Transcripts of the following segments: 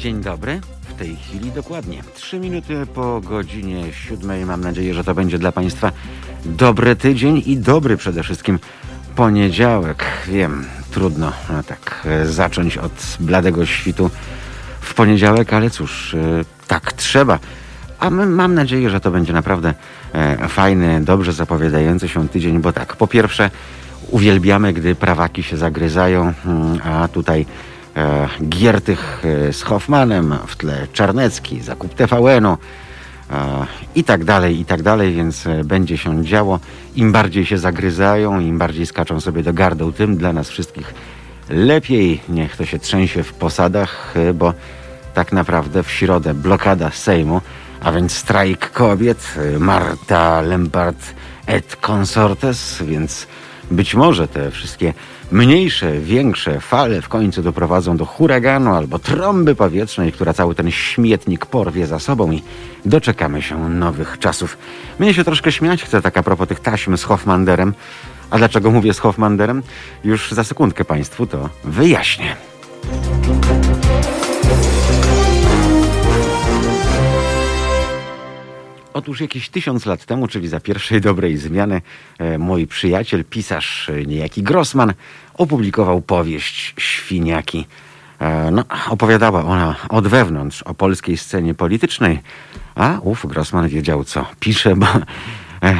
Dzień dobry. W tej chwili dokładnie trzy minuty po godzinie siódmej. Mam nadzieję, że to będzie dla Państwa dobry tydzień i dobry przede wszystkim poniedziałek. Wiem, trudno no tak e, zacząć od bladego świtu w poniedziałek, ale cóż, e, tak trzeba. A my, mam nadzieję, że to będzie naprawdę e, fajny, dobrze zapowiadający się tydzień, bo tak, po pierwsze uwielbiamy, gdy prawaki się zagryzają, mm, a tutaj Giertych e, z Hoffmanem, w tle Czarnecki, zakup TVN-u e, i tak dalej, i tak dalej, więc e, będzie się działo. Im bardziej się zagryzają, im bardziej skaczą sobie do gardeł, tym dla nas wszystkich lepiej. Niech to się trzęsie w posadach, e, bo tak naprawdę w środę blokada Sejmu, a więc strajk kobiet, e, Marta Lempart et consortes, więc być może te wszystkie mniejsze, większe fale w końcu doprowadzą do huraganu albo trąby powietrznej, która cały ten śmietnik porwie za sobą i doczekamy się nowych czasów. Mnie się troszkę śmiać chce tak a propos tych taśm z Hoffmanderem. A dlaczego mówię z Hoffmanderem? Już za sekundkę Państwu to wyjaśnię. Otóż jakieś tysiąc lat temu, czyli za pierwszej dobrej zmiany, e, mój przyjaciel, pisarz e, niejaki Grossman, opublikował powieść Świniaki. E, no, opowiadała ona od wewnątrz o polskiej scenie politycznej, a ów Grossman wiedział, co pisze, bo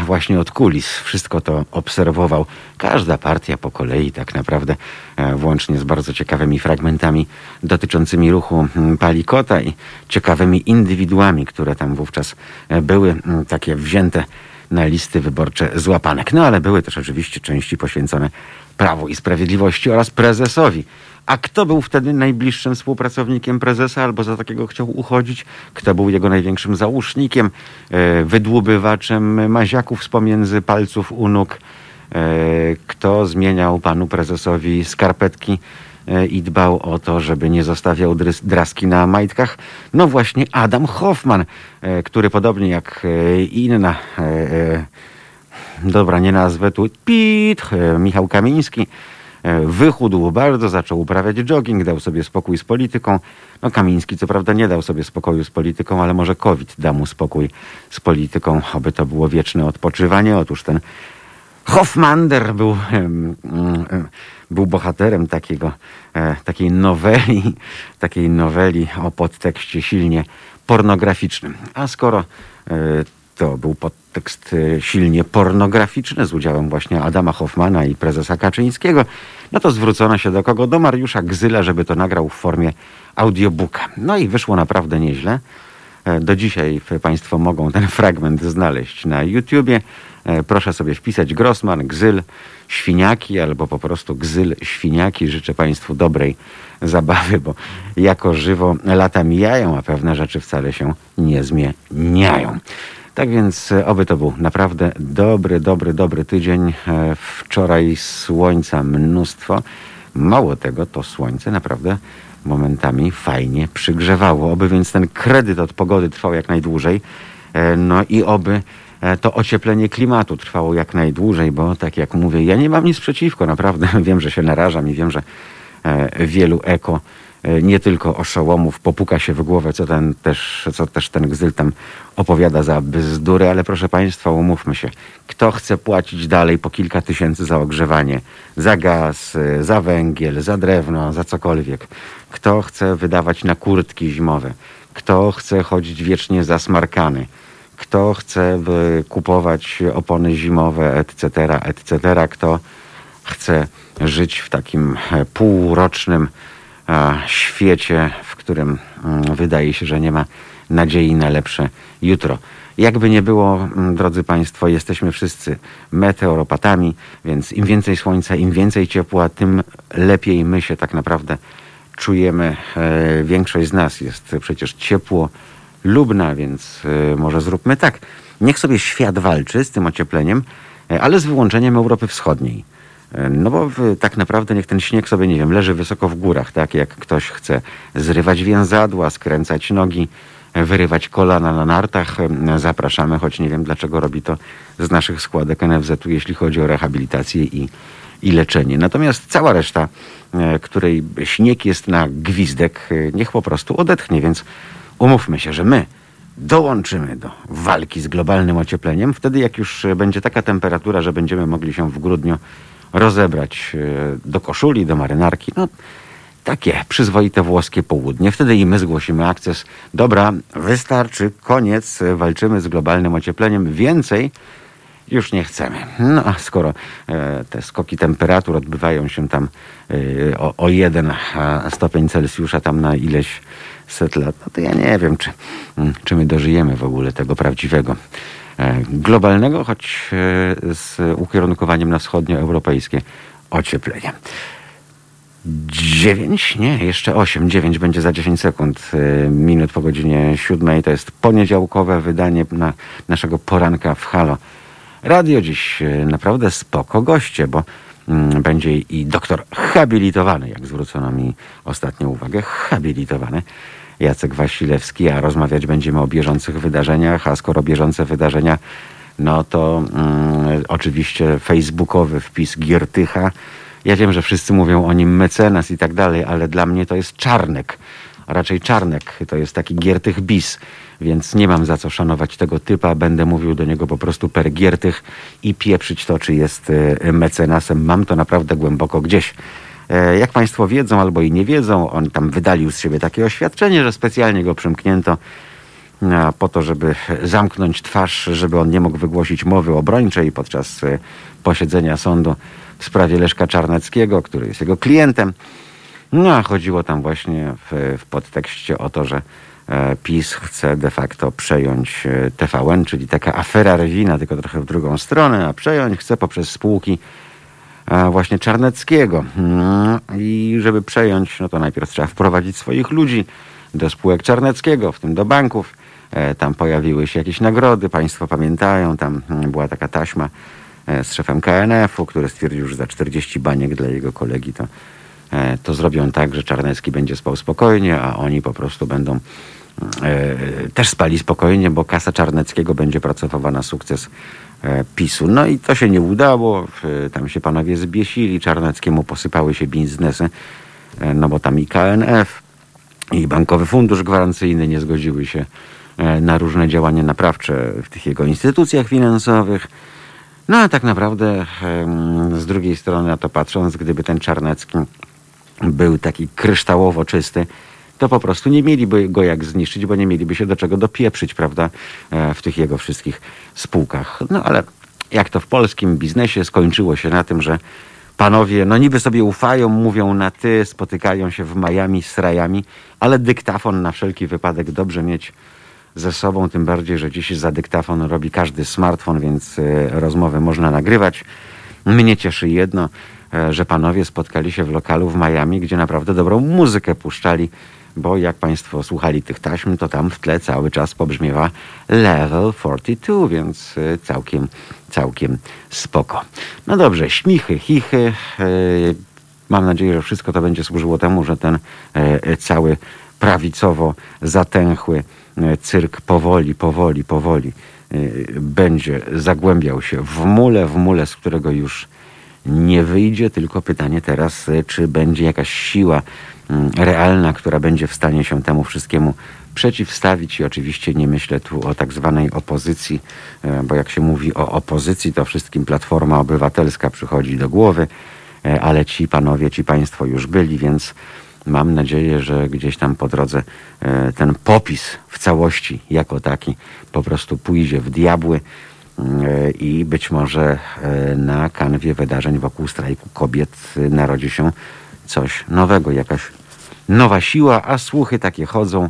właśnie od kulis wszystko to obserwował. Każda partia po kolei tak naprawdę, e, włącznie z bardzo ciekawymi fragmentami dotyczącymi ruchu mm, Palikota i ciekawymi indywiduami, które tam wówczas e, były mm, takie wzięte na listy wyborcze złapanek. No ale były też oczywiście części poświęcone Prawu i Sprawiedliwości oraz prezesowi. A kto był wtedy najbliższym współpracownikiem prezesa albo za takiego chciał uchodzić? Kto był jego największym załóżnikiem, e, wydłubywaczem maziaków z pomiędzy palców u nóg? E, Kto zmieniał panu prezesowi skarpetki e, i dbał o to, żeby nie zostawiał draski na majtkach? No właśnie Adam Hoffman, który podobnie jak inna dobra, nie nazwę tu, Pit, Michał Kamiński, wychudł bardzo, zaczął uprawiać jogging, dał sobie spokój z polityką. No Kamiński co prawda nie dał sobie spokoju z polityką, ale może COVID da mu spokój z polityką, aby to było wieczne odpoczywanie. Otóż ten Hoffmander był, był bohaterem takiego, e, takiej noweli, takiej noweli o podtekście silnie pornograficznym. A skoro e, to był podtekst e, silnie pornograficzny z udziałem właśnie Adama Hoffmana i prezesa Kaczyńskiego, no to zwrócono się do kogo? Do Mariusza Gzyla, żeby to nagrał w formie audiobooka. No i wyszło naprawdę nieźle. E, Do dzisiaj Państwo mogą ten fragment znaleźć na YouTubie. E, Proszę sobie wpisać Grossman, Gzyl, Świniaki albo po prostu Gzyl, Świniaki. Życzę Państwu dobrej zabawy, bo jako żywo lata mijają, a pewne rzeczy wcale się nie zmieniają. Tak więc e, oby to był naprawdę dobry, dobry, dobry tydzień. E, Wczoraj słońca mnóstwo. Mało tego, to słońce naprawdę momentami fajnie przygrzewało. Oby więc ten kredyt od pogody trwał jak najdłużej. E, No i oby to ocieplenie klimatu trwało jak najdłużej, bo tak jak mówię, ja nie mam nic przeciwko, naprawdę. Wiem, że się narażam i wiem, że wielu eko nie tylko oszołomów popuka się w głowę, co, ten też, co też ten gzyl tam opowiada za bzdury, ale proszę Państwa, umówmy się, kto chce płacić dalej po kilka tysięcy za ogrzewanie, za gaz, e, za węgiel, za drewno, za cokolwiek, kto chce wydawać na kurtki zimowe, kto chce chodzić wiecznie zasmarkany, kto chce kupować opony zimowe, etc., etc., kto chce żyć w takim e, półrocznym e, świecie, w którym mm, wydaje się, że nie ma nadziei na lepsze jutro. Jakby nie było, mm, drodzy Państwo, jesteśmy wszyscy meteoropatami, więc im więcej słońca, im więcej ciepła, tym lepiej my się tak naprawdę czujemy. E, Większość z nas jest przecież ciepło lubna, więc e, może zróbmy tak. Niech sobie świat walczy z tym ociepleniem, e, ale z wyłączeniem Europy Wschodniej. E, No bo tak naprawdę niech ten śnieg sobie, nie wiem, leży wysoko w górach, tak? Jak ktoś chce zrywać więzadła, skręcać nogi, e, wyrywać kolana na nartach, e, zapraszamy, choć nie wiem dlaczego robi to z naszych składek NFZ-u, jeśli chodzi o rehabilitację i i leczenie. Natomiast cała reszta, której śnieg jest na gwizdek, niech po prostu odetchnie, więc umówmy się, że my dołączymy do walki z globalnym ociepleniem, wtedy jak już będzie taka temperatura, że będziemy mogli się w grudniu rozebrać do koszuli, do marynarki, no takie przyzwoite włoskie południe. Wtedy i my zgłosimy akces. Dobra, wystarczy, koniec, walczymy z globalnym ociepleniem. Więcej już nie chcemy. No a skoro e, te skoki temperatur odbywają się tam e, o, o jeden stopień Celsjusza tam na ileś set lat, no to ja nie wiem, czy, mm, czy my dożyjemy w ogóle tego prawdziwego e, globalnego, choć z ukierunkowaniem na wschodnioeuropejskie ocieplenie. 9, nie, jeszcze 8, 9 będzie za 10 sekund, y, minut po godzinie 7. To jest poniedziałkowe wydanie na naszego poranka w Halo. Radio dziś naprawdę spoko goście, bo mm, będzie i doktor habilitowany, jak zwrócono mi ostatnio uwagę, habilitowany Jacek Wasilewski, a rozmawiać będziemy o bieżących wydarzeniach, a skoro bieżące wydarzenia, no to mm, oczywiście facebookowy wpis Giertycha, ja wiem, że wszyscy mówią o nim mecenas i tak dalej, ale dla mnie to jest czarnek. A raczej czarnek to jest taki giertych bis, więc nie mam za co szanować tego typa. Będę mówił do niego po prostu per giertych i pieprzyć to, czy jest e, mecenasem. Mam to naprawdę głęboko gdzieś. E, jak Państwo wiedzą albo i nie wiedzą, on tam wydalił z siebie takie oświadczenie, że specjalnie go przymknięto po to, żeby zamknąć twarz, żeby on nie mógł wygłosić mowy obrończej podczas e, posiedzenia sądu w sprawie Leszka Czarneckiego, który jest jego klientem. No a chodziło tam właśnie w, w podtekście o to, że e, PiS chce de facto przejąć e, TVN, czyli taka afera Rewina, tylko trochę w drugą stronę, a przejąć chce poprzez spółki e, właśnie Czarneckiego. No, I żeby przejąć, no to najpierw trzeba wprowadzić swoich ludzi do spółek Czarneckiego, w tym do banków. Tam pojawiły się jakieś nagrody, Państwo pamiętają, tam mm, była taka taśma E, z szefem KNF-u, który stwierdził, że za 40 baniek dla jego kolegi to, e, to zrobią tak, że Czarnecki będzie spał spokojnie, a oni po prostu będą e, też spali spokojnie, bo kasa Czarneckiego będzie pracowała na sukces PiSu. No i to się nie udało, tam się panowie zbiesili, Czarneckiemu posypały się biznesy, no bo tam i KNF, i Bankowy Fundusz Gwarancyjny nie zgodziły się na różne działania naprawcze w tych jego instytucjach finansowych. No a tak naprawdę z drugiej strony na to patrząc, gdyby ten Czarnecki był taki kryształowo czysty, to po prostu nie mieliby go jak zniszczyć, bo nie mieliby się do czego dopieprzyć, prawda, e, w tych jego wszystkich spółkach. No ale jak to w polskim biznesie skończyło się na tym, że panowie, no niby sobie ufają, mówią na ty, spotykają się w Miami z rajami, ale dyktafon na wszelki wypadek dobrze mieć ze sobą, tym bardziej, że dziś za dyktafon robi każdy smartfon, więc e, rozmowy można nagrywać. Mnie cieszy jedno, e, że panowie spotkali się w lokalu w Miami, gdzie naprawdę dobrą muzykę puszczali, bo jak państwo słuchali tych taśm, to tam w tle cały czas pobrzmiewa Level 42, więc e, całkiem, całkiem spoko. No dobrze, śmichy, chichy. Mam nadzieję, że wszystko to będzie służyło temu, że ten cały prawicowo zatęchły E, cyrk powoli, powoli, powoli e, będzie zagłębiał się w mule, w mule, z którego już nie wyjdzie, tylko pytanie teraz, e, czy będzie jakaś siła realna, która będzie w stanie się temu wszystkiemu przeciwstawić. I oczywiście nie myślę tu o tak zwanej opozycji, bo jak się mówi o opozycji, to wszystkim Platforma Obywatelska przychodzi do głowy, ale ci panowie, ci państwo już byli, więc mam nadzieję, że gdzieś tam po drodze e, ten popis w całości jako taki po prostu pójdzie w diabły e, i być może e, na kanwie wydarzeń wokół strajku kobiet narodzi się coś nowego, jakaś nowa siła, a słuchy takie chodzą,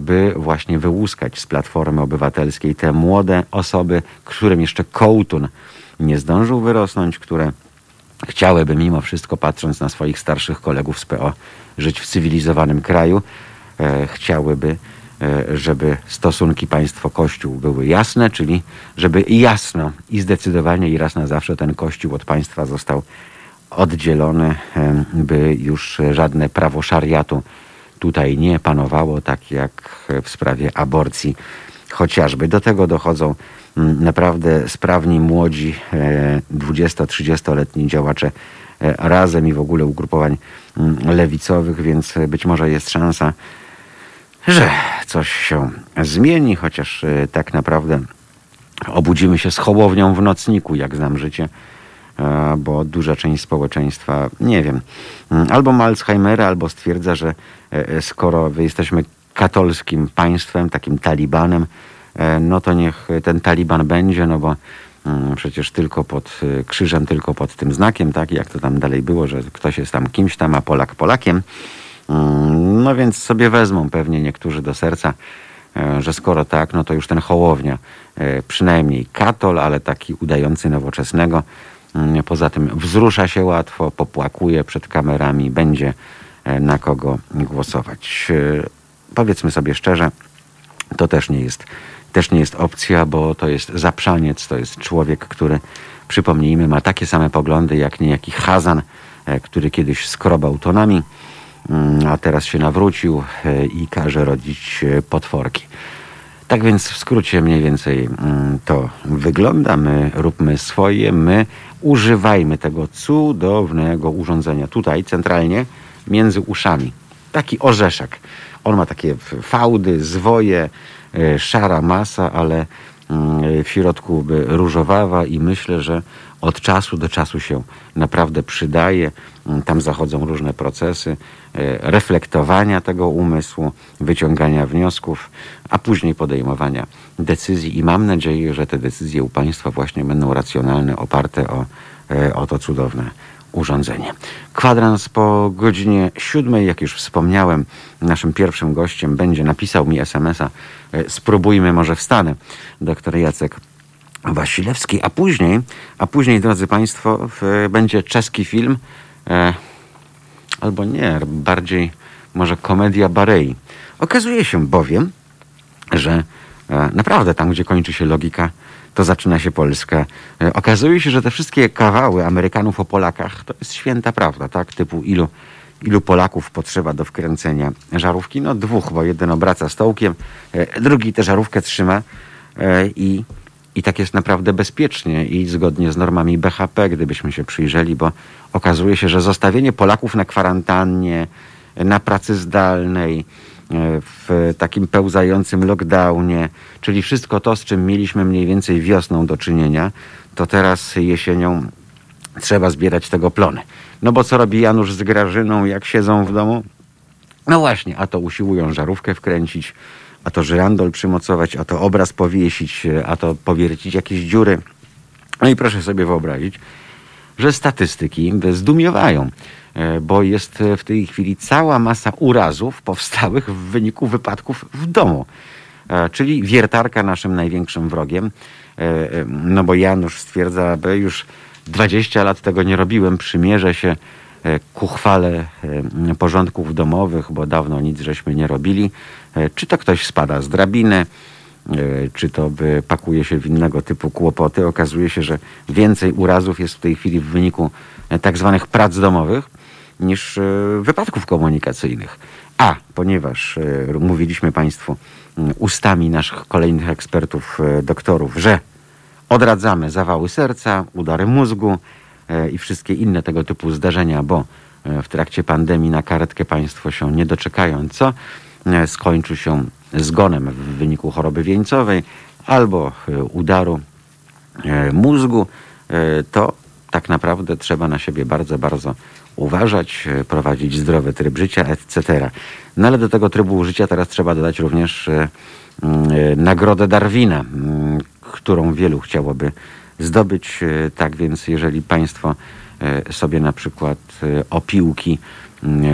by właśnie wyłuskać z Platformy Obywatelskiej te młode osoby, którym jeszcze kołtun nie zdążył wyrosnąć, które chciałyby mimo wszystko, patrząc na swoich starszych kolegów z PO, żyć w cywilizowanym kraju, e, chciałyby, e, żeby stosunki państwo-kościół były jasne, czyli żeby jasno i zdecydowanie i raz na zawsze ten kościół od państwa został oddzielony, e, by już żadne prawo szariatu tutaj nie panowało, tak jak w sprawie aborcji chociażby. Do tego dochodzą naprawdę sprawni, młodzi, 20-30-letni działacze razem i w ogóle ugrupowań lewicowych, więc być może jest szansa, że coś się zmieni, chociaż tak naprawdę obudzimy się z hołownią w nocniku, jak znam życie bo duża część społeczeństwa, nie wiem, mm, albo ma Alzheimera, albo stwierdza, że e, e, skoro jesteśmy katolskim państwem, takim talibanem, e, no to niech ten taliban będzie, no bo mm, przecież tylko pod krzyżem, tylko pod tym znakiem, tak, jak to tam dalej było, że ktoś jest tam kimś tam, a Polak Polakiem. Mm, no więc sobie wezmą pewnie niektórzy do serca, że skoro tak, no to już ten Hołownia, przynajmniej katol, ale taki udający nowoczesnego, poza tym wzrusza się łatwo, popłakuje przed kamerami, będzie e, na kogo głosować. E, powiedzmy sobie szczerze, to też nie jest, też nie jest opcja, bo to jest zaprzaniec, to jest człowiek, który, przypomnijmy, ma takie same poglądy jak niejaki Hazan, e, który kiedyś skrobał tonami, mm, a teraz się nawrócił i każe rodzić potworki. Tak więc w skrócie mniej więcej mm, to wygląda. My róbmy swoje, my używajmy tego cudownego urządzenia tutaj centralnie między uszami. Taki orzeszek. On ma takie fałdy, zwoje, e, szara masa, ale mm, w środku różowawa i myślę, że od czasu do czasu się naprawdę przydaje. Mm, tam zachodzą różne procesy e, reflektowania tego umysłu, wyciągania wniosków, a później podejmowania decyzji. I mam nadzieję, że te decyzje u Państwa właśnie będą racjonalne, oparte o, e, o to cudowne urządzenie. Kwadrans po godzinie siódmej, jak już wspomniałem, naszym pierwszym gościem będzie, napisał mi SMS-a, e, spróbujmy, może wstanę, doktor Jacek Wasilewski, a później, a później, drodzy Państwo, będzie czeski film, albo nie, bardziej może komedia Barei. Okazuje się bowiem, że e, naprawdę tam, gdzie kończy się logika, to zaczyna się Polska. E, okazuje się, że te wszystkie kawały Amerykanów o Polakach to jest święta prawda, tak? Typu ilu, ilu Polaków potrzeba do wkręcenia żarówki? No dwóch, bo jeden obraca stołkiem, e, drugi tę żarówkę trzyma e, i i tak jest naprawdę bezpiecznie i zgodnie z normami BHP, gdybyśmy się przyjrzeli, bo okazuje się, że zostawienie Polaków na kwarantannie, na pracy zdalnej, e, w takim pełzającym lockdownie, czyli wszystko to, z czym mieliśmy mniej więcej wiosną do czynienia, to teraz jesienią trzeba zbierać tego plony. No bo co robi Janusz z Grażyną, jak siedzą w domu? No właśnie, a to usiłują żarówkę wkręcić, a to żyrandol przymocować, a to obraz powiesić, a to powiercić jakieś dziury. No i proszę sobie wyobrazić, że statystyki zdumiewają, e, bo jest w tej chwili cała masa urazów powstałych w wyniku wypadków w domu. E, czyli wiertarka naszym największym wrogiem. E, no bo Janusz stwierdza, że już 20 lat tego nie robiłem, przymierzę się ku chwale porządków domowych, bo dawno nic żeśmy nie robili. E, czy to ktoś spada z drabiny, e, czy to pakuje się w innego typu kłopoty. Okazuje się, że więcej urazów jest w tej chwili w wyniku e, tak zwanych prac domowych niż wypadków komunikacyjnych. A ponieważ mówiliśmy Państwu ustami naszych kolejnych ekspertów, doktorów, że odradzamy zawały serca, udary mózgu i wszystkie inne tego typu zdarzenia, bo w trakcie pandemii na karetkę Państwo się nie doczekają, co E, skończy się zgonem w wyniku choroby wieńcowej albo e, udaru e, mózgu, to tak naprawdę trzeba na siebie bardzo, bardzo uważać, prowadzić zdrowy tryb życia, etc. No ale do tego trybu życia teraz trzeba dodać również nagrodę Darwina, którą wielu chciałoby zdobyć. Tak więc jeżeli Państwo sobie na przykład opiłki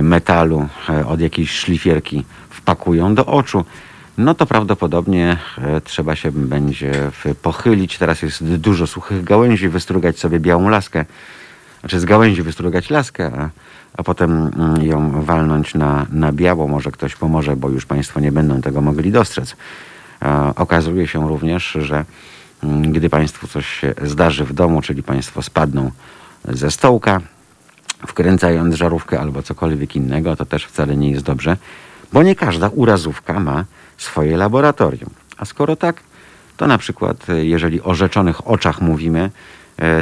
metalu od jakiejś szlifierki wpakują do oczu, no to prawdopodobnie e, trzeba się będzie pochylić. Teraz jest dużo suchych gałęzi, wystrugać sobie białą laskę. Znaczy z gałęzi wystrugać laskę, a, a potem mm, ją walnąć na, na biało. Może ktoś pomoże, bo już Państwo nie będą tego mogli dostrzec. Okazuje się również, że mm, gdy Państwu coś się zdarzy w domu, czyli Państwo spadną ze stołka, wkręcając żarówkę albo cokolwiek innego, to też wcale nie jest dobrze bo nie każda urazówka ma swoje laboratorium. A skoro tak, to na przykład, jeżeli o rzeczonych oczach mówimy,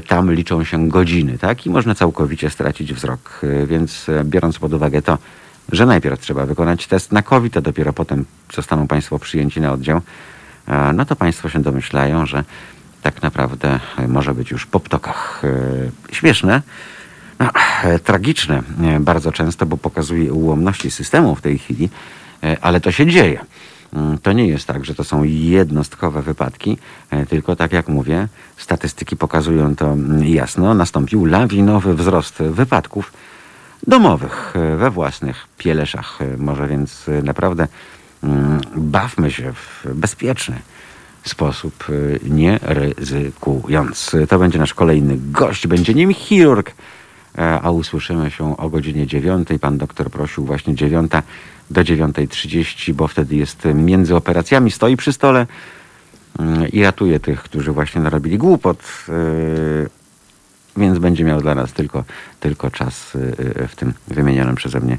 tam liczą się godziny, tak? I można całkowicie stracić wzrok. Więc biorąc pod uwagę to, że najpierw trzeba wykonać test na COVID, a dopiero potem zostaną Państwo przyjęci na oddział, no to Państwo się domyślają, że tak naprawdę może być już po ptokach. Śmieszne, tragiczne bardzo często, bo pokazuje ułomności systemu w tej chwili, ale to się dzieje. Mm, to nie jest tak, że to są jednostkowe wypadki, tylko tak jak mówię, statystyki pokazują to jasno, nastąpił lawinowy wzrost wypadków domowych we własnych pieleszach. Może więc naprawdę mm, bawmy się w bezpieczny sposób, nie ryzykując. To będzie nasz kolejny gość, będzie nim chirurg, a usłyszymy się o godzinie dziewiątej. Pan doktor prosił właśnie dziewiąta do 9.30, bo wtedy jest między operacjami, stoi przy stole mm, i ratuje tych, którzy właśnie narobili głupot. Więc będzie miał dla nas tylko, tylko czas w tym wymienionym przeze mnie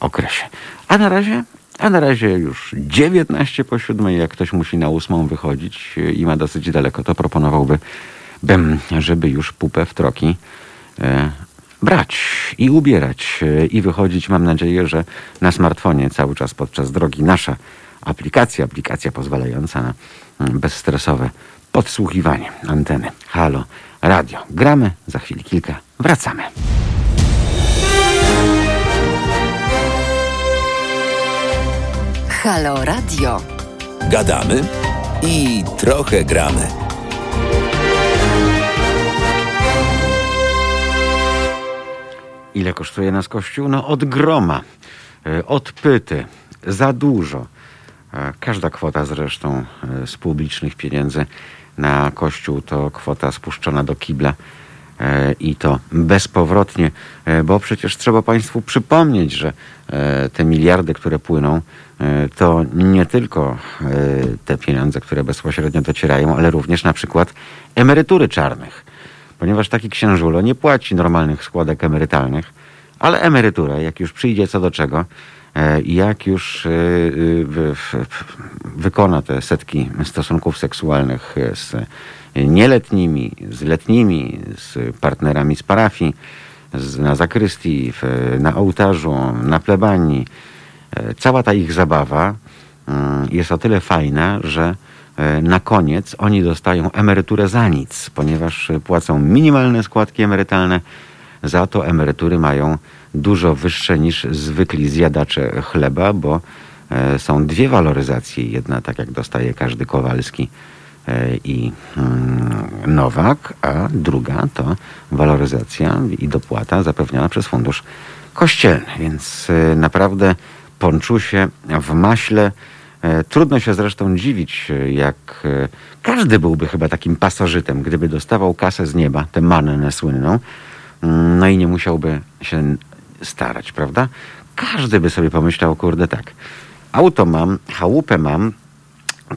okresie. A na razie a na razie już 19 po 7, jak ktoś musi na 8 wychodzić i ma dosyć daleko, to proponowałby, bym, żeby już pupę w troki brać i ubierać e, i wychodzić. Mam nadzieję, że na smartfonie cały czas podczas drogi nasza aplikacja, aplikacja pozwalająca na mm, bezstresowe podsłuchiwanie anteny. Halo, radio. Gramy, za chwilę kilka wracamy. Halo Radio. Gadamy i trochę gramy. Ile kosztuje nas kościół? No od groma, e, od pyty, za dużo. E, każda kwota zresztą e, z publicznych pieniędzy na kościół to kwota spuszczona do kibla i to bezpowrotnie, bo przecież trzeba Państwu przypomnieć, że te miliardy, które płyną, to nie tylko te pieniądze, które bezpośrednio docierają, ale również na przykład emerytury czarnych ponieważ taki księżulo nie płaci normalnych składek emerytalnych, ale emeryturę, jak już przyjdzie co do czego, e, jak już e, e, wykona te setki stosunków seksualnych z nieletnimi, z letnimi, z partnerami z parafii, na zakrystii, na ołtarzu, na plebanii, cała ta ich zabawa mm, jest o tyle fajna, że na koniec oni dostają emeryturę za nic, ponieważ płacą minimalne składki emerytalne, za to emerytury mają dużo wyższe niż zwykli zjadacze chleba, bo e, są dwie waloryzacje. Jedna tak jak dostaje każdy Kowalski e, i mm, Nowak, a druga to waloryzacja i dopłata zapewniona przez Fundusz Kościelny. Więc naprawdę ponczusie w maśle E, trudno się zresztą dziwić, e, jak e, każdy byłby chyba takim pasożytem, gdyby dostawał kasę z nieba, tę mannę słynną, mm, no i nie musiałby się starać, prawda? Każdy by sobie pomyślał, kurde, tak, auto mam, chałupę mam,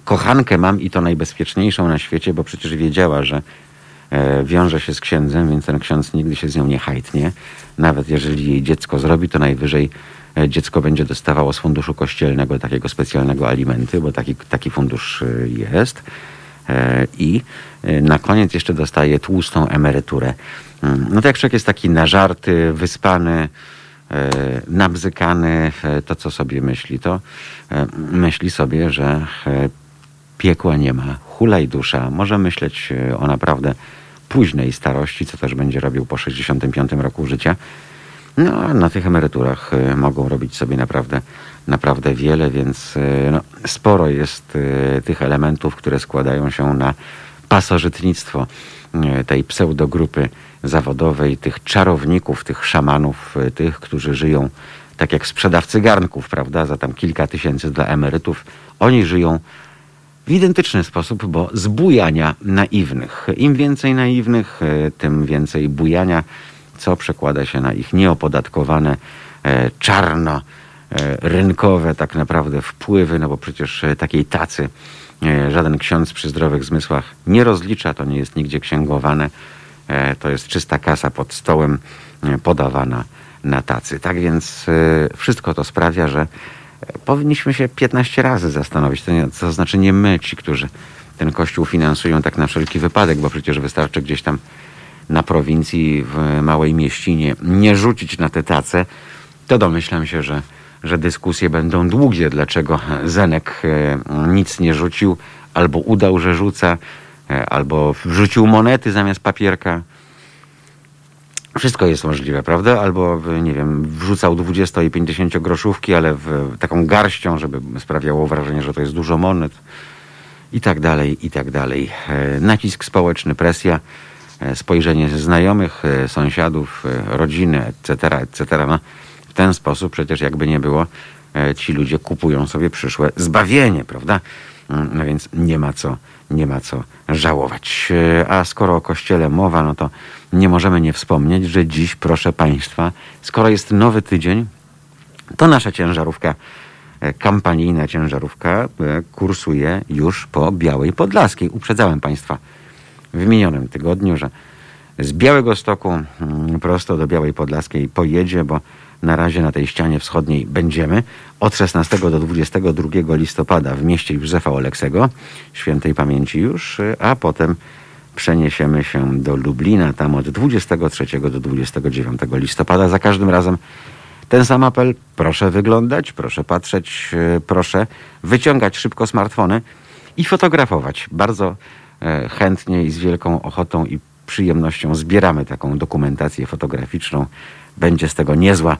kochankę mam i to najbezpieczniejszą na świecie, bo przecież wiedziała, że wiąże się z księdzem, więc ten ksiądz nigdy się z nią nie hajtnie. Nawet jeżeli jej dziecko zrobi, to najwyżej E, dziecko będzie dostawało z funduszu kościelnego takiego specjalnego alimenty, bo taki, taki fundusz e, jest. E, I na koniec jeszcze dostaje tłustą emeryturę. Mm, no to jak człowiek jest taki nażarty, wyspany, nabzykany, to co sobie myśli, to myśli sobie, że piekła nie ma, hulaj dusza, może myśleć o naprawdę późnej starości, co też będzie robił po 65 roku życia. No, a na tych emeryturach y, mogą robić sobie naprawdę, naprawdę wiele, więc y, no, sporo jest y, tych elementów, które składają się na pasożytnictwo tej pseudogrupy zawodowej, tych czarowników, tych szamanów, tych, którzy żyją tak jak sprzedawcy garnków, prawda, za tam kilka tysięcy dla emerytów. Oni żyją w identyczny sposób, bo z bujania naiwnych. Im więcej naiwnych, tym więcej bujania co przekłada się na ich nieopodatkowane, e, czarno e, rynkowe tak naprawdę wpływy, no bo przecież e, takiej tacy żaden ksiądz przy zdrowych zmysłach nie rozlicza, to nie jest nigdzie księgowane, to jest czysta kasa pod stołem podawana na tacy. Tak więc wszystko to sprawia, że powinniśmy się 15 razy zastanowić, to, nie, to znaczy nie my, ci, którzy ten kościół finansują tak na wszelki wypadek, bo przecież wystarczy gdzieś tam na prowincji, w małej mieścinie nie rzucić na te tace, to domyślam się, że, że dyskusje będą długie, dlaczego Zenek e, nic nie rzucił, albo udał, że rzuca, e, albo wrzucił monety zamiast papierka. Wszystko jest możliwe, prawda? Albo, nie wiem, wrzucał 20 i 50 groszówki, ale w taką garścią, żeby sprawiało wrażenie, że to jest dużo monet. I tak dalej, i tak dalej. E, nacisk społeczny, presja, spojrzenie znajomych, e, sąsiadów, rodziny, etc., etc. No, w ten sposób przecież jakby nie było, ci ludzie kupują sobie przyszłe zbawienie, prawda? Mm, no więc nie ma co, nie ma co żałować. A skoro o kościele mowa, no to nie możemy nie wspomnieć, że dziś, proszę Państwa, skoro jest nowy tydzień, to nasza ciężarówka, e, kampanijna ciężarówka e, kursuje już po Białej Podlaskiej. Uprzedzałem Państwa w minionym tygodniu, że z Białego Stoku mm, prosto do Białej Podlaskiej pojedzie, bo na razie na tej ścianie wschodniej będziemy od 16 do 22 listopada w mieście Józefa Oleksego, świętej pamięci już, a potem przeniesiemy się do Lublina, tam od 23 do 29 listopada. Za każdym razem ten sam apel. Proszę wyglądać, proszę patrzeć, e, proszę wyciągać szybko smartfony i fotografować. Bardzo chętnie i z wielką ochotą i przyjemnością zbieramy taką dokumentację fotograficzną. Będzie z tego niezła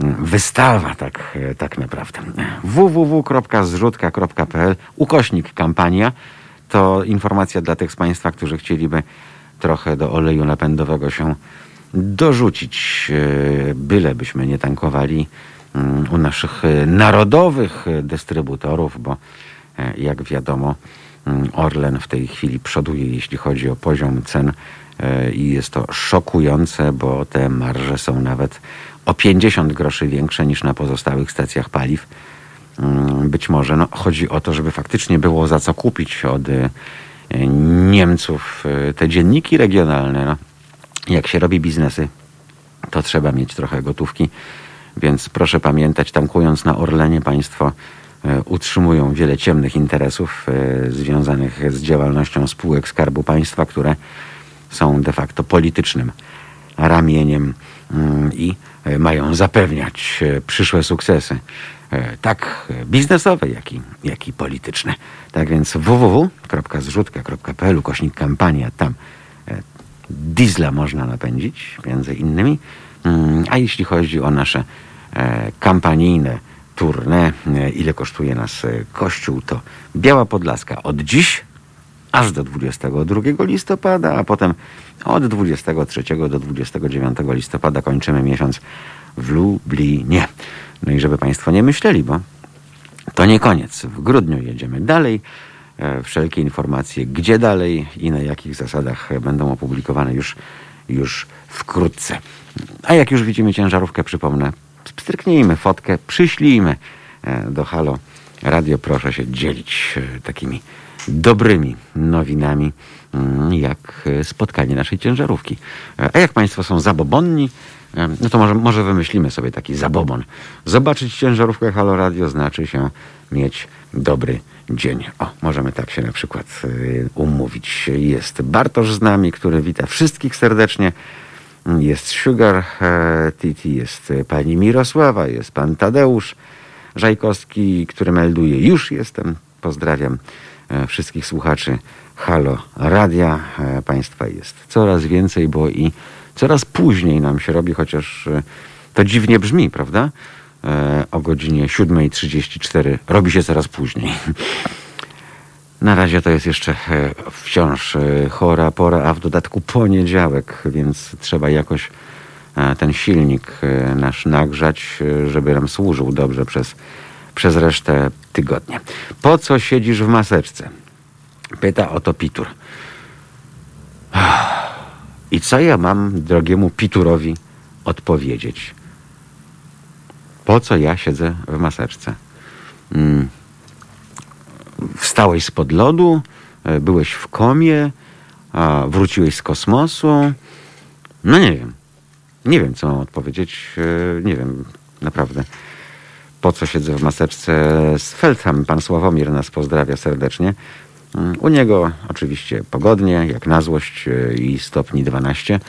mm, wystawa, tak, e, tak naprawdę. www.zrzutka.pl ukośnik kampania to informacja dla tych z Państwa, którzy chcieliby trochę do oleju napędowego się dorzucić, e, bylebyśmy nie tankowali mm, u naszych e, narodowych dystrybutorów, bo e, jak wiadomo, Orlen w tej chwili przoduje, jeśli chodzi o poziom cen i jest to szokujące, bo te marże są nawet o 50 groszy większe niż na pozostałych stacjach paliw. Mm, być może no, chodzi o to, żeby faktycznie było za co kupić od y, Niemców y, te dzienniki regionalne. No, jak się robi biznesy, to trzeba mieć trochę gotówki, więc proszę pamiętać, tankując na Orlenie państwo utrzymują wiele ciemnych interesów związanych z działalnością spółek Skarbu Państwa, które są de facto politycznym ramieniem mm, i mają zapewniać przyszłe sukcesy E, tak biznesowe, jak i, jak i polityczne. Tak więc www.zrzutka.pl kośnik kampania, tam e, diesla można napędzić, między innymi. Mm, a jeśli chodzi o nasze e, kampanijne tournée, ile kosztuje nas kościół, to Biała Podlaska od dziś aż do 22 listopada, a potem od 23 do 29 listopada kończymy miesiąc w Lublinie. No i żeby Państwo nie myśleli, bo to nie koniec. W grudniu jedziemy dalej. E, wszelkie informacje, gdzie dalej i na jakich zasadach będą opublikowane już, już wkrótce. A jak już widzimy ciężarówkę, przypomnę, stryknijmy fotkę, przyślijmy e, do Halo Radio. Proszę się dzielić e, takimi dobrymi nowinami, mm, jak spotkanie naszej ciężarówki. A jak Państwo są zabobonni, no to może, może wymyślimy sobie taki zabobon. Zobaczyć ciężarówkę Halo Radio znaczy się mieć dobry dzień. O, możemy tak się na przykład umówić. Jest Bartosz z nami, który wita wszystkich serdecznie. Jest Sugar TT, jest pani Mirosława, jest pan Tadeusz Żajkowski, który melduje już jestem. Pozdrawiam e, wszystkich słuchaczy Halo Radia. E, państwa jest coraz więcej, bo i coraz później nam się robi, chociaż e, to dziwnie brzmi, prawda? E, o godzinie 7.34 robi się coraz później. Na razie to jest jeszcze e, wciąż chora pora, a w dodatku poniedziałek, więc trzeba jakoś ten silnik nasz nagrzać, żeby nam służył dobrze przez, przez resztę tygodnia. Po co siedzisz w maseczce? Pyta o to Pitur. I co ja mam drogiemu Piturowi odpowiedzieć? Po co ja siedzę w maseczce? Hmm. Wstałeś spod lodu, e, byłeś w komie, wróciłeś z kosmosu. No nie wiem. Nie wiem, co mam odpowiedzieć. E, nie wiem, naprawdę. Po co siedzę w maseczce z Feldham? Pan Sławomir nas pozdrawia serdecznie. Mm, U niego oczywiście pogodnie, jak na złość e, i stopni 12,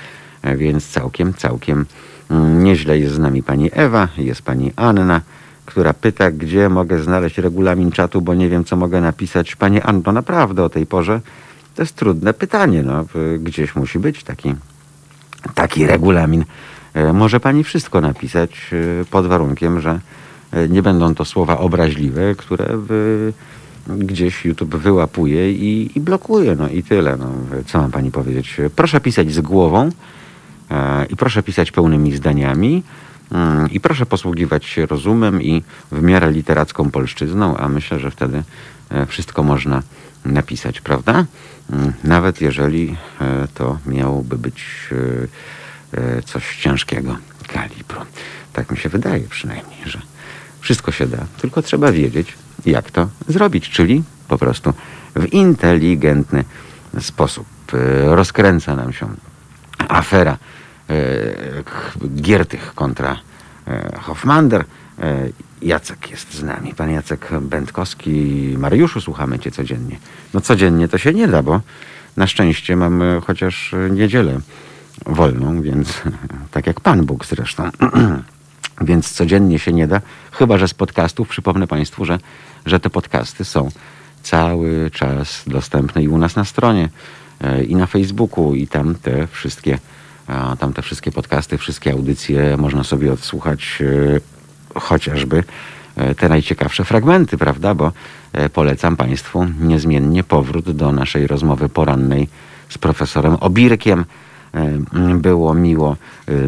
e, więc całkiem, całkiem mm, nieźle jest z nami pani Ewa, jest pani Anna, która pyta, gdzie mogę znaleźć regulamin czatu, bo nie wiem, co mogę napisać. Pani Anno, naprawdę o tej porze to jest trudne pytanie. No, gdzieś musi być taki, taki regulamin. E, Może pani wszystko napisać e, pod warunkiem, że e, nie będą to słowa obraźliwe, które gdzieś YouTube wyłapuje i, i blokuje. No i tyle. No, co mam pani powiedzieć? Proszę pisać z głową i proszę pisać pełnymi zdaniami. Mm, I proszę posługiwać się rozumem i w miarę literacką polszczyzną, a myślę, że wtedy e, wszystko można napisać, prawda? Mm, Nawet jeżeli e, to miałoby być e, coś ciężkiego kalibru. Tak mi się wydaje przynajmniej, że wszystko się da, tylko trzeba wiedzieć, jak to zrobić, czyli po prostu w inteligentny sposób. Rozkręca nam się afera Giertych kontra e, Hofmander. E, Jacek jest z nami. Pan Jacek Będkowski. Mariuszu, słuchamy cię codziennie. No codziennie to się nie da, bo na szczęście mamy chociaż niedzielę wolną, więc tak jak Pan Bóg zresztą. więc codziennie się nie da, chyba że z podcastów. Przypomnę Państwu, że, że te podcasty są cały czas dostępne i u nas na stronie, e, i na Facebooku, i tam te wszystkie, tam te wszystkie podcasty, wszystkie audycje można sobie odsłuchać e, chociażby e, te najciekawsze fragmenty, prawda? Bo e, polecam Państwu niezmiennie powrót do naszej rozmowy porannej z profesorem Obirkiem. Było miło.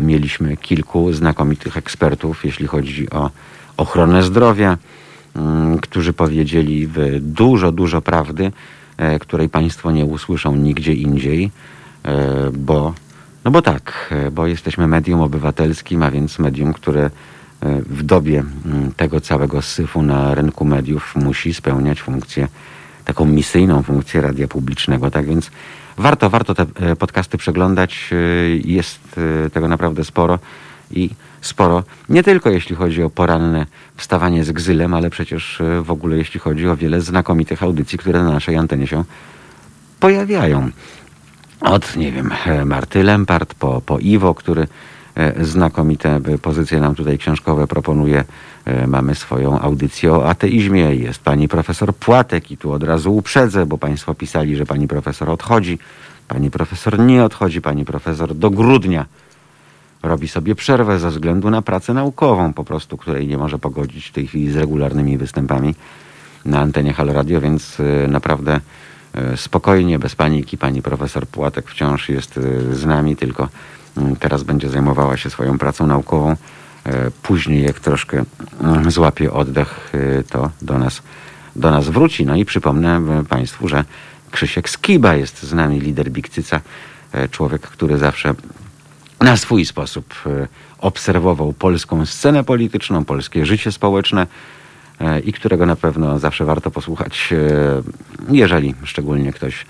Mieliśmy kilku znakomitych ekspertów, jeśli chodzi o ochronę zdrowia, mm, którzy powiedzieli dużo, dużo prawdy, której Państwo nie usłyszą nigdzie indziej, bo, no bo tak, e, bo jesteśmy medium obywatelskim, a więc medium, które e, w dobie mm, tego całego syfu na rynku mediów musi spełniać funkcję, taką misyjną funkcję radia publicznego. Tak więc warto, warto te e, podcasty przeglądać. Jest tego naprawdę sporo i sporo, nie tylko jeśli chodzi o poranne wstawanie z gzylem, ale przecież w ogóle jeśli chodzi o wiele znakomitych audycji, które na naszej antenie się pojawiają. Od, nie wiem, e, Marty Lempart po, po Iwo, który e, znakomite e, pozycje nam tutaj książkowe proponuje. Mamy swoją audycję o ateizmie. Jest pani profesor Płatek i tu od razu uprzedzę, bo państwo pisali, że pani profesor odchodzi. Pani profesor nie odchodzi. Pani profesor do grudnia robi sobie przerwę ze względu na pracę naukową, po prostu, której nie może pogodzić w tej chwili z regularnymi występami na antenie Halo Radio, więc naprawdę spokojnie, bez paniki. Pani profesor Płatek wciąż jest y, z nami, tylko mm, teraz będzie zajmowała się swoją pracą naukową. Y, Później, jak troszkę mm, złapie oddech, to do nas, do nas wróci. No i przypomnę Państwu, że Krzysiek Skiba jest z nami, lider Bikcyca, człowiek, który zawsze na swój sposób e, obserwował polską scenę polityczną, polskie życie społeczne e, i którego na pewno zawsze warto posłuchać, e, jeżeli szczególnie ktoś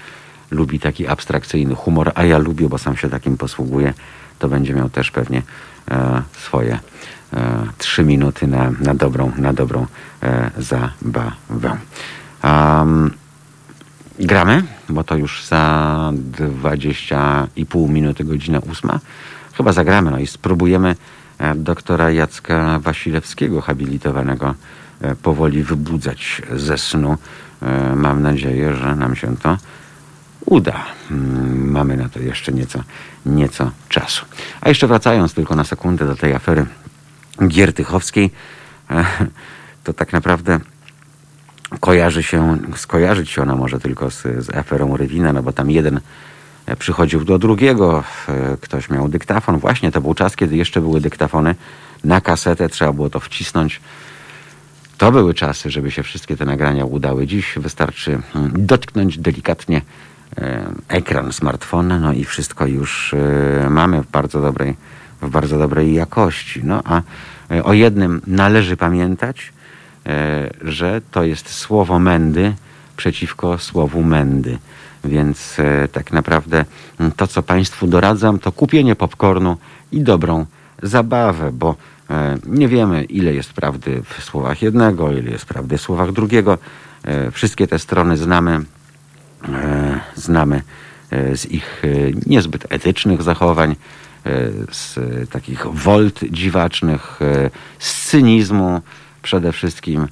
lubi taki abstrakcyjny humor, a ja lubię, bo sam się takim posługuję, to będzie miał też pewnie e, swoje e, trzy minuty na, na dobrą, na dobrą zabawę. Um, Gramy, bo to już za 20,5 minuty, godzina ósma. Chyba zagramy, no i spróbujemy doktora Jacka Wasilewskiego, habilitowanego, powoli wybudzać ze snu. E, Mam nadzieję, że nam się to uda. Mm, Mamy na to jeszcze nieco, nieco czasu. A jeszcze wracając tylko na sekundę do tej afery Giertychowskiej, e, to tak naprawdę kojarzy się, skojarzyć się ona może tylko z, z aferą Rywina, no bo tam jeden e, przychodził do drugiego, e, ktoś miał dyktafon. Właśnie to był czas, kiedy jeszcze były dyktafony na kasetę, trzeba było to wcisnąć. To były czasy, żeby się wszystkie te nagrania udały. Dziś wystarczy mm, dotknąć delikatnie e, ekran smartfona, no i wszystko już e, mamy w bardzo dobrej, w bardzo dobrej jakości. No a e, o jednym należy pamiętać, że to jest słowo mędy przeciwko słowu mędy. Więc tak naprawdę m, to, co Państwu doradzam, to kupienie popcornu i dobrą zabawę, bo nie wiemy, ile jest prawdy w słowach jednego, ile jest prawdy w słowach drugiego. E, Wszystkie te strony znamy znamy z ich niezbyt etycznych zachowań, z takich wolt dziwacznych, z cynizmu przede wszystkim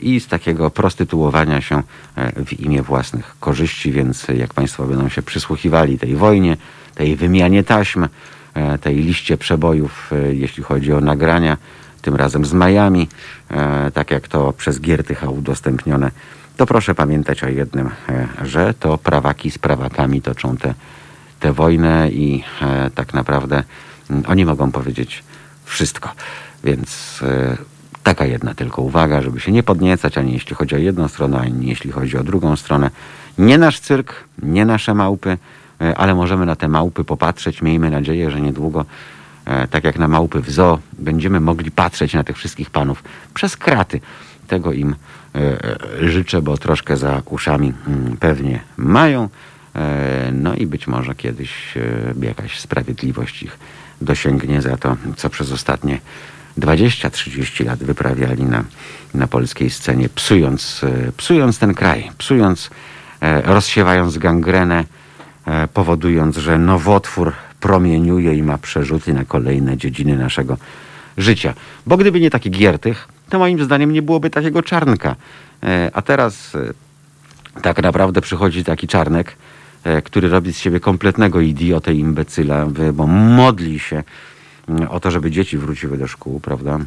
i z takiego prostytuowania się w imię własnych korzyści, więc jak Państwo będą się przysłuchiwali tej wojnie, tej wymianie taśm, tej liście przebojów, jeśli chodzi o nagrania, tym razem z Miami, e, tak jak to przez Giertycha udostępnione, to proszę pamiętać o jednym, e, że to prawaki z prawakami toczą tę te, te wojnę i e, tak naprawdę mm, oni mogą powiedzieć wszystko. Więc taka jedna tylko uwaga, żeby się nie podniecać, ani jeśli chodzi o jedną stronę, ani jeśli chodzi o drugą stronę. Nie nasz cyrk, nie nasze małpy, ale możemy na te małpy popatrzeć. Miejmy nadzieję, że niedługo E, tak jak na małpy w zoo, będziemy mogli patrzeć na tych wszystkich panów przez kraty. Tego im e, e, życzę, bo troszkę za uszami mm, pewnie mają. No i być może kiedyś jakaś sprawiedliwość ich dosięgnie za to, co przez ostatnie 20-30 lat wyprawiali na, na polskiej scenie, psując, psując ten kraj, psując, rozsiewając gangrenę, powodując, że nowotwór promieniuje i ma przerzuty na kolejne dziedziny naszego życia. Bo gdyby nie taki Giertych, to moim zdaniem nie byłoby takiego czarnka. E, a teraz e, tak naprawdę przychodzi taki czarnek, e, który robi z siebie kompletnego idiotę imbecyla, bo modli się o to, żeby dzieci wróciły do szkół, prawda?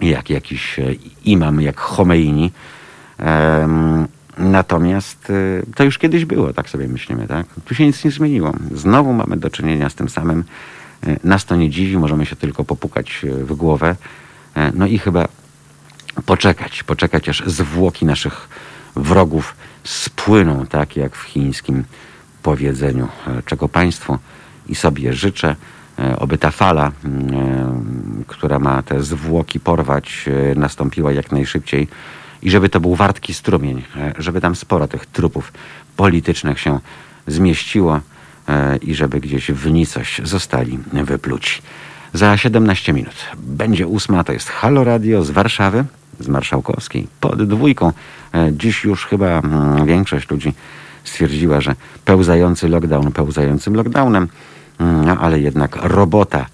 Jak jakiś imam, jak Chomeini. Natomiast y, to już kiedyś było, tak sobie myślimy, tak? Tu się nic nie zmieniło. Znowu mamy do czynienia z tym samym. Y, nas to nie dziwi, możemy się tylko popukać y, w głowę. No i chyba poczekać, poczekać aż zwłoki naszych wrogów spłyną, tak jak w chińskim powiedzeniu, czego Państwu i sobie życzę, oby ta fala, która ma te zwłoki porwać, nastąpiła jak najszybciej i żeby to był wartki strumień, e, żeby tam sporo tych trupów politycznych się zmieściło e, i żeby gdzieś w nicość zostali wypluci. Za 17 minut będzie ósma, to jest Halo Radio z Warszawy, z Marszałkowskiej, pod dwójką. E, dziś już chyba mm, większość ludzi stwierdziła, że pełzający lockdown pełzającym lockdownem, mm, no, ale jednak robota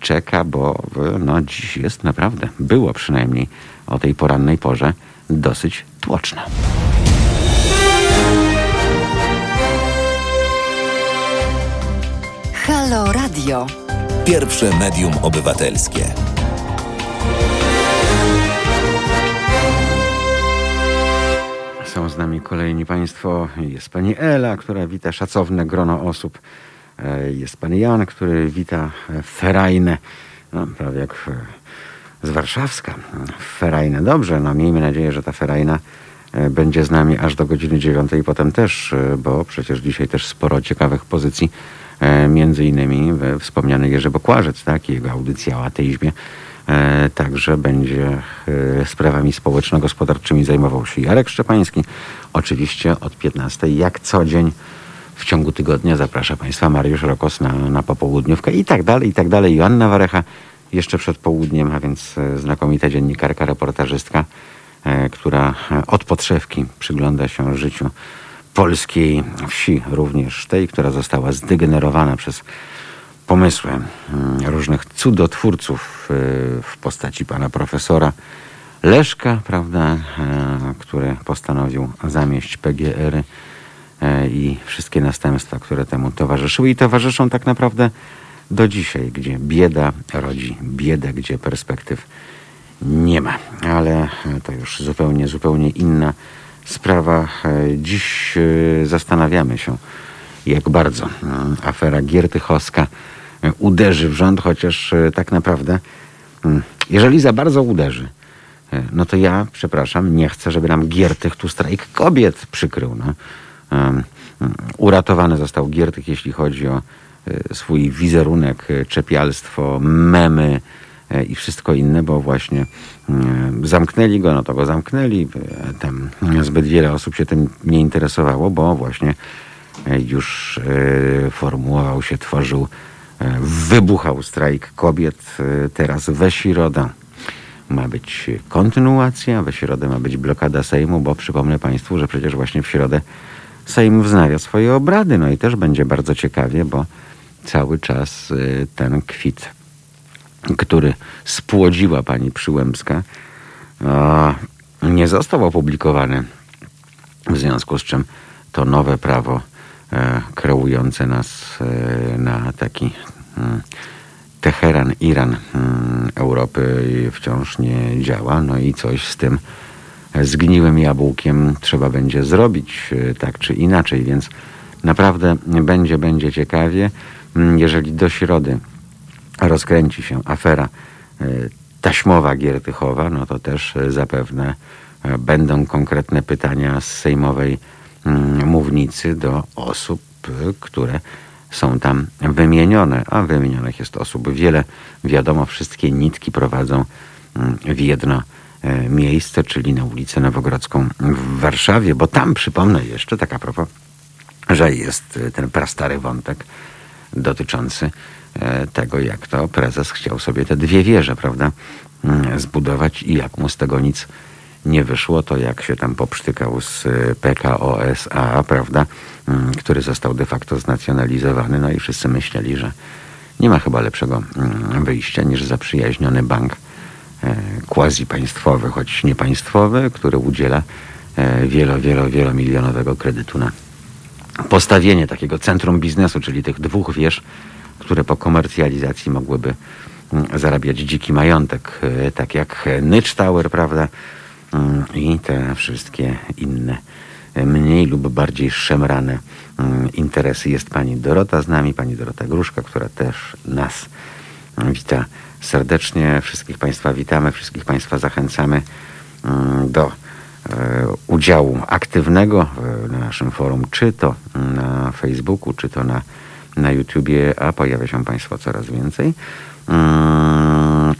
czeka, bo no, dziś jest naprawdę, było przynajmniej o tej porannej porze dosyć tłoczna. Halo Radio. Pierwsze medium obywatelskie. Są z nami kolejni Państwo. Jest Pani Ela, która wita szacowne grono osób. E, jest Pan Jan, który wita ferajne, no, prawie jak z Warszawska. Ferajna. Dobrze, no miejmy nadzieję, że ta ferajna e, będzie z nami aż do godziny dziewiątej i potem też, e, bo przecież dzisiaj też sporo ciekawych pozycji, e, między innymi wspomniany Jerzy Bokłażec, tak, jego audycja o ateizmie, także będzie sprawami społeczno-gospodarczymi zajmował się Jarek Szczepański. Oczywiście od 15 jak co dzień w ciągu tygodnia zaprasza Państwa Mariusz Rokos na, na popołudniówkę i tak dalej, i tak dalej. Joanna Warecha jeszcze przed południem, a więc e, znakomita dziennikarka, reportażystka, e, która e, od podszewki przygląda się życiu polskiej wsi, również tej, która została zdegenerowana przez pomysły mm, różnych cudotwórców w postaci pana profesora Leszka, prawda, który postanowił zamieść PGR-y i wszystkie następstwa, które temu towarzyszyły i towarzyszą tak naprawdę do dzisiaj, gdzie bieda rodzi biedę, gdzie perspektyw nie ma. Ale to już zupełnie, zupełnie inna sprawa. Dziś e, zastanawiamy się, jak bardzo e, afera Giertychowska e, uderzy w rząd, chociaż tak naprawdę, mm, jeżeli za bardzo uderzy, no to ja, przepraszam, nie chcę, żeby nam Giertych tu strajk kobiet przykrył. No. Uratowany został Giertych, jeśli chodzi o E, swój wizerunek, e, czepialstwo, memy e, i wszystko inne, bo właśnie zamknęli go, no to go zamknęli. Tam zbyt wiele osób się tym nie interesowało, bo właśnie już formułował się, tworzył, wybuchał strajk kobiet. Teraz we środę ma być kontynuacja, we środę ma być blokada Sejmu, bo przypomnę Państwu, że przecież właśnie w środę Sejm wznawia swoje obrady, no i też będzie bardzo ciekawie, bo cały czas y, ten kwit, który spłodziła pani Przyłębska, nie został opublikowany. W związku z czym to nowe prawo e, kreujące nas e, na taki mm, Teheran, Iran mm, Europy wciąż nie działa. No i coś z tym zgniłym jabłkiem trzeba będzie zrobić e, tak czy inaczej, więc naprawdę będzie, będzie ciekawie. Mm, jeżeli do środy rozkręci się afera e, taśmowa Giertychowa, no to też e, zapewne będą konkretne pytania z sejmowej mm, mównicy do osób, które są tam wymienione, a wymienionych jest osób wiele. Wiadomo, wszystkie nitki prowadzą mm, w jedno E, miejsce, czyli na ulicę Nowogrodzką w Warszawie, bo tam przypomnę jeszcze, tak a propos, że jest e, ten prastary wątek dotyczący e, tego, jak to prezes chciał sobie te dwie wieże, prawda, mm, zbudować i jak mu z tego nic nie wyszło, to jak się tam poprztykał z PKO SA, prawda, mm, który został de facto znacjonalizowany, no i wszyscy myśleli, że nie ma chyba lepszego mm, wyjścia niż zaprzyjaźniony bank E, quasi-państwowy, choć niepaństwowy, który udziela e, wielo, wielo, wielomilionowego kredytu na postawienie takiego centrum biznesu, czyli tych dwóch wież, które po komercjalizacji mogłyby mm, zarabiać dziki majątek, e, tak jak Nycz Tower, prawda, mm, i te wszystkie inne mniej lub bardziej szemrane mm, interesy. Jest pani Dorota z nami, pani Dorota Gruszka, która też nas wita serdecznie. Wszystkich Państwa witamy, wszystkich Państwa zachęcamy do e, udziału aktywnego na naszym forum, czy to na Facebooku, czy to na, na YouTubie, a pojawia się Państwa coraz więcej. Mm,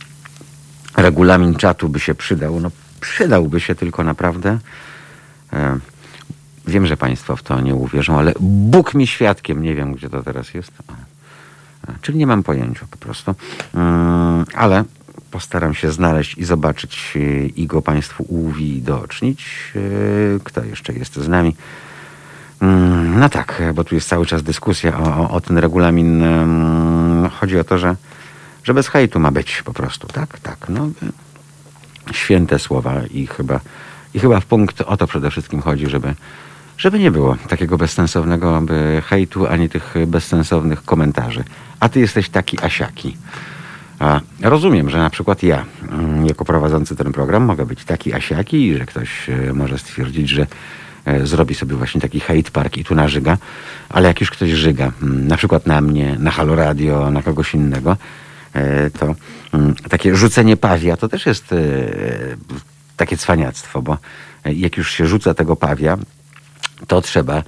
regulamin czatu by się przydał. No, przydałby się tylko naprawdę. E, wiem, że Państwo w to nie uwierzą, ale Bóg mi świadkiem, nie wiem, gdzie to teraz jest. Czyli nie mam pojęcia po prostu. Mm, ale postaram się znaleźć i zobaczyć e, i go Państwu uwidocznić. E, kto jeszcze jest z nami? Mm, no tak, bo tu jest cały czas dyskusja o, o, o ten regulamin. Mm, chodzi o to, że, że bez hejtu ma być po prostu, tak? Tak, no. Święte słowa i chyba, i chyba w punkt o to przede wszystkim chodzi, żeby żeby nie było takiego bezsensownego hejtu, ani tych bezsensownych komentarzy. A ty jesteś taki asiaki. A rozumiem, że na przykład ja, mm, jako prowadzący ten program, mogę być taki asiaki i że ktoś e, może stwierdzić, że e, zrobi sobie właśnie taki hate park i tu nażyga, ale jak już ktoś żyga, mm, na przykład na mnie, na Halo Radio, na kogoś innego, e, to mm, takie rzucenie pawia to też jest takie cwaniactwo, bo jak już się rzuca tego pawia, to trzeba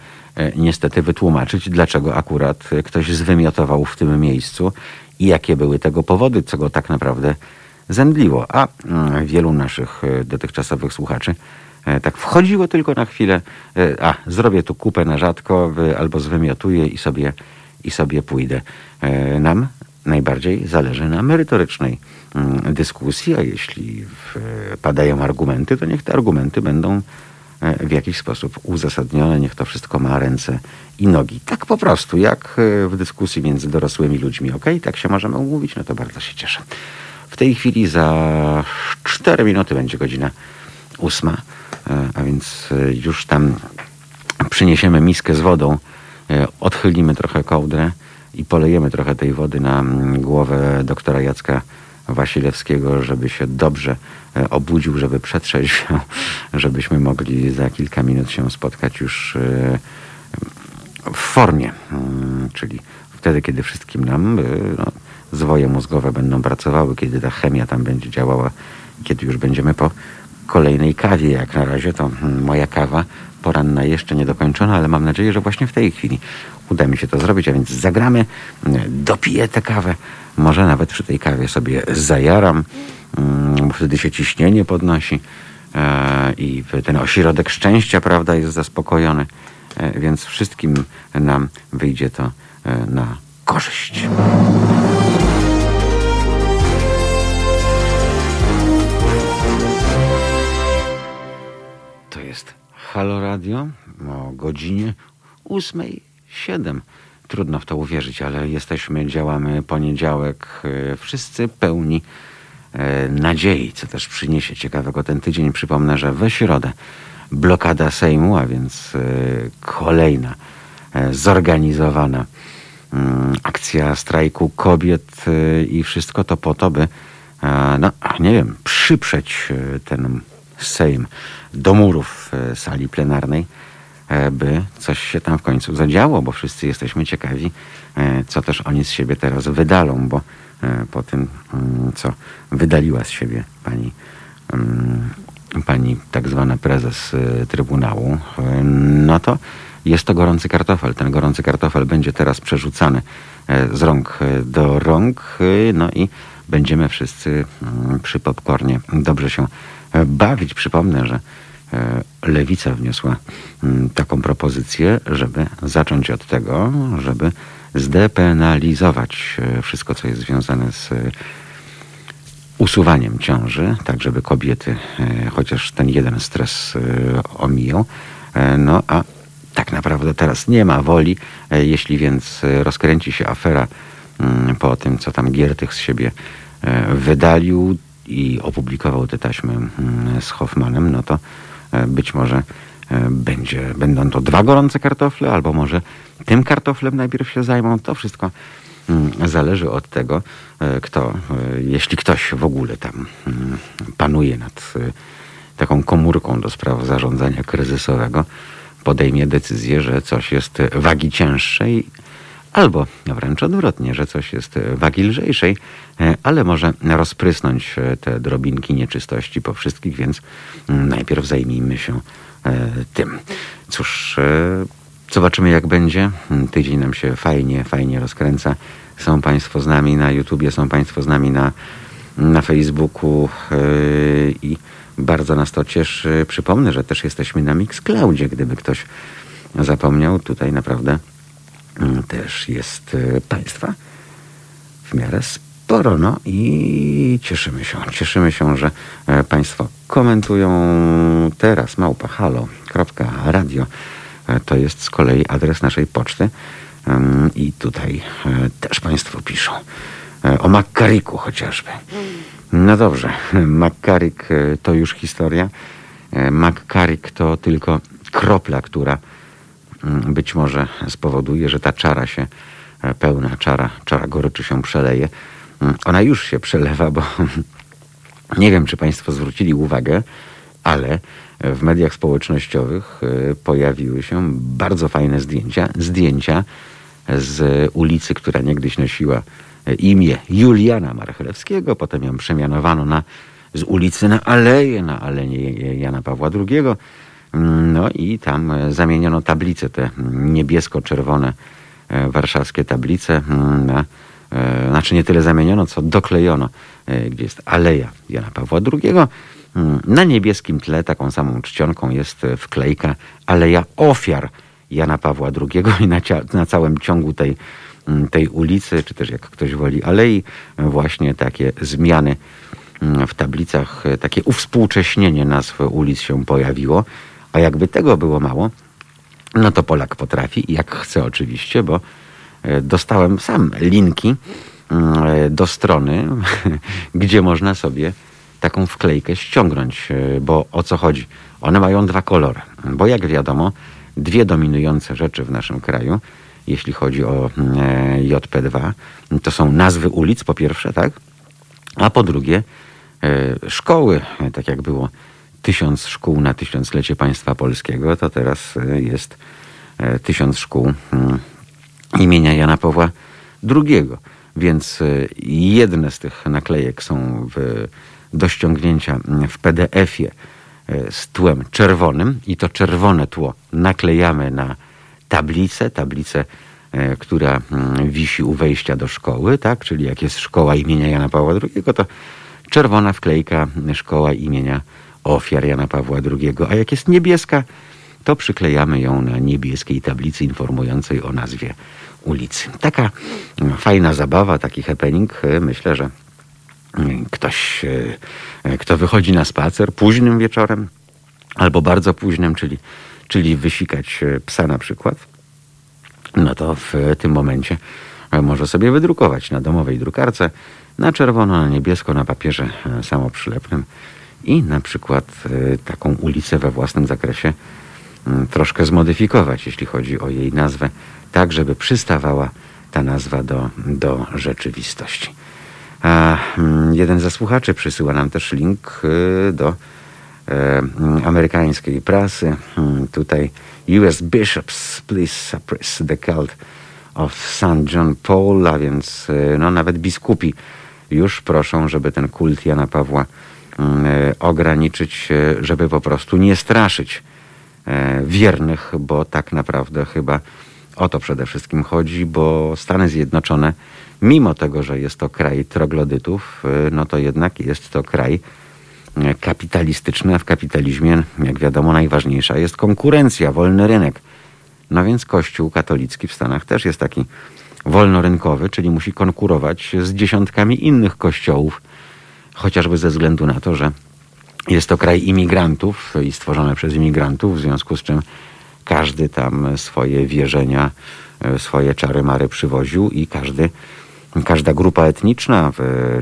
niestety wytłumaczyć, dlaczego akurat ktoś zwymiotował w tym miejscu i jakie były tego powody, co go tak naprawdę zemdliło. A mm, wielu naszych e, dotychczasowych słuchaczy e, tak wchodziło tylko na chwilę, a zrobię tu kupę na rzadko, albo zwymiotuję i sobie, i sobie pójdę. Nam najbardziej zależy na merytorycznej mm, dyskusji, a jeśli padają argumenty, to niech te argumenty będą E, w jakiś sposób uzasadnione, niech to wszystko ma ręce i nogi. Tak po prostu, jak e, w dyskusji między dorosłymi ludźmi. Ok, tak się możemy umówić, no to bardzo się cieszę. W tej chwili za 4 minuty będzie godzina ósma, e, a więc już tam przyniesiemy miskę z wodą, odchylimy trochę kołdrę i polejemy trochę tej wody na mm, głowę doktora Jacka Wasilewskiego, żeby się dobrze e, obudził, żeby przetrzeźwiał, żebyśmy mogli za kilka minut się spotkać już e, w formie, mm, czyli wtedy, kiedy wszystkim nam e, no, zwoje mózgowe będą pracowały, kiedy ta chemia tam będzie działała, kiedy już będziemy po kolejnej kawie. Jak na razie to mm, moja kawa poranna jeszcze niedokończona, ale mam nadzieję, że właśnie w tej chwili uda mi się to zrobić, a więc zagramy, dopiję tę kawę, może nawet przy tej kawie sobie zajaram, mm, bo wtedy się ciśnienie podnosi e, i ten ośrodek szczęścia, prawda, jest zaspokojony, e, więc wszystkim nam wyjdzie to e, na korzyść. To jest Halo Radio o godzinie 8.07. Trudno w to uwierzyć, ale jesteśmy, działamy poniedziałek, e, wszyscy pełni e, nadziei, co też przyniesie ciekawego ten tydzień. Przypomnę, że we środę blokada Sejmu, a więc e, kolejna zorganizowana mm, akcja strajku kobiet i wszystko to po to, by no, nie wiem, przyprzeć ten Sejm do murów sali plenarnej by coś się tam w końcu zadziało, bo wszyscy jesteśmy ciekawi, e, co też oni z siebie teraz wydalą, bo e, po tym, mm, co wydaliła z siebie pani, mm, pani tak zwana prezes Trybunału, no to jest to gorący kartofel. Ten gorący kartofel będzie teraz przerzucany z rąk do rąk, no i będziemy wszyscy mm, przy popcornie dobrze się bawić. Przypomnę, że E, lewica wniosła mm, taką propozycję, żeby zacząć od tego, żeby zdepenalizować e, wszystko, co jest związane z e, usuwaniem ciąży, tak żeby kobiety chociaż ten jeden stres omijał. No a tak naprawdę teraz nie ma woli. Jeśli więc rozkręci się afera mm, po tym, co tam Giertych z siebie wydalił i opublikował te taśmy mm, z Hoffmanem, no to E, być może e, będzie, będą to dwa gorące kartofle, albo może tym kartoflem najpierw się zajmą. To wszystko mm, zależy od tego, e, kto, jeśli ktoś w ogóle tam mm, panuje nad taką komórką do spraw zarządzania kryzysowego, podejmie decyzję, że coś jest wagi cięższej, albo wręcz odwrotnie, że coś jest wagi lżejszej, ale może rozprysnąć te drobinki nieczystości po wszystkich, więc najpierw zajmijmy się e, tym. Cóż, e, zobaczymy jak będzie. Tydzień nam się fajnie, fajnie rozkręca. Są Państwo z nami na YouTubie, są Państwo z nami na, na Facebooku e, i bardzo nas to cieszy. Przypomnę, że też jesteśmy na Mixcloudzie, gdyby ktoś zapomniał. Tutaj naprawdę mm, też jest Państwa w miarę sporo. No i cieszymy się. Cieszymy się, że e, Państwo komentują teraz małpa. E, to jest z kolei adres naszej poczty. I tutaj e, też Państwo piszą. O Makkariku chociażby. No dobrze, Makkarik to już historia. Makkarik to tylko kropla, która mm, być może spowoduje, że ta czara się, pełna czara, czara goryczy się przeleje. Ona już się przelewa, bo nie wiem, czy Państwo zwrócili uwagę, ale w mediach społecznościowych e, pojawiły się bardzo fajne zdjęcia. Zdjęcia z ulicy, która niegdyś nosiła e, imię Juliana Marchlewskiego, potem ją przemianowano na, z ulicy na Aleję, na Aleję Jana Pawła II. Mm, no i tam e, zamieniono tablice, te niebiesko-czerwone warszawskie tablice mm, na E, znaczy nie tyle zamieniono, co doklejono, e, gdzie jest Aleja Jana Pawła II. Mm, na niebieskim tle taką samą czcionką jest wklejka Aleja Ofiar Jana Pawła II i na, na całym ciągu tej, tej ulicy, czy też jak ktoś woli alei, właśnie takie zmiany w tablicach, e, takie uwspółcześnienie nazw ulic się pojawiło. A jakby tego było mało, no to Polak potrafi, jak chce oczywiście, bo E, dostałem sam linki mm, e, do strony, gdzie można sobie taką wklejkę ściągnąć, e, bo o co chodzi? One mają dwa kolory, bo jak wiadomo, dwie dominujące rzeczy w naszym kraju, jeśli chodzi o mm, JP2, to są nazwy ulic po pierwsze, tak? A po drugie szkoły, tak jak było tysiąc szkół na tysiąclecie państwa polskiego, to teraz jest tysiąc szkół mm, imienia Jana Pawła II. Więc e, jedne z tych naklejek są w, do ściągnięcia w PDF-ie e, z tłem czerwonym i to czerwone tło naklejamy na tablicę, tablicę, e, która mm, wisi u wejścia do szkoły, tak? czyli jak jest szkoła imienia Jana Pawła II, to czerwona wklejka szkoła imienia ofiar Jana Pawła II, a jak jest niebieska, to przyklejamy ją na niebieskiej tablicy informującej o nazwie ulicy. Taka fajna zabawa, taki happening. Myślę, że ktoś, kto wychodzi na spacer późnym wieczorem albo bardzo późnym, czyli czyli wysikać psa na przykład, no to w tym momencie może sobie wydrukować na domowej drukarce na czerwono, na niebiesko, na papierze samoprzylepnym i na przykład taką ulicę we własnym zakresie mm, troszkę zmodyfikować, jeśli chodzi o jej nazwę, tak żeby przystawała ta nazwa do, do rzeczywistości. A mm, jeden ze słuchaczy przysyła nam też link y, do e, amerykańskiej prasy. Hmm, tutaj US bishops please suppress the cult of St. John Paul, a więc no, nawet biskupi już proszą, żeby ten kult Jana Pawła mm, ograniczyć, żeby po prostu nie straszyć e, wiernych, bo tak naprawdę chyba o to przede wszystkim chodzi, bo Stany Zjednoczone, mimo tego, że jest to kraj troglodytów, y, no to jednak jest to kraj kapitalistyczny, a w kapitalizmie, jak wiadomo, najważniejsza jest konkurencja, wolny rynek. No więc Kościół katolicki w Stanach też jest taki wolnorynkowy, czyli musi konkurować z dziesiątkami innych kościołów, chociażby ze względu na to, że jest to kraj imigrantów i stworzony przez imigrantów, w związku z czym każdy tam swoje wierzenia, e, swoje czary mary przywoził i każdy, każda grupa etniczna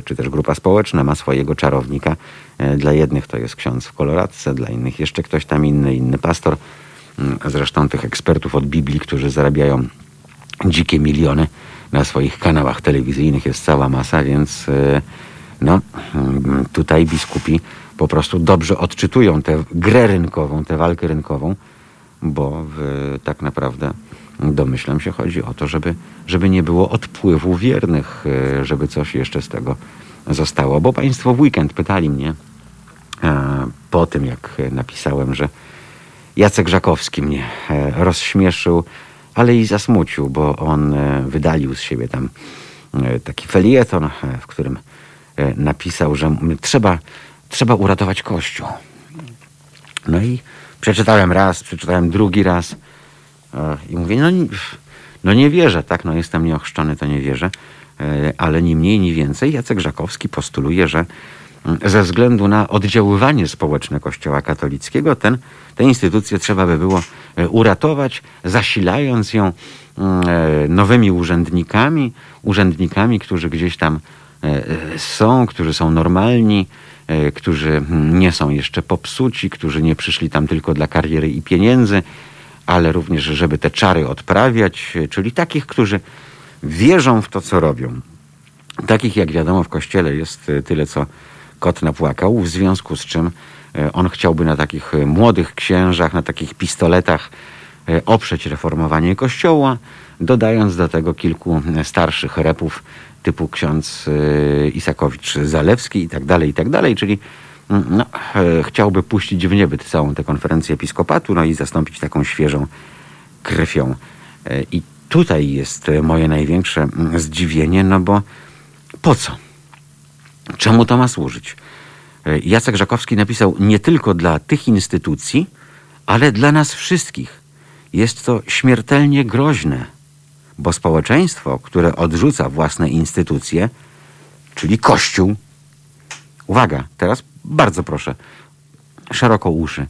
czy też grupa społeczna ma swojego czarownika. E, dla jednych to jest ksiądz w koloradce, dla innych jeszcze ktoś tam inny, inny pastor. Mm, zresztą tych ekspertów od Biblii, którzy zarabiają dzikie miliony na swoich kanałach telewizyjnych jest cała masa, więc e, no, mm, tutaj biskupi po prostu dobrze odczytują tę grę rynkową, tę walkę rynkową bo w, tak naprawdę domyślam się chodzi o to, żeby, żeby nie było odpływu wiernych, e, żeby coś jeszcze z tego zostało. Bo Państwo w weekend pytali mnie e, po tym, jak napisałem, że Jacek Żakowski mnie e, rozśmieszył, ale i zasmucił, bo on wydalił z siebie tam taki felieton, w którym napisał, że trzeba, trzeba uratować Kościół. No i Przeczytałem raz, przeczytałem drugi raz e, i mówię, no, no nie wierzę, tak, no jestem nieochrzczony, to nie wierzę, e, ale ni mniej, ni więcej Jacek Żakowski postuluje, że ze względu na oddziaływanie społeczne Kościoła katolickiego ten, tę instytucję trzeba by było e, uratować, zasilając ją nowymi urzędnikami, urzędnikami, którzy gdzieś tam są, którzy są normalni, E, którzy nie są jeszcze popsuci, którzy nie przyszli tam tylko dla kariery i pieniędzy, ale również, żeby te czary odprawiać, e, czyli takich, którzy wierzą w to, co robią. Takich, jak wiadomo, w kościele jest e, tyle, co kot napłakał, w związku z czym on chciałby na takich młodych księżach, na takich pistoletach oprzeć reformowanie kościoła, dodając do tego kilku starszych repów typu ksiądz y, Isakowicz-Zalewski i tak dalej, i tak dalej, czyli mm, no, e, chciałby puścić w niebyt całą tę konferencję episkopatu, no i zastąpić taką świeżą krwią. E, I tutaj jest moje największe mm, zdziwienie, no bo po co? Czemu to ma służyć? E, Jacek Żakowski napisał nie tylko dla tych instytucji, ale dla nas wszystkich. Jest to śmiertelnie groźne bo społeczeństwo, które odrzuca własne instytucje, czyli Kościół, uwaga, teraz bardzo proszę, szeroko uszy,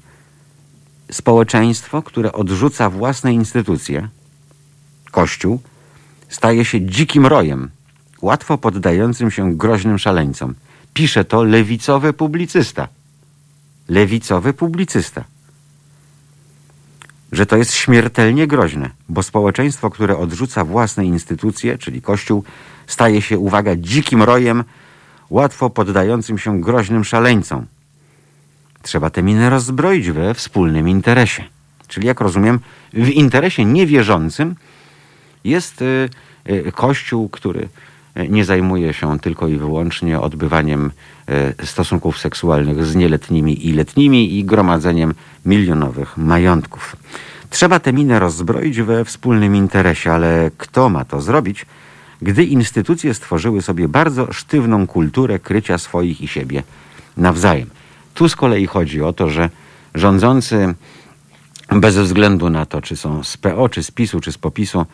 społeczeństwo, które odrzuca własne instytucje, Kościół, staje się dzikim rojem, łatwo poddającym się groźnym szaleńcom. Pisze to lewicowy publicysta. Lewicowy publicysta że to jest śmiertelnie groźne, bo społeczeństwo, które odrzuca własne instytucje, czyli Kościół, staje się, uwaga, dzikim rojem, łatwo poddającym się groźnym szaleńcom. Trzeba te miny rozbroić we wspólnym interesie. Czyli, jak rozumiem, w interesie niewierzącym jest y, y, Kościół, który nie zajmuje się tylko i wyłącznie odbywaniem y, stosunków seksualnych z nieletnimi i letnimi i gromadzeniem milionowych majątków. Trzeba tę minę rozbroić we wspólnym interesie, ale kto ma to zrobić, gdy instytucje stworzyły sobie bardzo sztywną kulturę krycia swoich i siebie nawzajem? Tu z kolei chodzi o to, że rządzący bez względu na to, czy są z PO, czy z PiSu, czy z popisu, e,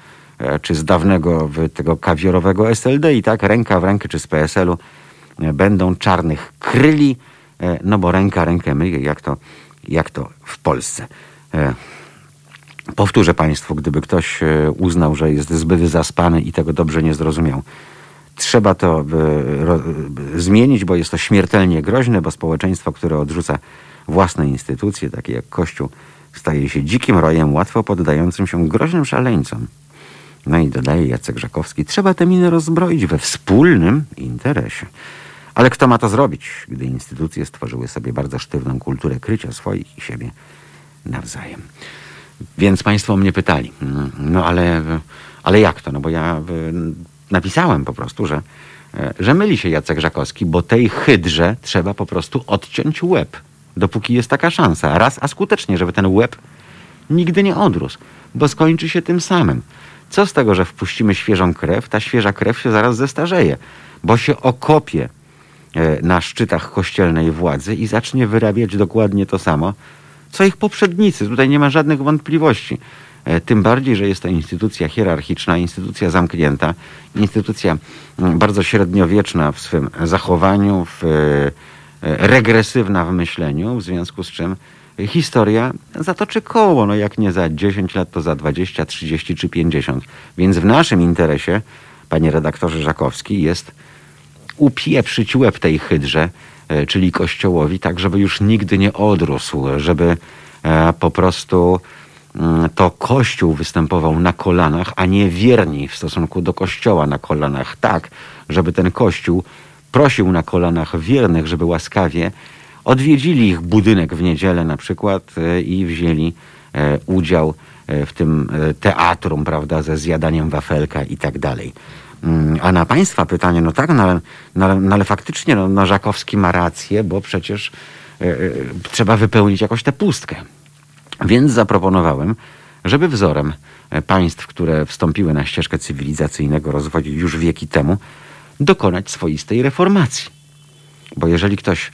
czy z dawnego tego kawiorowego SLD i tak ręka w rękę, czy z PSL-u, e, będą czarnych kryli, e, no bo ręka rękę myje, jak to jak to w Polsce. E, Powtórzę Państwu, gdyby ktoś e, uznał, że jest zbyt zaspany i tego dobrze nie zrozumiał. Trzeba to zmienić, bo jest to śmiertelnie groźne, bo społeczeństwo, które odrzuca własne instytucje, takie jak Kościół, staje się dzikim rojem, łatwo poddającym się groźnym szaleńcom. No i dodaje Jacek Żakowski, trzeba te miny rozbroić we wspólnym interesie. Ale kto ma to zrobić, gdy instytucje stworzyły sobie bardzo sztywną kulturę krycia swoich i siebie nawzajem? Więc Państwo mnie pytali, no ale, ale jak to? No bo ja napisałem po prostu, że, że myli się Jacek Żakowski, bo tej hydrze trzeba po prostu odciąć łeb, dopóki jest taka szansa. Raz, a skutecznie, żeby ten łeb nigdy nie odrósł, bo skończy się tym samym. Co z tego, że wpuścimy świeżą krew? Ta świeża krew się zaraz zestarzeje, bo się okopie e, na szczytach kościelnej władzy i zacznie wyrabiać dokładnie to samo, co ich poprzednicy. Tutaj nie ma żadnych wątpliwości. E, tym bardziej, że jest to instytucja hierarchiczna, instytucja zamknięta, instytucja mm, bardzo średniowieczna w swym zachowaniu, w, e, regresywna w myśleniu, w związku z czym historia zatoczy koło. No jak nie za 10 lat, to za 20, 30 czy 50. Więc w naszym interesie, panie redaktorze Żakowski, jest upieprzyć łeb tej hydrze, e, czyli Kościołowi, tak żeby już nigdy nie odrósł, żeby e, po prostu mm, to Kościół występował na kolanach, a nie wierni w stosunku do Kościoła na kolanach. Tak, żeby ten Kościół prosił na kolanach wiernych, żeby łaskawie odwiedzili ich budynek w niedzielę na przykład e, i wzięli e, udział e, w tym teatrum, prawda, ze zjadaniem wafelka i tak dalej. Mm, a na Państwa pytanie, no tak, no ale, no no ale faktycznie no, no Żakowski ma rację, bo przecież trzeba wypełnić jakoś tę pustkę. Więc zaproponowałem, żeby wzorem państw, które wstąpiły na ścieżkę cywilizacyjnego rozwoju już wieki temu, dokonać swoistej reformacji. Bo jeżeli ktoś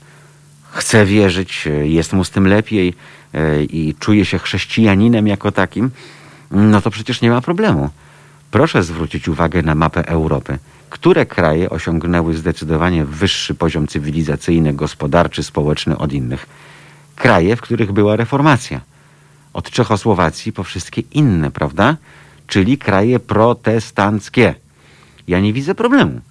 chce wierzyć, e, jest mu z tym lepiej e, i czuje się chrześcijaninem jako takim, no to przecież nie ma problemu. Proszę zwrócić uwagę na mapę Europy. Które kraje osiągnęły zdecydowanie wyższy poziom cywilizacyjny, gospodarczy, społeczny od innych? Kraje, w których była reformacja. Od Czechosłowacji po wszystkie inne, prawda? Czyli kraje protestanckie. Ja nie widzę problemu.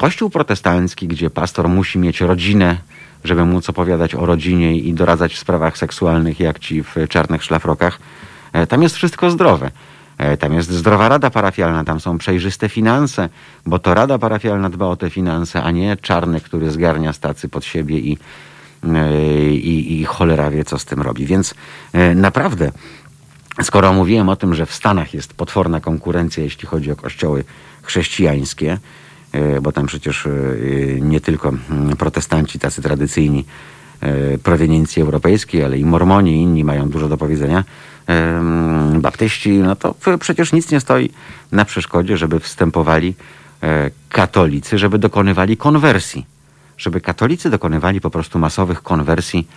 Kościół protestancki, gdzie pastor musi mieć rodzinę, żeby móc opowiadać o rodzinie i doradzać w sprawach seksualnych, jak ci w czarnych szlafrokach, e, tam jest wszystko zdrowe. E, tam jest zdrowa rada parafialna, tam są przejrzyste finanse, bo to rada parafialna dba o te finanse, a nie czarny, który zgarnia stacy pod siebie i, e, i, i cholera wie, co z tym robi. Więc naprawdę, skoro mówiłem o tym, że w Stanach jest potworna konkurencja, jeśli chodzi o kościoły chrześcijańskie, bo tam przecież e, nie tylko mm, protestanci tacy tradycyjni e, proweniencji europejskiej, ale i mormoni inni mają dużo do powiedzenia. Mm, baptyści, no to przecież nic nie stoi na przeszkodzie, żeby wstępowali katolicy, żeby dokonywali konwersji. Żeby katolicy dokonywali po prostu masowych konwersji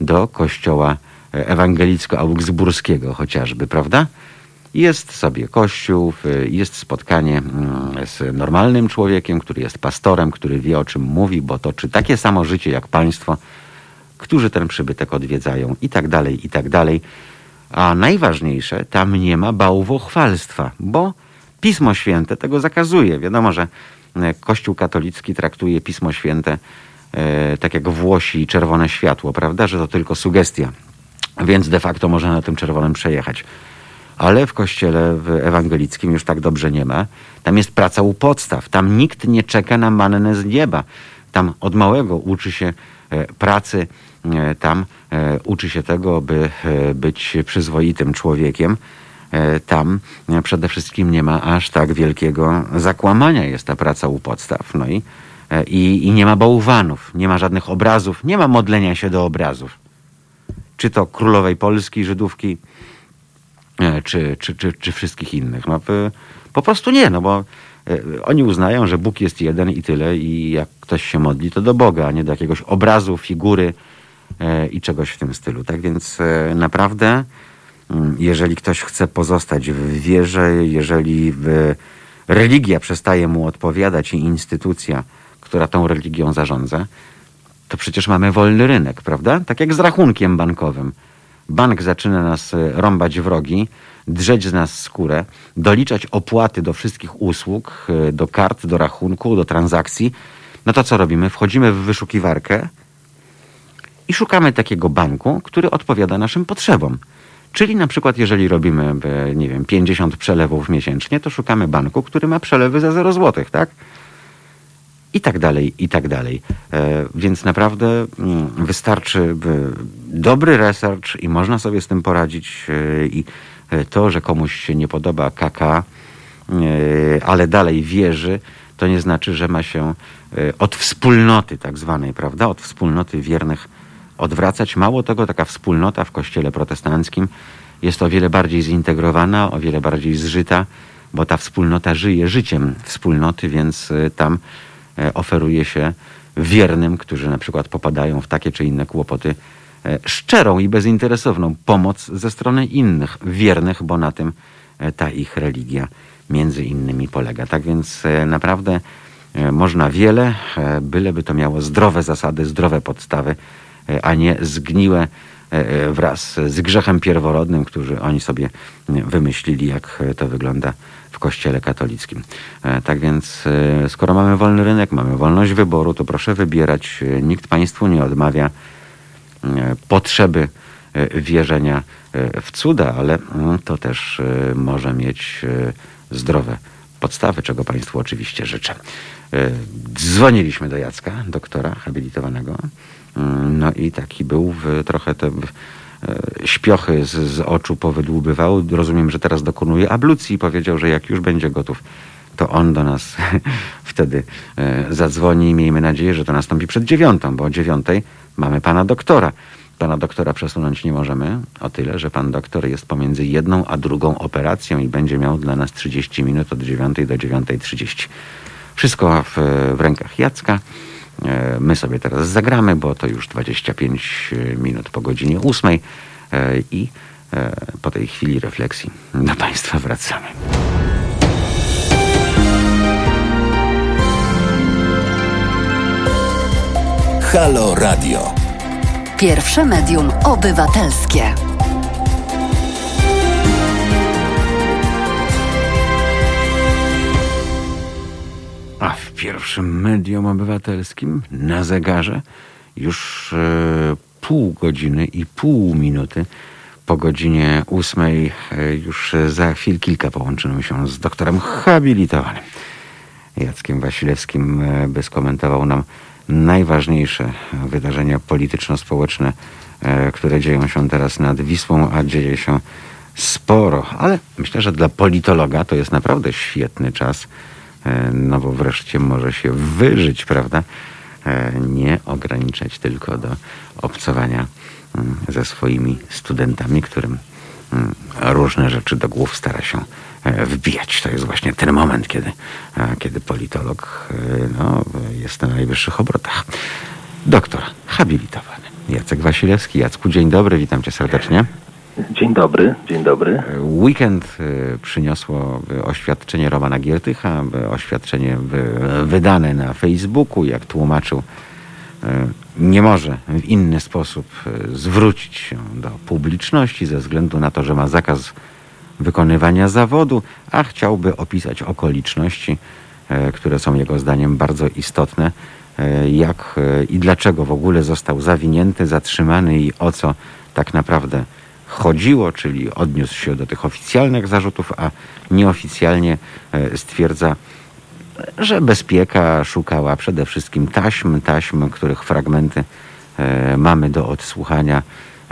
do kościoła ewangelicko-augsburskiego chociażby, prawda? Jest sobie kościół, jest spotkanie mm, z normalnym człowiekiem, który jest pastorem, który wie o czym mówi, bo toczy takie samo życie jak państwo, którzy ten przybytek odwiedzają i tak dalej, i tak dalej. A najważniejsze, tam nie ma bałwochwalstwa, bo Pismo Święte tego zakazuje. Wiadomo, że e, Kościół katolicki traktuje Pismo Święte e, tak jak Włosi i czerwone światło, prawda, że to tylko sugestia. Więc de facto można na tym czerwonym przejechać ale w kościele ewangelickim już tak dobrze nie ma. Tam jest praca u podstaw. Tam nikt nie czeka na mannę z nieba. Tam od małego uczy się e, pracy, e, tam e, uczy się tego, by być przyzwoitym człowiekiem. Tam przede wszystkim nie ma aż tak wielkiego zakłamania. Jest ta praca u podstaw. No i, i, i nie ma bałwanów, nie ma żadnych obrazów, nie ma modlenia się do obrazów. Czy to królowej Polski, Żydówki, czy, czy, czy, czy wszystkich innych. No, po prostu nie, no bo e, oni uznają, że Bóg jest jeden i tyle i jak ktoś się modli, to do Boga, a nie do jakiegoś obrazu, figury e, i czegoś w tym stylu. Tak więc naprawdę, mm, jeżeli ktoś chce pozostać w wierze, jeżeli religia przestaje mu odpowiadać i instytucja, która tą religią zarządza, to przecież mamy wolny rynek, prawda? Tak jak z rachunkiem bankowym. Bank zaczyna nas e, rąbać w rogi, drzeć z nas skórę, doliczać opłaty do wszystkich usług, e, do kart, do rachunku, do transakcji, no to co robimy? Wchodzimy w wyszukiwarkę i szukamy takiego banku, który odpowiada naszym potrzebom. Czyli na przykład, jeżeli robimy, e, nie wiem, 50 przelewów miesięcznie, to szukamy banku, który ma przelewy za 0 zł, tak? I tak dalej, i tak dalej. E, więc naprawdę mm, wystarczy dobry research i można sobie z tym poradzić. E, I e, to, że komuś się nie podoba KK, ale dalej wierzy, to nie znaczy, że ma się od wspólnoty tak zwanej, prawda? Od wspólnoty wiernych odwracać. Mało tego, taka wspólnota w kościele protestanckim jest o wiele bardziej zintegrowana, o wiele bardziej zżyta, bo ta wspólnota żyje życiem wspólnoty, więc tam oferuje się wiernym, którzy na przykład popadają w takie czy inne kłopoty, e, szczerą i bezinteresowną pomoc ze strony innych wiernych, bo na tym e, ta ich religia między innymi polega. Tak więc e, naprawdę e, można wiele, e, byleby to miało zdrowe zasady, zdrowe podstawy, e, a nie zgniłe e, e, wraz z grzechem pierworodnym, który oni sobie e, wymyślili, jak e, to wygląda w kościele katolickim. E, Tak więc e, skoro mamy wolny rynek, mamy wolność wyboru, to proszę wybierać. E, Nikt Państwu nie odmawia potrzeby wierzenia w cuda, ale mm, to też może mieć zdrowe podstawy, czego Państwu oczywiście życzę. Dzwoniliśmy do Jacka, doktora habilitowanego. Mm, No i taki był w, trochę te śpiochy z, z oczu powydłubywał. Rozumiem, że teraz dokonuje ablucji i powiedział, że jak już będzie gotów, to on do nas wtedy e, zadzwoni miejmy nadzieję, że to nastąpi przed dziewiątą, bo o dziewiątej mamy pana doktora. Pana doktora przesunąć nie możemy o tyle, że pan doktor jest pomiędzy jedną a drugą operacją i będzie miał dla nas 30 minut od 9 do 9.30. Wszystko w, w rękach Jacka. E, My sobie teraz zagramy, bo to już 25 minut po godzinie 8 e, i e, po tej chwili refleksji do Państwa wracamy. Halo Radio. Pierwsze medium obywatelskie. A w pierwszym medium obywatelskim na zegarze już e, pół godziny i pół minuty po godzinie ósmej. E, już za chwil kilka połączymy się z doktorem habilitowanym Jackiem Wasilewskim, e, by skomentował nam najważniejsze wydarzenia polityczno-społeczne, e, które dzieją się teraz nad Wisłą, a dzieje się sporo. Ale myślę, że dla politologa to jest naprawdę świetny czas, e, no bo wreszcie może się wyżyć, prawda? E, Nie ograniczać tylko do obcowania mm, ze swoimi studentami, którym mm, różne rzeczy do głów stara się e, wbijać. To jest właśnie ten moment, kiedy, e, kiedy politolog e, no, jest na najwyższych obrotach. Doktor habilitowany Jacek Wasilewski. Jacku, dzień dobry, witam cię serdecznie. Dzień dobry, dzień dobry. Weekend e, przyniosło e, oświadczenie Romana Giertycha, e, oświadczenie wy- wydane na Facebooku, jak tłumaczył, nie może w inny sposób zwrócić się do publiczności ze względu na to, że ma zakaz wykonywania zawodu, a chciałby opisać okoliczności, które są jego zdaniem bardzo istotne, jak i dlaczego w ogóle został zawinięty, zatrzymany i o co tak naprawdę chodziło, czyli odniósł się do tych oficjalnych zarzutów, a nieoficjalnie e, stwierdza, że bezpieka szukała przede wszystkim taśm, taśm, których fragmenty e, mamy do odsłuchania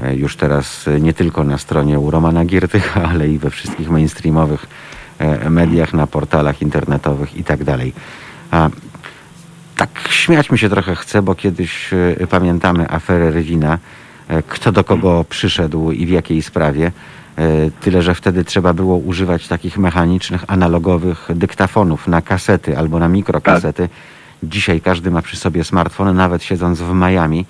e, już teraz nie tylko na stronie u Romana Giertycha, ale i we wszystkich mainstreamowych mediach, na portalach internetowych i tak dalej. Tak śmiać mi się trochę chce, bo kiedyś pamiętamy aferę Rywina, kto do kogo przyszedł i w jakiej sprawie. E, Tyle, że wtedy trzeba było używać takich mechanicznych, analogowych dyktafonów na kasety albo na mikrokasety. Dzisiaj każdy ma przy sobie smartfon, nawet siedząc w Miami.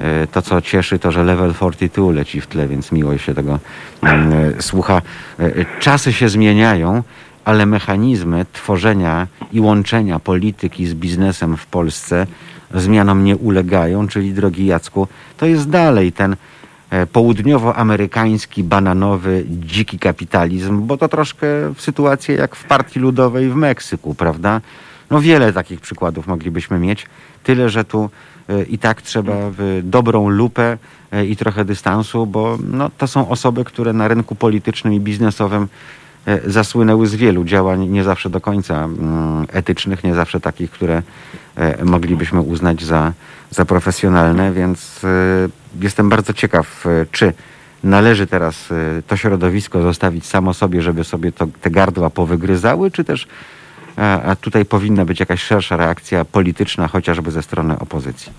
E, To, co cieszy, to, że level 42 leci w tle, więc miło się tego mm, e, słucha. E, Czasy się zmieniają, ale mechanizmy tworzenia i łączenia polityki z biznesem w Polsce zmianom nie ulegają, czyli drogi Jacku, to jest dalej ten e, południowoamerykański, bananowy, dziki kapitalizm, bo to troszkę w sytuacji jak w Partii Ludowej w Meksyku, prawda? No wiele takich przykładów moglibyśmy mieć, tyle że tu e, i tak trzeba w dobrą lupę e, i trochę dystansu, bo no, to są osoby, które na rynku politycznym i biznesowym zasłynęły z wielu działań, nie zawsze do końca mm, etycznych, nie zawsze takich, które e, moglibyśmy uznać za, za profesjonalne, więc e, jestem bardzo ciekaw, e, czy należy teraz e, to środowisko zostawić samo sobie, żeby sobie to, te gardła powygryzały, czy też a tutaj powinna być jakaś szersza reakcja polityczna, chociażby ze strony opozycji.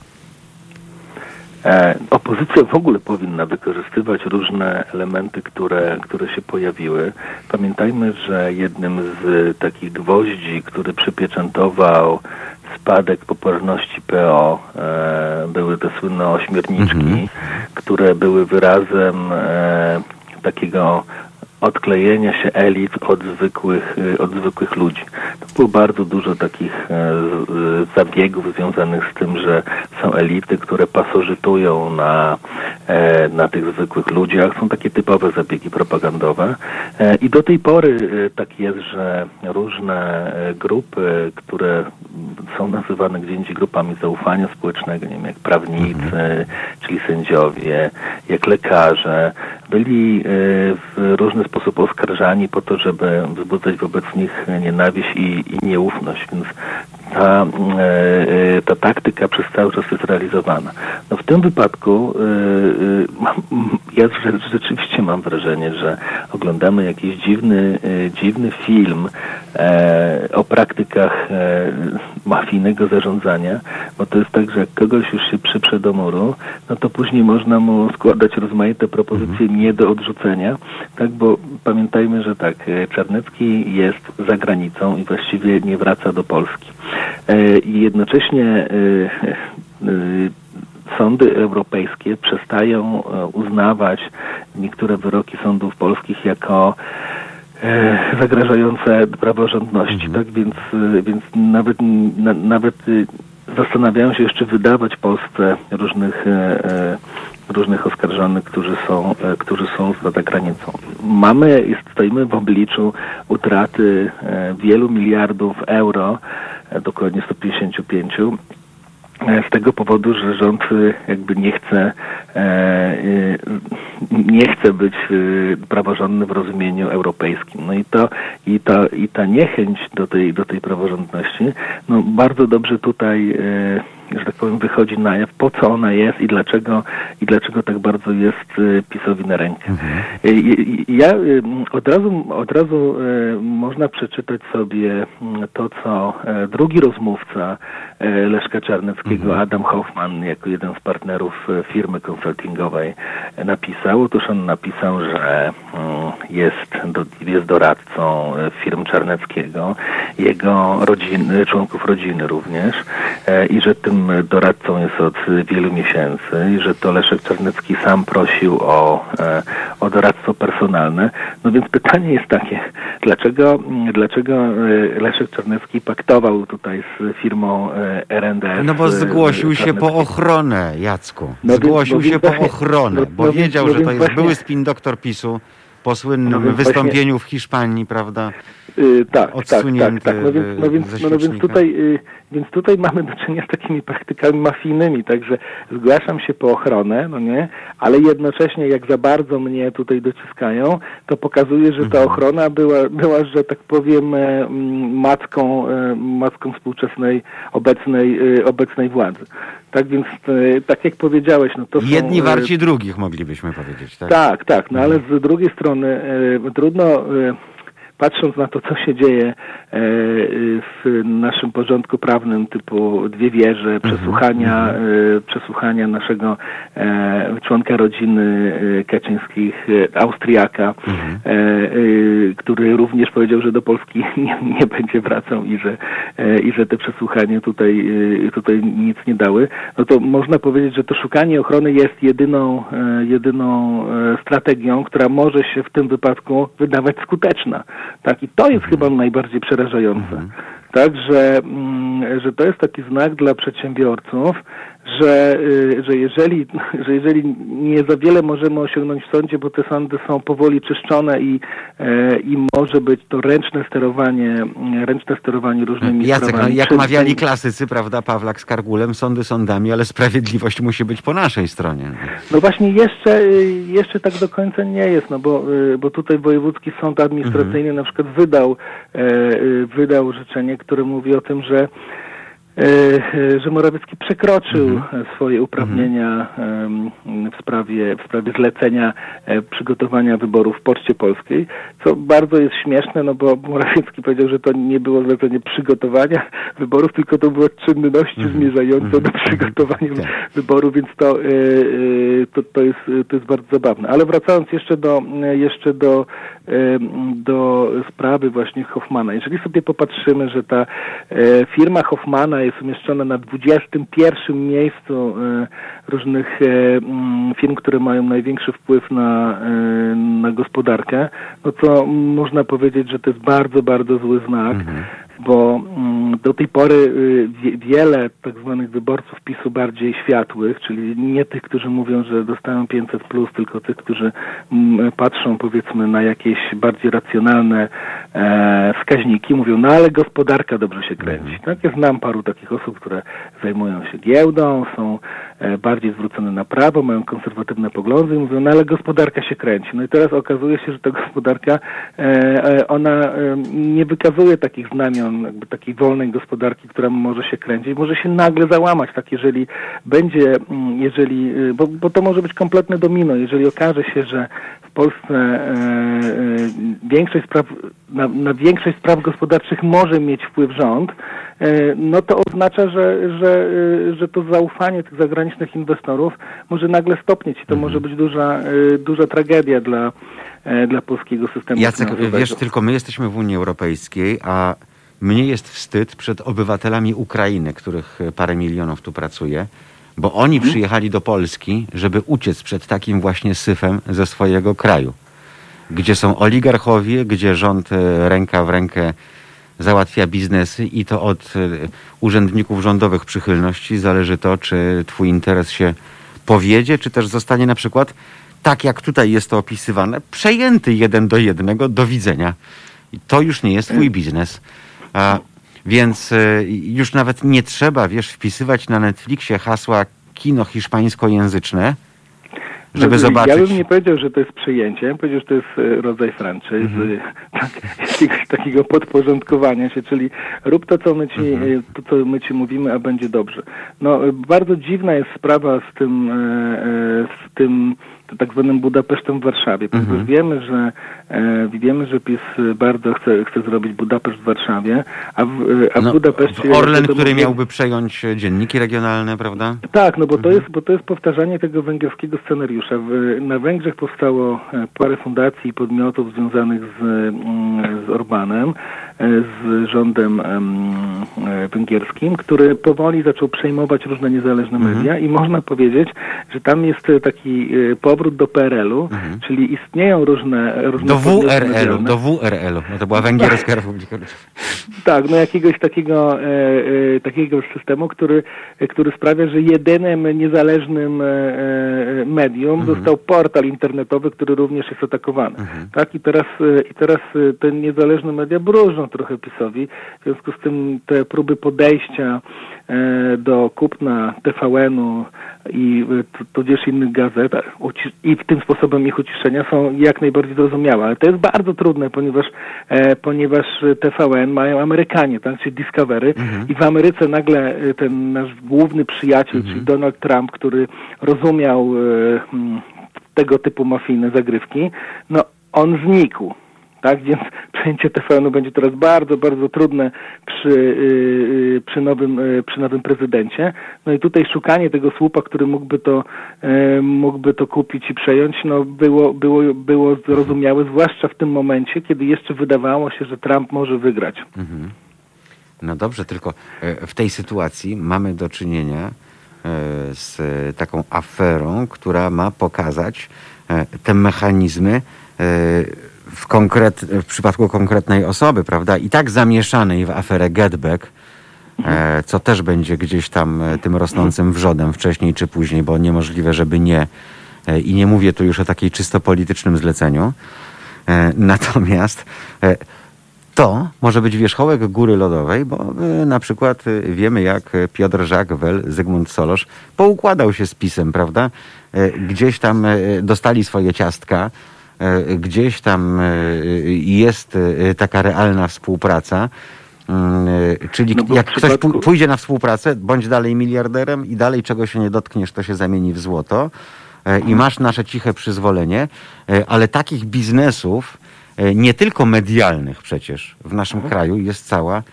E, opozycja w ogóle powinna wykorzystywać różne elementy, które, które się pojawiły. Pamiętajmy, że jednym z takich gwoździ, który przypieczętował spadek popularności PO, e, były te słynne ośmiorniczki, Mhm. które były wyrazem e, takiego odklejenia się elit od zwykłych, y, od zwykłych ludzi. To było bardzo dużo takich e, zabiegów związanych z tym, że są elity, które pasożytują na, e, na tych zwykłych ludziach. Są takie typowe zabiegi propagandowe. E, I do tej pory tak jest, że różne grupy, które są nazywane gdzie indziej grupami zaufania społecznego, nie wiem, jak prawnicy, czyli sędziowie, jak lekarze, byli w różny sposób oskarżani po to, żeby wzbudzać wobec nich nienawiść i, i nieufność, więc ta, e, e, ta taktyka przez cały czas jest realizowana. No w tym wypadku e, ja rze- rzeczywiście mam wrażenie, że oglądamy jakiś dziwny, dziwny film o praktykach mafijnego zarządzania, bo to jest tak, że jak kogoś już się przyprze do muru, no to później można mu składać rozmaite propozycje nie do odrzucenia, tak, bo pamiętajmy, że tak, e, Czarnecki jest za granicą i właściwie nie wraca do Polski. E, I jednocześnie e, sądy europejskie przestają uznawać niektóre wyroki sądów polskich jako zagrażające praworządności, tak? Więc, więc nawet, na, nawet zastanawiają się jeszcze wydawać Polsce różnych różnych oskarżonych, którzy są, e, którzy są za granicą. Mamy, jest- stoimy w obliczu utraty e, wielu miliardów euro, e, dokładnie 155, E, z tego powodu, że rząd jakby nie chce nie chce być praworządny w rozumieniu europejskim. No i to i ta, i ta niechęć do tej, do tej praworządności, no bardzo dobrze tutaj że tak powiem, wychodzi na jaw, po co ona jest i dlaczego, i dlaczego tak bardzo jest y, PiSowi na rękę. Y, y, Ja od razu, od razu można przeczytać sobie mm, to, co e, drugi rozmówca e, Leszka Czarneckiego, Adam Hoffman, jako jeden z partnerów e, firmy konsultingowej napisał. Otóż on napisał, że mm, jest, jest doradcą firm Czarneckiego, jego rodziny, członków rodziny również i że tym doradcą jest od wielu miesięcy i że to Leszek Czarnecki sam prosił o, e, o doradztwo personalne. No więc pytanie jest takie, dlaczego, dlaczego e, Leszek Czarnecki paktował tutaj z firmą e, R&S? No bo zgłosił się po ochronę, Jacku. No Zgłosił no więc się po ochronę, no- bo no wiedział, że to jest właśnie- były spin doktor PiSu po słynnym No wystąpieniu w Hiszpanii, prawda? Y, tak, tak, tak, odsunięty tak. No więc, no więc, no, więc, tutaj, y, więc tutaj mamy do czynienia z takimi praktykami mafijnymi, także zgłaszam się po ochronę, no nie, ale jednocześnie jak za bardzo mnie tutaj dociskają, to pokazuje, że ta Mhm. ochrona była, była, że tak powiem, e, macką, e, macką współczesnej, obecnej, e, obecnej władzy. Tak więc, e, tak jak powiedziałeś, no to Jedni są... e, warci drugich, moglibyśmy powiedzieć, tak? tak, tak, no ale z drugiej strony e, trudno, patrząc na to, co się dzieje w naszym porządku prawnym, typu dwie wieże, przesłuchania, e, przesłuchania naszego e, członka rodziny e, Kaczyńskich, e, Austriaka, e, e, który również powiedział, że do Polski nie, nie będzie wracał i że, e, i że te przesłuchania tutaj, e, tutaj nic nie dały, no to można powiedzieć, że to szukanie ochrony jest jedyną, e, jedyną e, strategią, która może się w tym wypadku wydawać skuteczna. Tak, i to jest chyba najbardziej przerażające. Tak, że, mm, że to jest taki znak dla przedsiębiorców, że, y, że, jeżeli, że jeżeli nie za wiele możemy osiągnąć w sądzie, bo te sądy są powoli czyszczone i, e, i może być to ręczne sterowanie, ręczne sterowanie różnymi Jacek, no, sprawami. jak Przed- mawiali klasycy, prawda, Pawlak z Kargulem, sądy sądami, ale sprawiedliwość musi być po naszej stronie. No właśnie jeszcze, y, jeszcze tak do końca nie jest, no bo, y, bo tutaj Wojewódzki Sąd Administracyjny na przykład wydał, e, wydał orzeczenie, które mówi o tym, że że Morawiecki przekroczył e, swoje uprawnienia em, w sprawie, w sprawie zlecenia e, przygotowania wyborów w Poczcie Polskiej, co bardzo jest śmieszne, no bo Morawiecki powiedział, że to nie było zlecenie przygotowania wyborów, tylko to było czynności zmierzające do przygotowania Tak. wyborów, więc to, e, e, to, to, jest, to jest bardzo zabawne. Ale wracając jeszcze do, e, jeszcze do, e, do sprawy właśnie Hoffmana. Jeżeli sobie popatrzymy, że ta e, firma Hoffmana jest umieszczona na 21 miejscu e, różnych e, mm, firm, które mają największy wpływ na, e, na gospodarkę, no to można powiedzieć, że to jest bardzo, bardzo zły znak bo mm, do tej pory y, wie, wiele tak zwanych wyborców PiSu bardziej światłych, czyli nie tych, którzy mówią, że dostają 500 plus, tylko tych, którzy mm, patrzą powiedzmy na jakieś bardziej racjonalne e, wskaźniki, mówią, no ale gospodarka dobrze się kręci. Tak, ja znam paru takich osób, które zajmują się giełdą, są e, bardziej zwrócone na prawo, mają konserwatywne poglądy i mówią, no ale gospodarka się kręci. No i teraz okazuje się, że ta gospodarka, e, e, ona e, nie wykazuje takich znamion jakby takiej wolnej gospodarki, która może się kręcić, może się nagle załamać, tak jeżeli będzie, mm, jeżeli, y, bo, bo to może być kompletne domino, jeżeli okaże się, że w Polsce większość spraw, na, na większość spraw gospodarczych może mieć wpływ rząd, e, no to oznacza, że, że, y, że to zaufanie tych zagranicznych inwestorów może nagle stopnieć i to może być duża, y, duża tragedia dla, e, dla polskiego systemu Jacek, wiesz, tylko my jesteśmy w Unii Europejskiej, a mnie jest wstyd przed obywatelami Ukrainy, których e, parę milionów tu pracuje, bo oni Mhm. przyjechali do Polski, żeby uciec przed takim właśnie syfem ze swojego kraju, gdzie są oligarchowie, gdzie rząd e, ręka w rękę załatwia biznesy i to od e, urzędników rządowych przychylności zależy to, czy twój interes się powiedzie, czy też zostanie na przykład, tak jak tutaj jest to opisywane, przejęty jeden do jednego, do widzenia. I to już nie jest twój biznes. A, więc e, już nawet nie trzeba, wiesz, wpisywać na Netflixie hasła kino hiszpańskojęzyczne, żeby No, zobaczyć. Ja bym nie powiedział, że to jest przejęcie, ja bym powiedział, że to jest e, rodzaj franchise, Mhm. e, tak, jakiegoś takiego podporządkowania się, czyli rób to, co my ci, e, to, co my ci mówimy, a będzie dobrze. No, e, bardzo dziwna jest sprawa z tym, z tym tak zwanym Budapesztem w Warszawie, ponieważ wiemy, że wiemy, że PiS bardzo chce, chce zrobić Budapeszt w Warszawie, a w, e, a w No, Budapeszcie... Orlen, który miałby przejąć e, dzienniki regionalne, prawda? tak, no bo to Mhm. jest, bo to jest powtarzanie tego węgierskiego scenariusza. W, na Węgrzech powstało e, parę fundacji i podmiotów związanych z, mm, z Orbanem, e, z rządem em, e, węgierskim, który powoli zaczął przejmować różne niezależne Mhm. media i można powiedzieć, że tam jest e, taki e, powrót do PRL-u, czyli istnieją różne, różne Mhm. WRL-u, do WRL-u. No to była Węgierska Republika Ludowa. Tak, no jakiegoś takiego, e, e, takiego systemu, który, który sprawia, że jedynym niezależnym e, e, medium został portal internetowy, który również jest atakowany. Tak, i teraz, i teraz te niezależne media brużą trochę PiSowi, w związku z tym te próby podejścia do kupna TVN-u i t- tudzież innych gazet i tym sposobem ich uciszenia są jak najbardziej zrozumiałe. Ale to jest bardzo trudne, ponieważ, e, ponieważ TVN mają Amerykanie, tak, czyli Discovery i w Ameryce nagle e, ten nasz główny przyjaciel, czyli Donald Trump, który rozumiał e, tego typu mafijne zagrywki, no on znikł. Tak, więc przejęcie TVN-u będzie teraz bardzo, bardzo trudne przy, yy, przy, nowym, yy, przy nowym prezydencie. No i tutaj szukanie tego słupa, który mógłby to, mógłby to kupić i przejąć, no było, było, było zrozumiałe, zwłaszcza w tym momencie, kiedy jeszcze wydawało się, że Trump może wygrać. No dobrze, tylko w tej sytuacji mamy do czynienia z taką aferą, która ma pokazać te mechanizmy w, konkret, w przypadku konkretnej osoby, prawda? I tak zamieszanej w aferę Getback, e, co też będzie gdzieś tam e, tym rosnącym wrzodem wcześniej czy później, bo niemożliwe, żeby nie. E, I nie mówię tu już o takiej czysto politycznym zleceniu. Natomiast to może być wierzchołek góry lodowej, bo na przykład wiemy, jak Piotr Jacques Wel, Zygmunt Solosz poukładał się z pisem, prawda? Gdzieś tam dostali swoje ciastka, gdzieś tam e, jest e, taka realna współpraca. Mm, e, Czyli No jak ktoś przypadku- pu- pójdzie na współpracę, bądź dalej miliarderem i dalej czego się nie dotkniesz, to się zamieni w złoto. E, i masz nasze ciche przyzwolenie, e, ale takich biznesów, e, nie tylko medialnych przecież w naszym kraju jest cała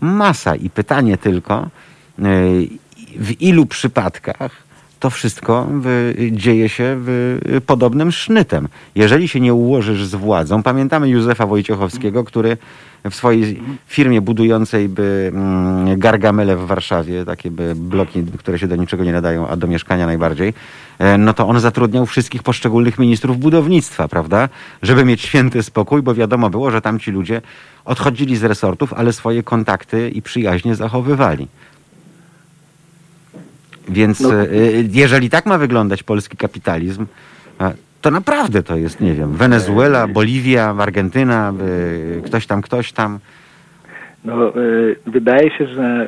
masa. I pytanie tylko, e, w ilu przypadkach to wszystko w, dzieje się w, podobnym sznytem. Jeżeli się nie ułożysz z władzą, pamiętamy Józefa Wojciechowskiego, który w swojej firmie budującej by mm, gargamele w Warszawie, takie by bloki, które się do niczego nie nadają, a do mieszkania najbardziej, e, no to on zatrudniał wszystkich poszczególnych ministrów budownictwa, prawda? Żeby mieć święty spokój, bo wiadomo było, że tamci ludzie odchodzili z resortów, ale swoje kontakty i przyjaźnie zachowywali. Więc No. e, jeżeli tak ma wyglądać polski kapitalizm, e, to naprawdę to jest, nie wiem, Wenezuela, Boliwia, Argentyna, e, ktoś tam, ktoś tam. No, wydaje się, że,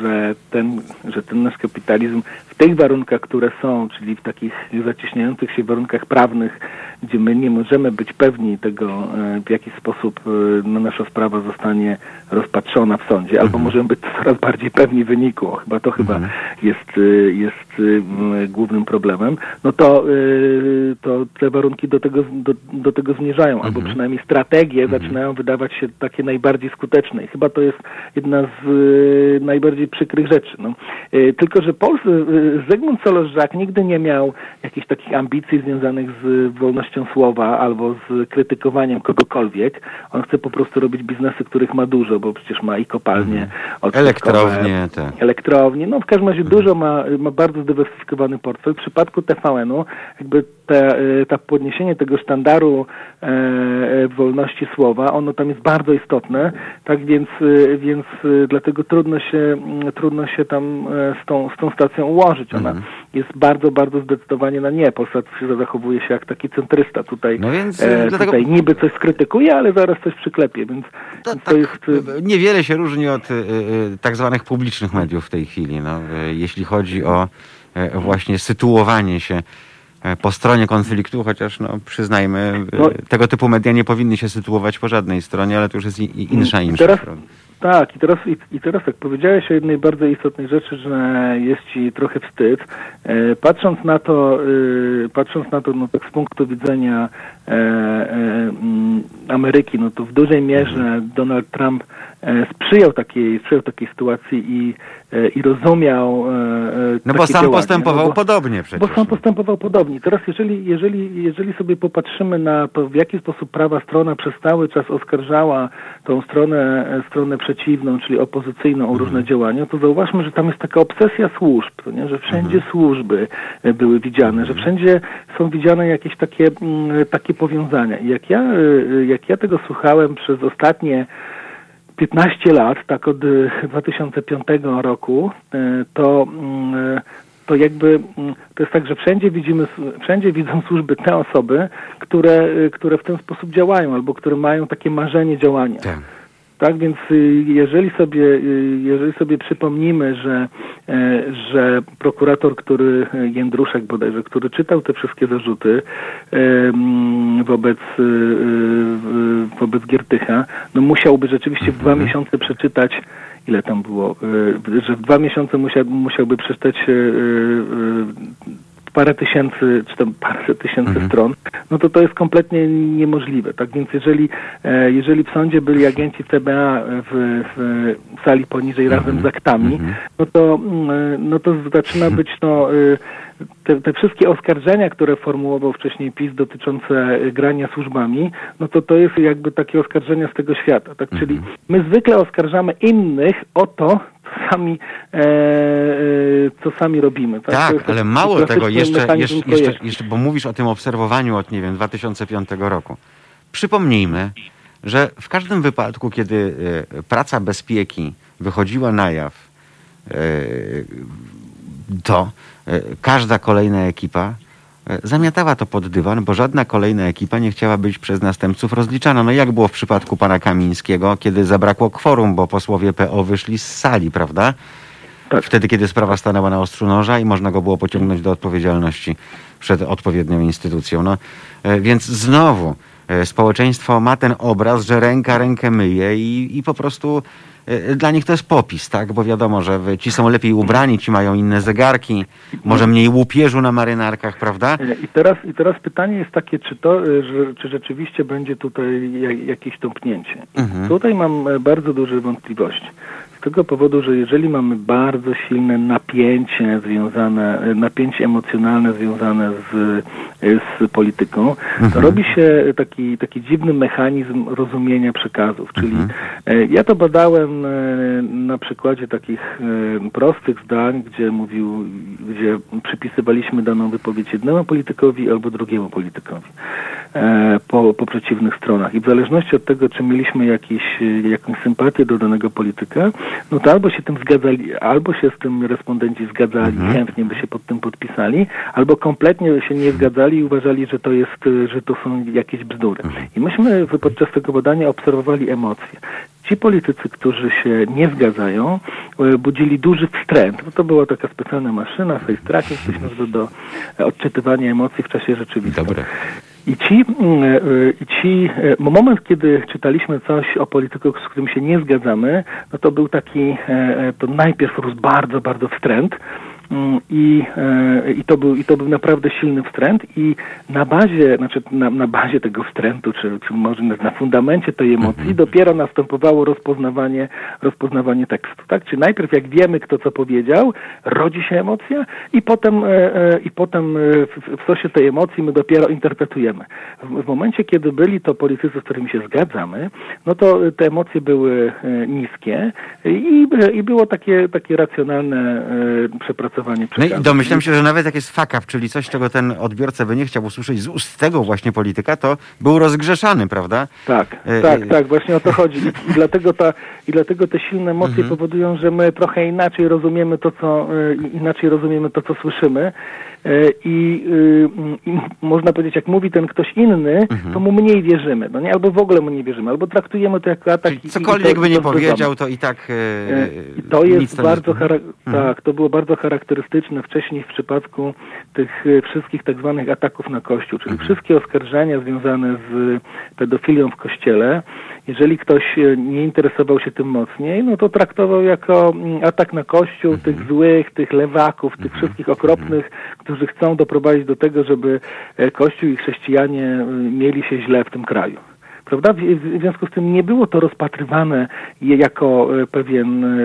że, ten, że ten nasz kapitalizm tych warunkach, które są, czyli w takich zacieśniających się warunkach prawnych, gdzie my nie możemy być pewni tego, y, w jaki sposób y, no, nasza sprawa zostanie rozpatrzona w sądzie, albo możemy być coraz bardziej pewni wyniku, chyba to chyba jest, y, jest y, m, głównym problemem, no to, to te warunki do tego, do, do tego zmierzają, albo przynajmniej strategie zaczynają wydawać się takie najbardziej skuteczne. I chyba to jest jedna z najbardziej przykrych rzeczy. No. Tylko, że Pols, y, Zygmunt Solosz-Żak nigdy nie miał jakichś takich ambicji związanych z wolnością słowa albo z krytykowaniem kogokolwiek. On chce po prostu robić biznesy, których ma dużo, bo przecież ma i kopalnie, odkrywkowe, Elektrownie, te. elektrowni. No w każdym razie dużo ma, ma bardzo zdywersyfikowany portfel. W przypadku TVN-u jakby te, y, ta podniesienie tego sztandaru e, e, wolności słowa, ono tam jest bardzo istotne, tak więc, y, więc y, dlatego trudno się, mm, trudno się tam e, z tą, z tą stacją ułożyć. Ona jest bardzo, bardzo zdecydowanie na nie. Polsat się zachowuje się jak taki centrysta tutaj. No więc, e, dlatego- tutaj niby coś skrytykuje, ale zaraz coś przyklepie, więc To, to tak, jest... niewiele się różni od y, y, tak zwanych publicznych mediów w tej chwili. No, y, jeśli chodzi o właśnie sytuowanie się po stronie konfliktu, chociaż no, przyznajmy, No. tego typu media nie powinny się sytuować po żadnej stronie, ale to już jest i, i insza, insza teraz. Tak, i teraz, i, i teraz tak powiedziałeś o jednej bardzo istotnej rzeczy, że jest ci trochę wstyd. E, patrząc na to, e, patrząc na to no, tak z punktu widzenia e, e, Ameryki, no to w dużej mierze Donald Trump e, sprzyjał takiej, sprzyjał takiej sytuacji i, e, i rozumiał No bo sam działania. postępował No bo- podobnie przecież. bo sam postępował podobnie. Teraz jeżeli, jeżeli, jeżeli sobie popatrzymy na to, w jaki sposób prawa strona przez cały czas oskarżała tą stronę, stronę przeciwną, czyli opozycyjną o różne działania, to zauważmy, że tam jest taka obsesja służb, nie? że wszędzie służby e, były widziane, że wszędzie są widziane jakieś takie, mm, takie powiązania. I jak ja, e, jak ja tego słuchałem przez ostatnie 15 lat, tak od y, 2005 roku, to, mm, to jakby mm, to jest tak, że wszędzie widzimy, wszędzie widzą służby te osoby, które, które w ten sposób działają albo które mają takie marzenie działania. Tak. Tak, więc y, jeżeli sobie, y, jeżeli sobie przypomnimy, że, e, że prokurator, który e, Jędruszek bodajże, który czytał te wszystkie zarzuty e, mm, wobec, wobec Giertycha, no musiałby rzeczywiście w dwa miesiące przeczytać ile tam było, że w dwa miesiące musiał, musiałby przeczytać parę tysięcy, czy tam parę tysięcy stron, no to to jest kompletnie niemożliwe. Tak więc jeżeli, e, jeżeli w sądzie byli agenci CBA w, w sali poniżej razem z aktami, no to, mm, no to zaczyna być no, te, te wszystkie oskarżenia, które formułował wcześniej PiS dotyczące y, grania służbami, no to to jest jakby takie oskarżenia z tego świata. Tak? Czyli my zwykle oskarżamy innych o to, co sami, e, e, co sami robimy. Tak, Tak, ale mało tego, jeszcze, jeszcze, jeszcze, jeszcze, bo mówisz o tym obserwowaniu od, nie wiem, 2005 roku. Przypomnijmy, że w każdym wypadku, kiedy e, praca bezpieki wychodziła na jaw, e, to e, każda kolejna ekipa e, zamiatała to pod dywan, bo żadna kolejna ekipa nie chciała być przez następców rozliczana. No jak było w przypadku pana Kamińskiego, kiedy zabrakło kworum, bo posłowie PO wyszli z sali, prawda? Tak. Wtedy, kiedy sprawa stanęła na ostrzu noża i można go było pociągnąć do odpowiedzialności przed odpowiednią instytucją. No, e, więc znowu e, społeczeństwo ma ten obraz, że ręka rękę myje i, i po prostu e, dla nich to jest popis, tak? Bo wiadomo, że ci są lepiej ubrani, ci mają inne zegarki, może mniej łupieżu na marynarkach, prawda? I teraz, I teraz pytanie jest takie, czy to, że, czy rzeczywiście będzie tutaj ja- jakieś tąpnięcie. Mhm. Tutaj mam e, bardzo duże wątpliwości. Z tego powodu, że jeżeli mamy bardzo silne napięcie związane, e, napięcie emocjonalne związane z, e, z polityką, to robi się taki, taki dziwny mechanizm rozumienia przekazów. Czyli e, ja to badałem na przykładzie takich prostych zdań, gdzie mówił, gdzie przypisywaliśmy daną wypowiedź jednemu politykowi albo drugiemu politykowi po, po przeciwnych stronach. I w zależności od tego, czy mieliśmy jakiś, jakąś sympatię do danego polityka, no to albo się tym zgadzali, albo się z tym respondenci zgadzali, chętnie by się pod tym podpisali, albo kompletnie się nie zgadzali i uważali, że to jest, że to są jakieś bzdury. I myśmy podczas tego badania obserwowali emocje. Ci politycy, którzy się nie zgadzają, e, budzili duży wstręt. No to była taka specjalna maszyna, face tracking, coś nazywa do odczytywania emocji w czasie rzeczywistym. Dobre. I ci, mm, e, ci e, moment, kiedy czytaliśmy coś o polityku, z którym się nie zgadzamy, no to był taki, e, to najpierw rósł bardzo, bardzo wstręt. Mm, I, e, i, to był, I to był naprawdę silny wstręt i na bazie, znaczy na, na bazie tego wstrętu, czy, czy może na, na fundamencie tej emocji dopiero następowało rozpoznawanie, rozpoznawanie tekstu. Tak? Czy najpierw jak wiemy, kto co powiedział, rodzi się emocja i potem, e, e, i potem w, w sosie tej emocji my dopiero interpretujemy. W, w momencie, kiedy byli to politycy, z którymi się zgadzamy, no to te emocje były niskie i, i było takie, takie racjonalne e, przepracowanie No i domyślam się, że nawet jak jest fuck up, czyli coś, czego ten odbiorca by nie chciał usłyszeć z ust tego właśnie polityka, to był rozgrzeszany, prawda? Tak, E, tak, e, tak, właśnie o to chodzi. I, i, dlatego, ta, I dlatego te silne emocje Mhm. powodują, że my trochę inaczej rozumiemy to, co e, inaczej rozumiemy to, co słyszymy. E, I, y, I można powiedzieć, jak mówi ten ktoś inny, Mhm. to mu mniej wierzymy. No nie, albo w ogóle mu nie wierzymy, albo traktujemy to jako atak. Czyli i- i cokolwiek to- by nie to powiedział, to i tak I to nic jest bardzo Mhm. tak, to było bardzo charakterystyczne wcześniej w przypadku tych wszystkich tak zwanych ataków na Kościół, czyli Mhm. wszystkie oskarżenia związane z pedofilią w Kościele. Jeżeli ktoś e, nie interesował się tym mocniej, no to traktował jako mm, atak na Kościół Mhm. tych złych, tych lewaków, tych wszystkich okropnych, którzy chcą doprowadzić do tego, żeby e, Kościół i chrześcijanie e, mieli się źle w tym kraju. Prawda? W, związku z tym nie było to rozpatrywane jako e, pewien e,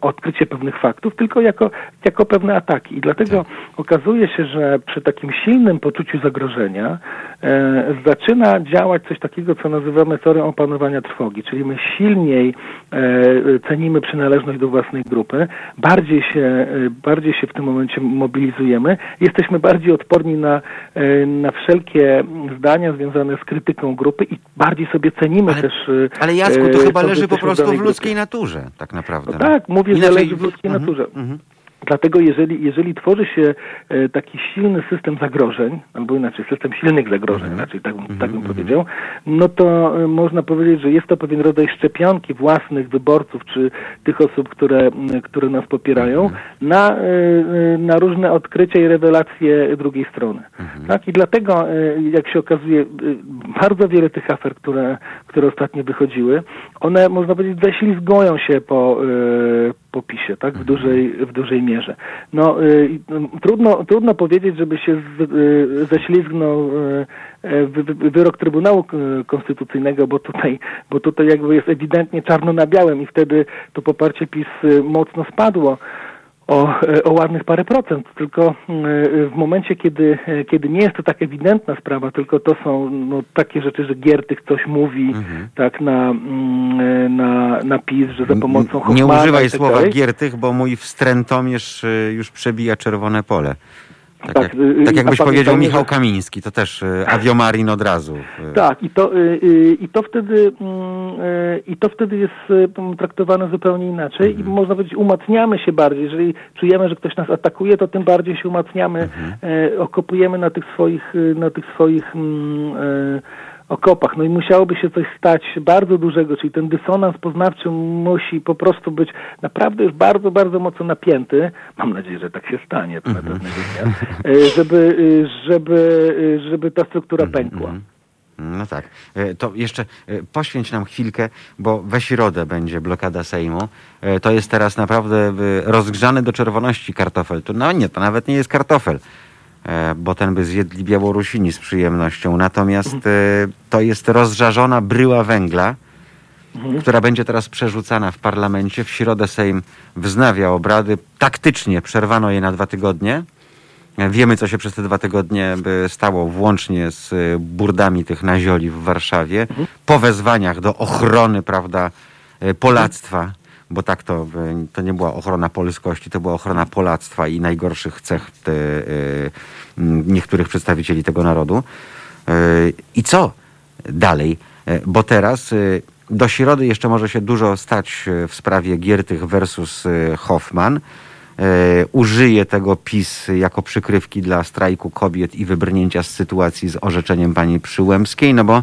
odkrycie pewnych faktów, tylko jako, jako pewne ataki. I dlatego okazuje się, że przy takim silnym poczuciu zagrożenia e, zaczyna działać coś takiego, co nazywamy teorią opanowania trwogi, czyli my silniej e, cenimy przynależność do własnej grupy, bardziej się, e, bardziej się w tym momencie mobilizujemy, jesteśmy bardziej odporni na, na wszelkie zdania związane z krytyką grupy i bardziej sobie cenimy Ale- też. e, Ale Jacku, e, to chyba że leży po prostu w ludzkiej naturze, tak naprawdę. No tak, mówię, że Inaczej- leży w ludzkiej Mhm, naturze. mhm. Dlatego jeżeli, jeżeli tworzy się e, taki silny system zagrożeń, albo inaczej system silnych zagrożeń, Mhm. inaczej tak, bym- tak bym powiedział, no to e, można powiedzieć, że jest to pewien rodzaj szczepionki własnych wyborców, czy tych osób, które, które nas popierają, Mhm. na, e, na różne odkrycia i rewelacje drugiej strony. Mhm. Tak? I dlatego, jak się okazuje, bardzo wiele tych afer, które, które ostatnio wychodziły, one, można powiedzieć, ześlizgują się po, e, po PiSie, tak? W dużej, w dużej mierze. No, y, mm, trudno, trudno powiedzieć, żeby się z, y, ześlizgnął y, y, wy- wy- wyrok Trybunału y, Konstytucyjnego, bo tutaj, bo tutaj jakby jest ewidentnie czarno na białym i wtedy to poparcie PiS y, mocno spadło o, e, o ładnych parę procent, tylko y, w momencie, kiedy, e, kiedy nie jest to tak ewidentna sprawa, tylko to są no, takie rzeczy, że Giertych coś mówi Mhm. tak na, mm, e, na, na PiS, że za pomocą Nie Hoffmana używaj i tak słowa giertych, bo mój wstrętomierz już przebija czerwone pole. Tak, Tak, jak, y, tak y, jakbyś a powiedział Michał Kamiński, to też y, aviomarin od razu. Tak, i to, i to wtedy y, i to wtedy jest traktowane zupełnie inaczej Mhm. i można powiedzieć umacniamy się bardziej. Jeżeli czujemy, że ktoś nas atakuje, to tym bardziej się umacniamy, Mhm. okopujemy na tych swoich, na tych swoich mm, okopach. No i musiałoby się coś stać bardzo dużego, czyli ten dysonans poznawczy musi po prostu być naprawdę już bardzo, bardzo mocno napięty. Mam nadzieję, że tak się stanie, to na pewno wymiar, y, żeby, y, żeby, y, żeby ta struktura pękła. No tak. E, To jeszcze e, poświęć nam chwilkę, bo we środę będzie blokada Sejmu. E, To jest teraz naprawdę e, rozgrzany do czerwoności kartofel. To, no nie, to nawet nie jest kartofel, e, bo ten by zjedli Białorusini z przyjemnością. Natomiast e, to jest rozżarzona bryła węgla, która będzie teraz przerzucana w parlamencie. W środę Sejm wznawia obrady. Taktycznie przerwano je na dwa tygodnie. Wiemy, co się przez te dwa tygodnie by stało, włącznie z burdami tych nazioli w Warszawie, po wezwaniach do ochrony, prawda, y, polactwa, bo tak to, y, to nie była ochrona polskości, to była ochrona polactwa i najgorszych cech te, y, m, niektórych przedstawicieli tego narodu. Y, I co dalej? Y, Bo teraz y, do środy jeszcze może się dużo stać y, w sprawie Giertych versus y, Hoffman. Użyje tego PiS jako przykrywki dla strajku kobiet i wybrnięcia z sytuacji z orzeczeniem pani Przyłębskiej, no bo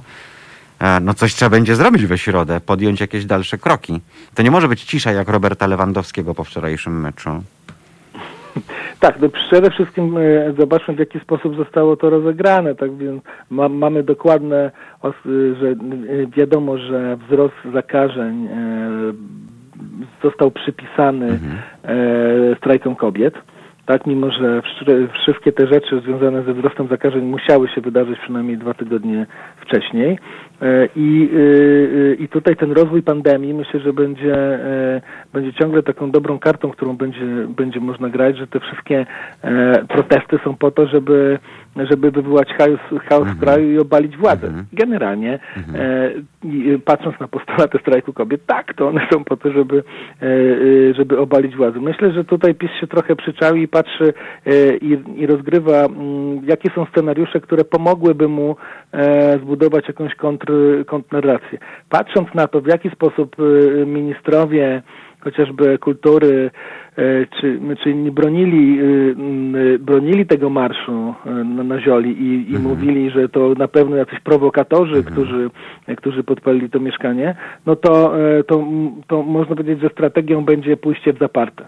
no coś trzeba będzie zrobić we środę, podjąć jakieś dalsze kroki. To nie może być cisza jak Roberta Lewandowskiego po wczorajszym meczu. Tak, no przede wszystkim e, zobaczmy w jaki sposób zostało to rozegrane, tak więc ma, mamy dokładne, y, że y, wiadomo, że wzrost zakażeń e, został przypisany e, strajkom kobiet. Tak, mimo że wszy- wszystkie te rzeczy związane ze wzrostem zakażeń musiały się wydarzyć przynajmniej dwa tygodnie wcześniej. E, I, y, y, I tutaj ten rozwój pandemii myślę, że będzie, e, będzie ciągle taką dobrą kartą, którą będzie, będzie można grać, że te wszystkie e, protesty są po to, żeby, żeby wywołać chaos, chaos w kraju i obalić władzę. Generalnie, e, i, y, patrząc na postulaty strajku kobiet, tak, to one są po to, żeby, e, e, żeby obalić władzę. Myślę, że tutaj PiS się trochę przyczaił i patrzy e, i, i rozgrywa, mm, jakie są scenariusze, które pomogłyby mu e, zbudować jakąś kontr, kontrnarrację. Patrząc na to, w jaki sposób e, ministrowie chociażby kultury e, czy, czy inni bronili, m, e, bronili tego marszu e, na, na Zioli i, i mówili, że to na pewno jacyś prowokatorzy, którzy, e, którzy podpalili to mieszkanie, no to, e, to, to można powiedzieć, że strategią będzie pójście w zaparte.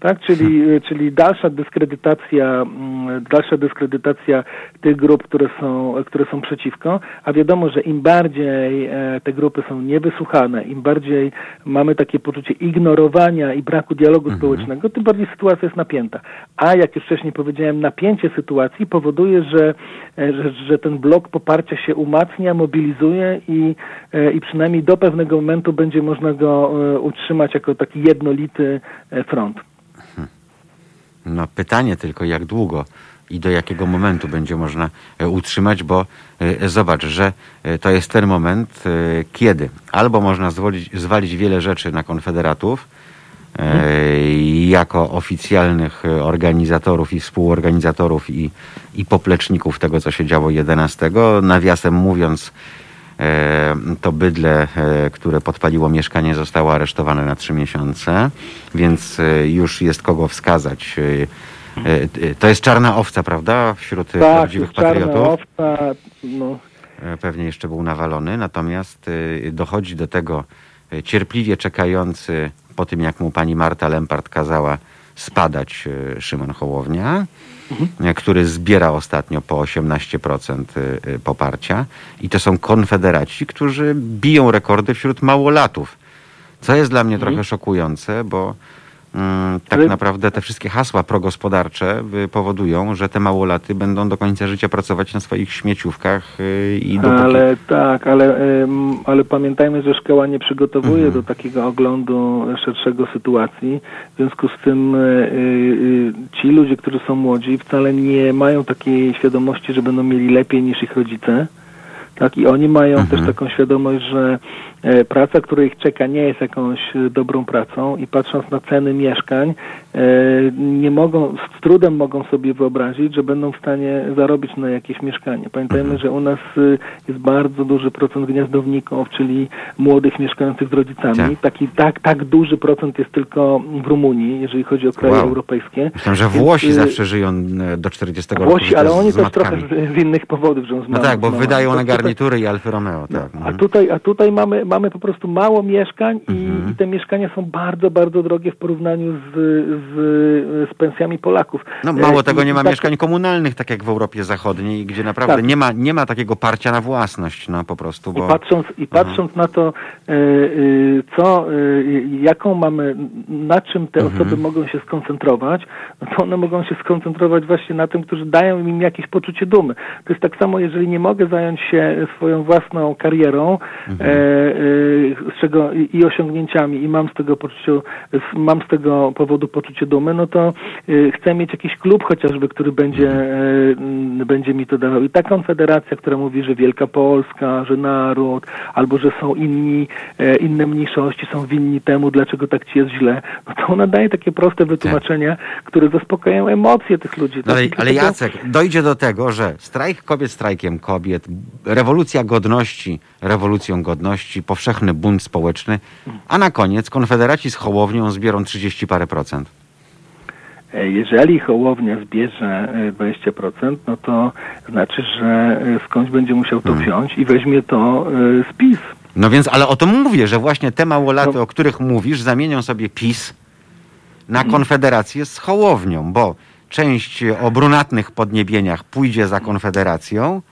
Tak, czyli, czyli dalsza dyskredytacja, mm, dalsza dyskredytacja tych grup, które są, które są przeciwko, a wiadomo, że im bardziej e, te grupy są niewysłuchane, im bardziej mamy takie poczucie ignorowania i braku dialogu społecznego, tym bardziej sytuacja jest napięta. A jak już wcześniej powiedziałem, napięcie sytuacji powoduje, że, e, że, że ten blok poparcia się umacnia, mobilizuje i, e, i przynajmniej do pewnego momentu będzie można go utrzymać jako taki jednolity front. No pytanie tylko, jak długo i do jakiego momentu będzie można e, utrzymać, bo e, zobacz, że e, to jest ten moment, kiedy albo można zwolić, zwalić wiele rzeczy na konfederatów, jako oficjalnych organizatorów i współorganizatorów i, i popleczników tego, co się działo 11. Nawiasem mówiąc, to bydle, e, które podpaliło mieszkanie, zostało aresztowane na trzy miesiące, więc e, już jest kogo wskazać. E, e, To jest czarna owca, prawda? Wśród e, Tak, prawdziwych jest czarna patriotów. owca, no, E, pewnie jeszcze był nawalony, natomiast dochodzi do tego cierpliwie czekający po tym, jak mu pani Marta Lempart kazała spadać Szymon Hołownia, y, który zbiera ostatnio po 18% y, y, poparcia. I to są konfederaci, którzy biją rekordy wśród małolatów. Co jest dla mnie trochę szokujące, bo tak Ale- naprawdę te wszystkie hasła progospodarcze y, powodują, że te małolaty będą do końca życia pracować na swoich śmieciówkach y, i dopóki... ale tak, ale, ale pamiętajmy, że szkoła nie przygotowuje Mhm. do takiego oglądu szerszego sytuacji. W związku z tym e, e, e, ci ludzie, którzy są młodzi, wcale nie mają takiej świadomości, że będą mieli lepiej niż ich rodzice. Tak, i oni mają Mhm. też taką świadomość, że e, praca, która ich czeka, nie jest jakąś e, dobrą pracą i patrząc na ceny mieszkań, e, nie mogą, z trudem mogą sobie wyobrazić, że będą w stanie zarobić na jakieś mieszkanie. Pamiętajmy, Mhm. że u nas jest bardzo duży procent gniazdowników, czyli młodych mieszkających z rodzicami. Tak. Taki, tak, tak duży procent jest tylko w Rumunii, jeżeli chodzi o kraje Wow. europejskie. Myślałem, że Więc, Włosi e, zawsze żyją do 40 roku Włosi, ale oni też trochę z, z innych powodów żyją z No mamą- tak, bo wydają na tutaj- garnitury i Alfy Romeo, tak. a Mhm. tutaj, a tutaj mamy, mamy po prostu mało mieszkań i, Mhm. i te mieszkania są bardzo, bardzo drogie w porównaniu z, z, z pensjami Polaków. No mało E, tego, i- nie i ma tak- mieszkań komunalnych, tak jak w Europie Zachodniej, gdzie naprawdę Tak. nie, ma, nie ma takiego parcia na własność, no po prostu, I bo... patrząc, I patrząc na to, e, e, co, jaką mamy, na czym te Mhm. osoby mogą się skoncentrować, no to one mogą się skoncentrować właśnie na tym, którzy dają im jakieś poczucie dumy. To jest tak samo, jeżeli nie mogę zająć się swoją własną karierą Mhm. e, e, z czego, i, osiągnięciami i mam z tego poczucie, mam z tego powodu poczucie dumy, no to e, chcę mieć jakiś klub chociażby, który będzie, e, m, będzie mi to dawał. I ta konfederacja, która mówi, że Wielka Polska, że naród, albo że są inni, inne mniejszości są winni temu, dlaczego tak ci jest źle, no to ona daje takie proste wytłumaczenia, które zaspokajają emocje tych ludzi. No tak? ale, ale Jacek, dojdzie do tego, że strajk kobiet strajkiem kobiet, rewolucja godności rewolucją godności, powszechny bunt społeczny, a na koniec konfederaci z Hołownią zbiorą 30 parę procent. E, Jeżeli Hołownia zbierze e, 20%, no to znaczy, że e, skądś będzie musiał to Hmm. wziąć i weźmie to e, z PiS. No więc, ale o tym mówię, że właśnie te małolaty, No. o których mówisz, zamienią sobie PiS na Mhm. konfederację z Hołownią, bo część o brunatnych podniebieniach pójdzie za konfederacją,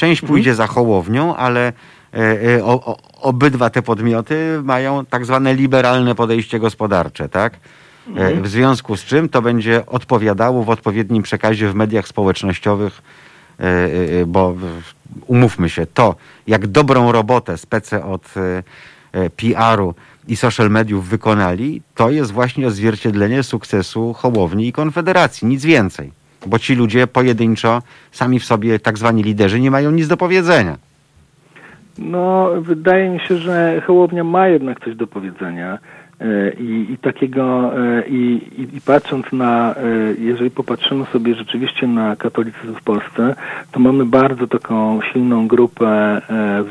część Mhm. pójdzie za Hołownią, ale e, e, o, o, obydwa te podmioty mają tak zwane liberalne podejście gospodarcze, tak? E, Mhm. W związku z czym to będzie odpowiadało w odpowiednim przekazie w mediach społecznościowych, bo umówmy się, to jak dobrą robotę spece od PR-u i social mediów wykonali, to jest właśnie odzwierciedlenie sukcesu Hołowni i Konfederacji, nic więcej. Bo ci ludzie pojedynczo, sami w sobie tak zwani liderzy, nie mają nic do powiedzenia. No, wydaje mi się, że Hołownia ma jednak coś do powiedzenia. E, I, i takiego, e, i, i, patrząc na, e, jeżeli popatrzymy sobie rzeczywiście na katolicyzm w Polsce, to mamy bardzo taką silną grupę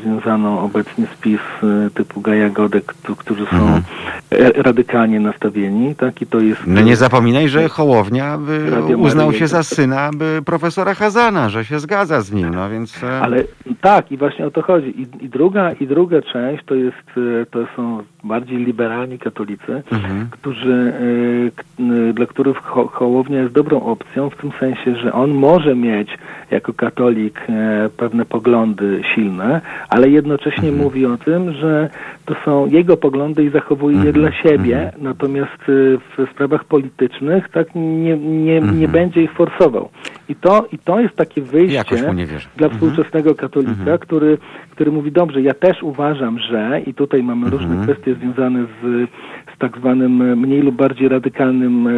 związaną obecnie z PiS typu Gaja Godek, któ- którzy są Mhm. radykalnie nastawieni, tak? I to jest... No nie zapominaj, że Hołownia uznał się za syna by profesora Hazana, że się zgadza z nim, no więc... Ale tak, i właśnie o to chodzi. I, i, druga, I druga część to jest, to są bardziej liberalni katolicy, Mhm. którzy, k- e, dla których Ho- Hołownia jest dobrą opcją w tym sensie, że on może mieć jako katolik e, pewne poglądy silne, ale jednocześnie Mhm. mówi o tym, że to są jego poglądy i zachowuje je Mhm, dla siebie, mhm. natomiast e, w sprawach politycznych tak nie, nie, nie Mhm. będzie ich forsował. I to, I to jest takie wyjście dla Mhm. współczesnego katolika, Mhm. który, który mówi, dobrze, ja też uważam, że, i tutaj mamy Mhm. różne kwestie związane z, z tak zwanym e, mniej lub bardziej radykalnym e,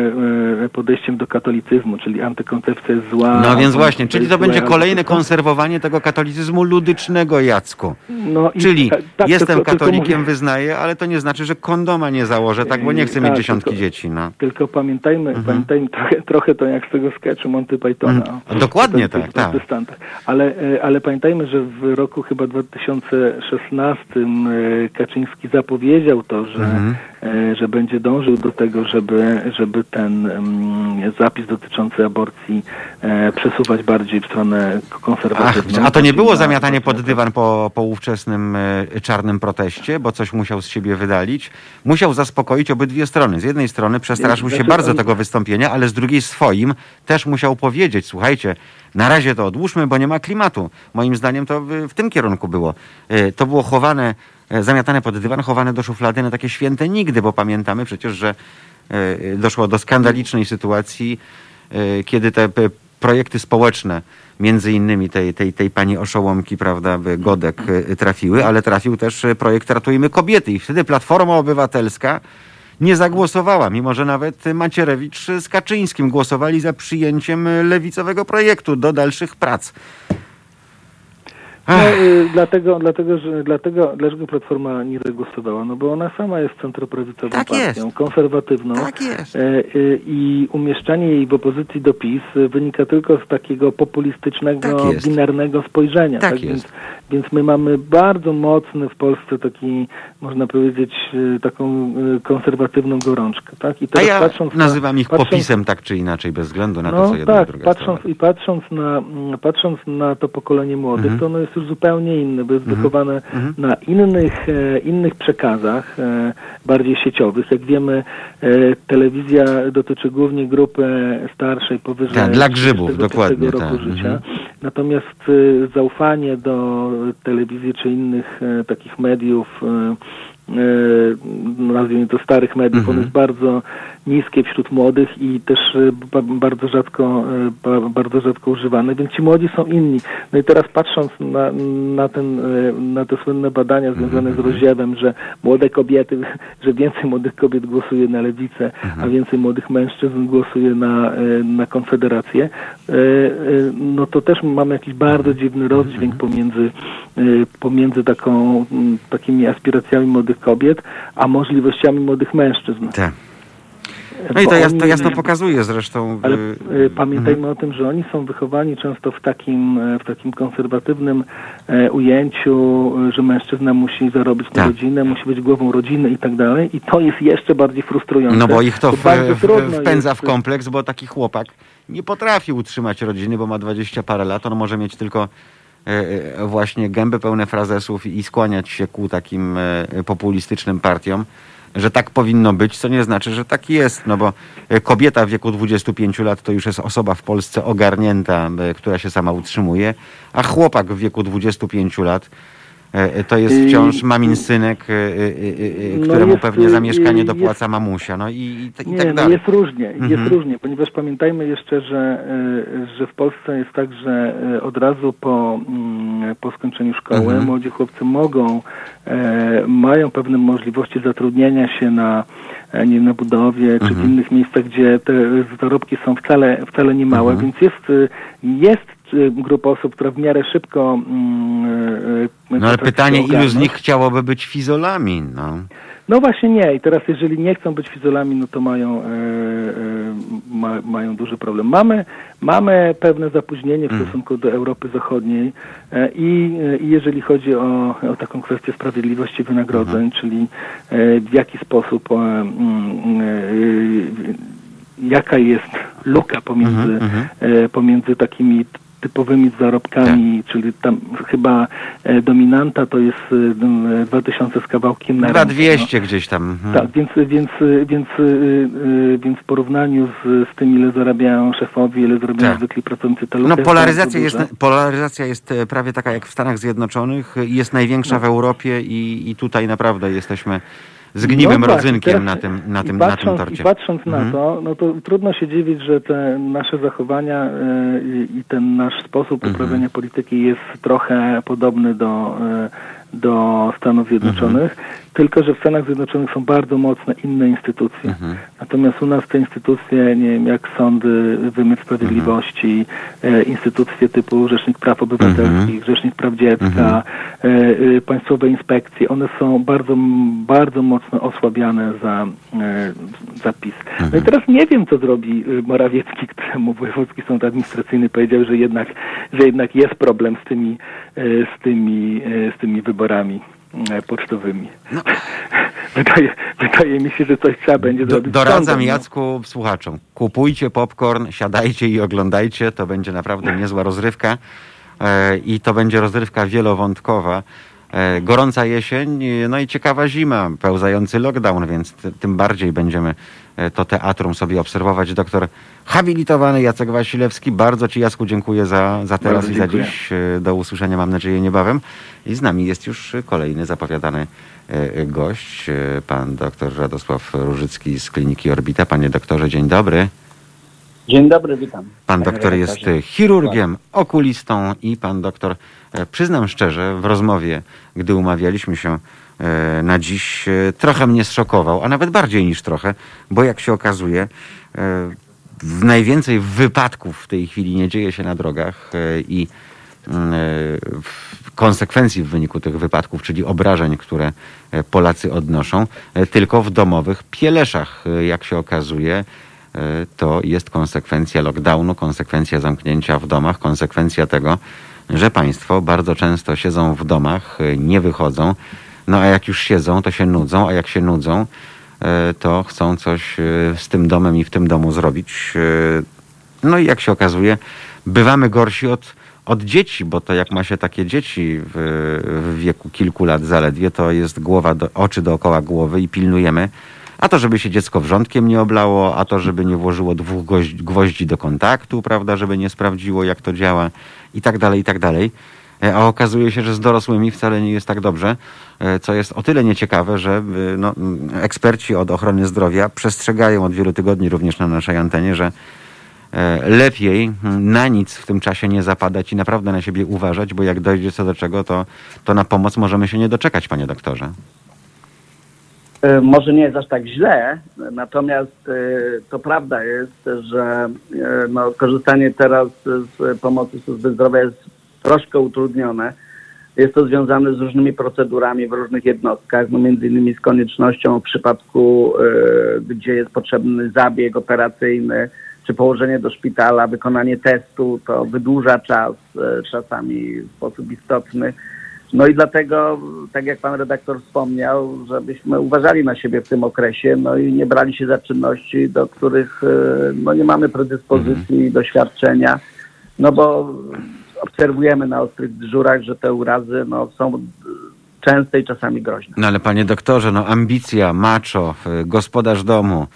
e, podejściem do katolicyzmu, czyli antykoncepcja jest zła. No więc właśnie, czyli to będzie kolejne konserwowanie tego katolicyzmu ludycznego, Jacku. No Czyli tak, tak, jestem tylko- tylko katolikiem, mówię- wyznaję, ale to nie znaczy, że kondoma nie założę, tak, bo nie chcę mieć Tak, dziesiątki tylko- dzieci, no. Tylko pamiętajmy, Mhm. pamiętajmy trochę, trochę to jak z tego sketchu Monty Pythona. Mhm. Dokładnie o tych tak, tak. Ale, e, ale pamiętajmy, że w roku chyba 2016 e, Kaczyński zapowiedział to, że, Mhm. e, że będzie dążył do tego, żeby, żeby ten mm, zapis dotyczący aborcji przesuwać bardziej w stronę Ach, konserwatywną. a to nie było zamiatanie pod dywan po, po ówczesnym czarnym proteście, bo coś musiał z siebie wydalić. Musiał zaspokoić obydwie strony. Z jednej strony przestraszył się Znaczy, bardzo tego wystąpienia, ale z drugiej swoim też musiał powiedzieć, słuchajcie, na razie to odłóżmy, bo nie ma klimatu. Moim zdaniem to w, tym kierunku było. E, To było chowane, e, zamiatane pod dywan, chowane do szuflady na takie święte nigdy, bo pamiętamy przecież, że e, doszło do skandalicznej sytuacji, kiedy te projekty społeczne, między innymi tej, tej, tej pani Oszołomki, prawda, Godek trafiły, ale trafił też projekt Ratujmy Kobiety i wtedy Platforma Obywatelska nie zagłosowała, mimo że nawet Macierewicz z Kaczyńskim głosowali za przyjęciem lewicowego projektu do dalszych prac. No, y, dlatego, dlatego, że, dlatego, dlaczego Platforma nie zagłosowała? No bo ona sama jest centroprawicową Tak partią, jest. konserwatywną. Tak jest. E, y, I umieszczanie jej w opozycji do PiS wynika tylko z takiego populistycznego, Tak binarnego spojrzenia. Tak Więc, jest. więc my mamy bardzo mocny w Polsce taki, można powiedzieć, y, taką konserwatywną gorączkę. Tak? I A teraz ja patrząc na- nazywam ich patrząc- popisem tak czy inaczej, bez względu na to, no co jedna tak, i druga patrząc, strona. i patrząc na, mm, patrząc na to pokolenie młodych, Mhm. to ono jest już zupełnie inne, bo jest Mhm. wychowane Mhm. na innych, e, innych przekazach, e, bardziej sieciowych. Jak wiemy, e, telewizja dotyczy głównie grupy starszej, powyżej Tak, dla grzybów, 35 dokładnie, roku tak. życia. Mhm. Natomiast zaufanie do telewizji czy innych takich mediów, nazwijmy to starych mediów, Mhm. ono jest bardzo niskie wśród młodych i też e, ba, bardzo rzadko e, ba, bardzo rzadko używane, więc ci młodzi są inni. No i teraz patrząc na, na, ten, e, na te słynne badania związane Mhm. z rozziewem, że młode kobiety, że więcej młodych kobiet głosuje na lewicę, Mhm. a więcej młodych mężczyzn głosuje na, na konfederację, no to też mamy jakiś bardzo dziwny Mhm. rozdźwięk pomiędzy, pomiędzy taką, takimi aspiracjami młodych kobiet, a możliwościami młodych mężczyzn. Tak. No i to, jas, to jasno pokazuje zresztą. ale y, y, pamiętajmy o tym, że oni są wychowani często w takim, e, w takim konserwatywnym ujęciu, że mężczyzna musi zarobić na Tak. rodzinę, musi być głową rodziny i tak dalej. I to jest jeszcze bardziej frustrujące. No bo ich to w, bardzo w, trudno wpędza jest- w kompleks, bo taki chłopak nie potrafi utrzymać rodziny, bo ma 20 parę lat. On może mieć tylko e, e, właśnie gęby pełne frazesów i skłaniać się ku takim e, populistycznym partiom, że tak powinno być, co nie znaczy, że tak jest. No bo e, kobieta w wieku 25 lat to już jest osoba w Polsce ogarnięta, e, która się sama utrzymuje, a chłopak w wieku 25 lat to jest wciąż mamin synek, e, e, e, e, No któremu jest, pewnie za mieszkanie jest- dopłaca mamusia. No i, i, i Nie, tak no dalej. jest różnie, jest Mhm. różnie, ponieważ pamiętajmy jeszcze, że, że w Polsce jest tak, że od razu po, mm, po skończeniu szkoły Mhm. młodzi chłopcy mogą, e, mają pewne możliwości zatrudnienia się na, e, nie na budowie czy w Mhm. innych miejscach, gdzie te zarobki są wcale, wcale nie małe, Mhm. więc jest, jest y, grupa osób, która w miarę szybko mm, y, y, No ale pytanie, ilu z nich chciałoby być fizolami? No. No właśnie nie. I teraz jeżeli nie chcą być fizolami, no to mają, e, e, ma, mają duży problem. Mamy, mamy pewne zapóźnienie w Mm. stosunku do Europy Zachodniej e, i, i jeżeli chodzi o, o taką kwestię sprawiedliwości wynagrodzeń, Mhm. czyli w jaki sposób, mm, jaka jest luka pomiędzy, Mhm, mhm. pomiędzy takimi typowymi zarobkami, Tak. czyli tam chyba e, dominanta to jest e, 2000 z kawałkiem na rękę, no. 2200 gdzieś tam. mhm. Tak, więc, więc, więc, y, więc w porównaniu z, z tym, ile zarabiają szefowie, ile zarabiają Tak. zwykli pracownicy, No jest polaryzacja jest, duża. polaryzacja jest e, prawie taka jak w Stanach Zjednoczonych jest największa No. w Europie i, i tutaj naprawdę jesteśmy zgniłym No właśnie, rodzynkiem na tym, na tym, na tym patrząc, torcie. I patrząc na Mhm. to, no to trudno się dziwić, że te nasze zachowania e, i i ten nasz sposób Mhm. uprawiania polityki jest trochę podobny do, e, do Stanów Zjednoczonych, Mhm. tylko że w Stanach Zjednoczonych są bardzo mocne inne instytucje. Mhm. Natomiast u nas te instytucje, nie wiem, jak sądy, wymiar sprawiedliwości, e, instytucje typu Rzecznik Praw Obywatelskich, Mhm. Rzecznik Praw Dziecka, Mhm. e, e, państwowe inspekcje, one są bardzo, bardzo mocno osłabiane za, za PiS. No i Mhm. teraz nie wiem, co zrobi Morawiecki, któremu Wojewódzki Sąd Administracyjny powiedział, że jednak, że jednak jest problem z tymi, z tymi, z tymi wyborami e, pocztowymi. No. Wydaje, wydaje mi się, że coś trzeba będzie Do, zrobić. z doradzam sądem, no. Jacku słuchaczom. Kupujcie popcorn, siadajcie i oglądajcie. To będzie naprawdę niezła rozrywka. E, I to będzie rozrywka wielowątkowa. E, gorąca jesień, no i ciekawa zima, pełzający lockdown, więc ty, tym bardziej będziemy to teatrum sobie obserwować. Doktor habilitowany Jacek Wasilewski, bardzo Ci Jacku dziękuję za, za teraz i za dziś. E, Do usłyszenia mam nadzieję niebawem. I z nami jest już kolejny zapowiadany e, gość, e, pan doktor Radosław Różycki z kliniki Orbita. Panie doktorze, dzień dobry. Dzień dobry, witam. Pan doktor jest e, chirurgiem, okulistą i pan doktor, e, przyznam szczerze, w rozmowie, gdy umawialiśmy się e, na dziś, e, trochę mnie zszokował, a nawet bardziej niż trochę, bo jak się okazuje, e, najwięcej wypadków w tej chwili nie dzieje się na drogach e, i konsekwencji w wyniku tych wypadków, czyli obrażeń, które e, Polacy odnoszą, e, tylko w domowych pieleszach. E, jak się okazuje, to jest konsekwencja lockdownu, konsekwencja zamknięcia w domach, konsekwencja tego, że państwo bardzo często siedzą w domach, nie wychodzą, no a jak już siedzą, to się nudzą, a jak się nudzą, to chcą coś z tym domem i w tym domu zrobić. No i jak się okazuje, bywamy gorsi od od dzieci, bo to jak ma się takie dzieci w, w wieku kilku lat zaledwie, to jest głowa, do, oczy dookoła głowy i pilnujemy. A to, żeby się dziecko wrzątkiem nie oblało, a to, żeby nie włożyło dwóch gwoździ, gwoździ do kontaktu, prawda, żeby nie sprawdziło, jak to działa i tak dalej, i tak dalej. E, a okazuje się, że z dorosłymi wcale nie jest tak dobrze, e, co jest o tyle nieciekawe, że e, no, eksperci od ochrony zdrowia przestrzegają od wielu tygodni również na naszej antenie, że lepiej na nic w tym czasie nie zapadać i naprawdę na siebie uważać, bo jak dojdzie co do czego, to, to na pomoc możemy się nie doczekać, panie doktorze. Może nie jest aż tak źle, natomiast to prawda jest, że no, korzystanie teraz z pomocy służby zdrowia jest troszkę utrudnione. Jest to związane z różnymi procedurami w różnych jednostkach, no między innymi z koniecznością w przypadku, gdzie jest potrzebny zabieg operacyjny, czy położenie do szpitala, wykonanie testu, to wydłuża czas e, czasami w sposób istotny. No i dlatego, tak jak pan redaktor wspomniał, żebyśmy uważali na siebie w tym okresie, no i nie brali się za czynności, do których e, no, nie mamy predyspozycji, mhm. doświadczenia, no bo obserwujemy na ostrych dyżurach, że te urazy no, są częste i czasami groźne. No ale panie doktorze, no ambicja, macho, e, gospodarz domu,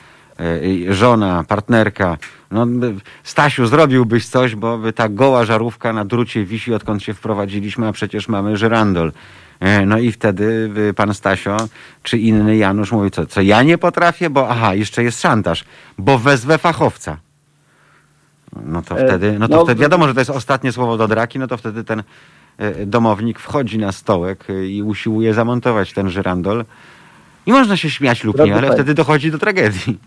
żona, partnerka, no, Stasiu, zrobiłbyś coś, bo ta goła żarówka na drucie wisi, odkąd się wprowadziliśmy, a przecież mamy żyrandol. E, no i wtedy pan Stasio czy inny Janusz mówi, co, co ja nie potrafię, bo aha, jeszcze jest szantaż, bo wezwę fachowca. No to e, wtedy, no to no, wtedy wiadomo, że to jest ostatnie słowo do draki, no to wtedy ten e, domownik wchodzi na stołek i usiłuje zamontować ten żyrandol. I można się śmiać lub nie, ale wtedy dochodzi do tragedii.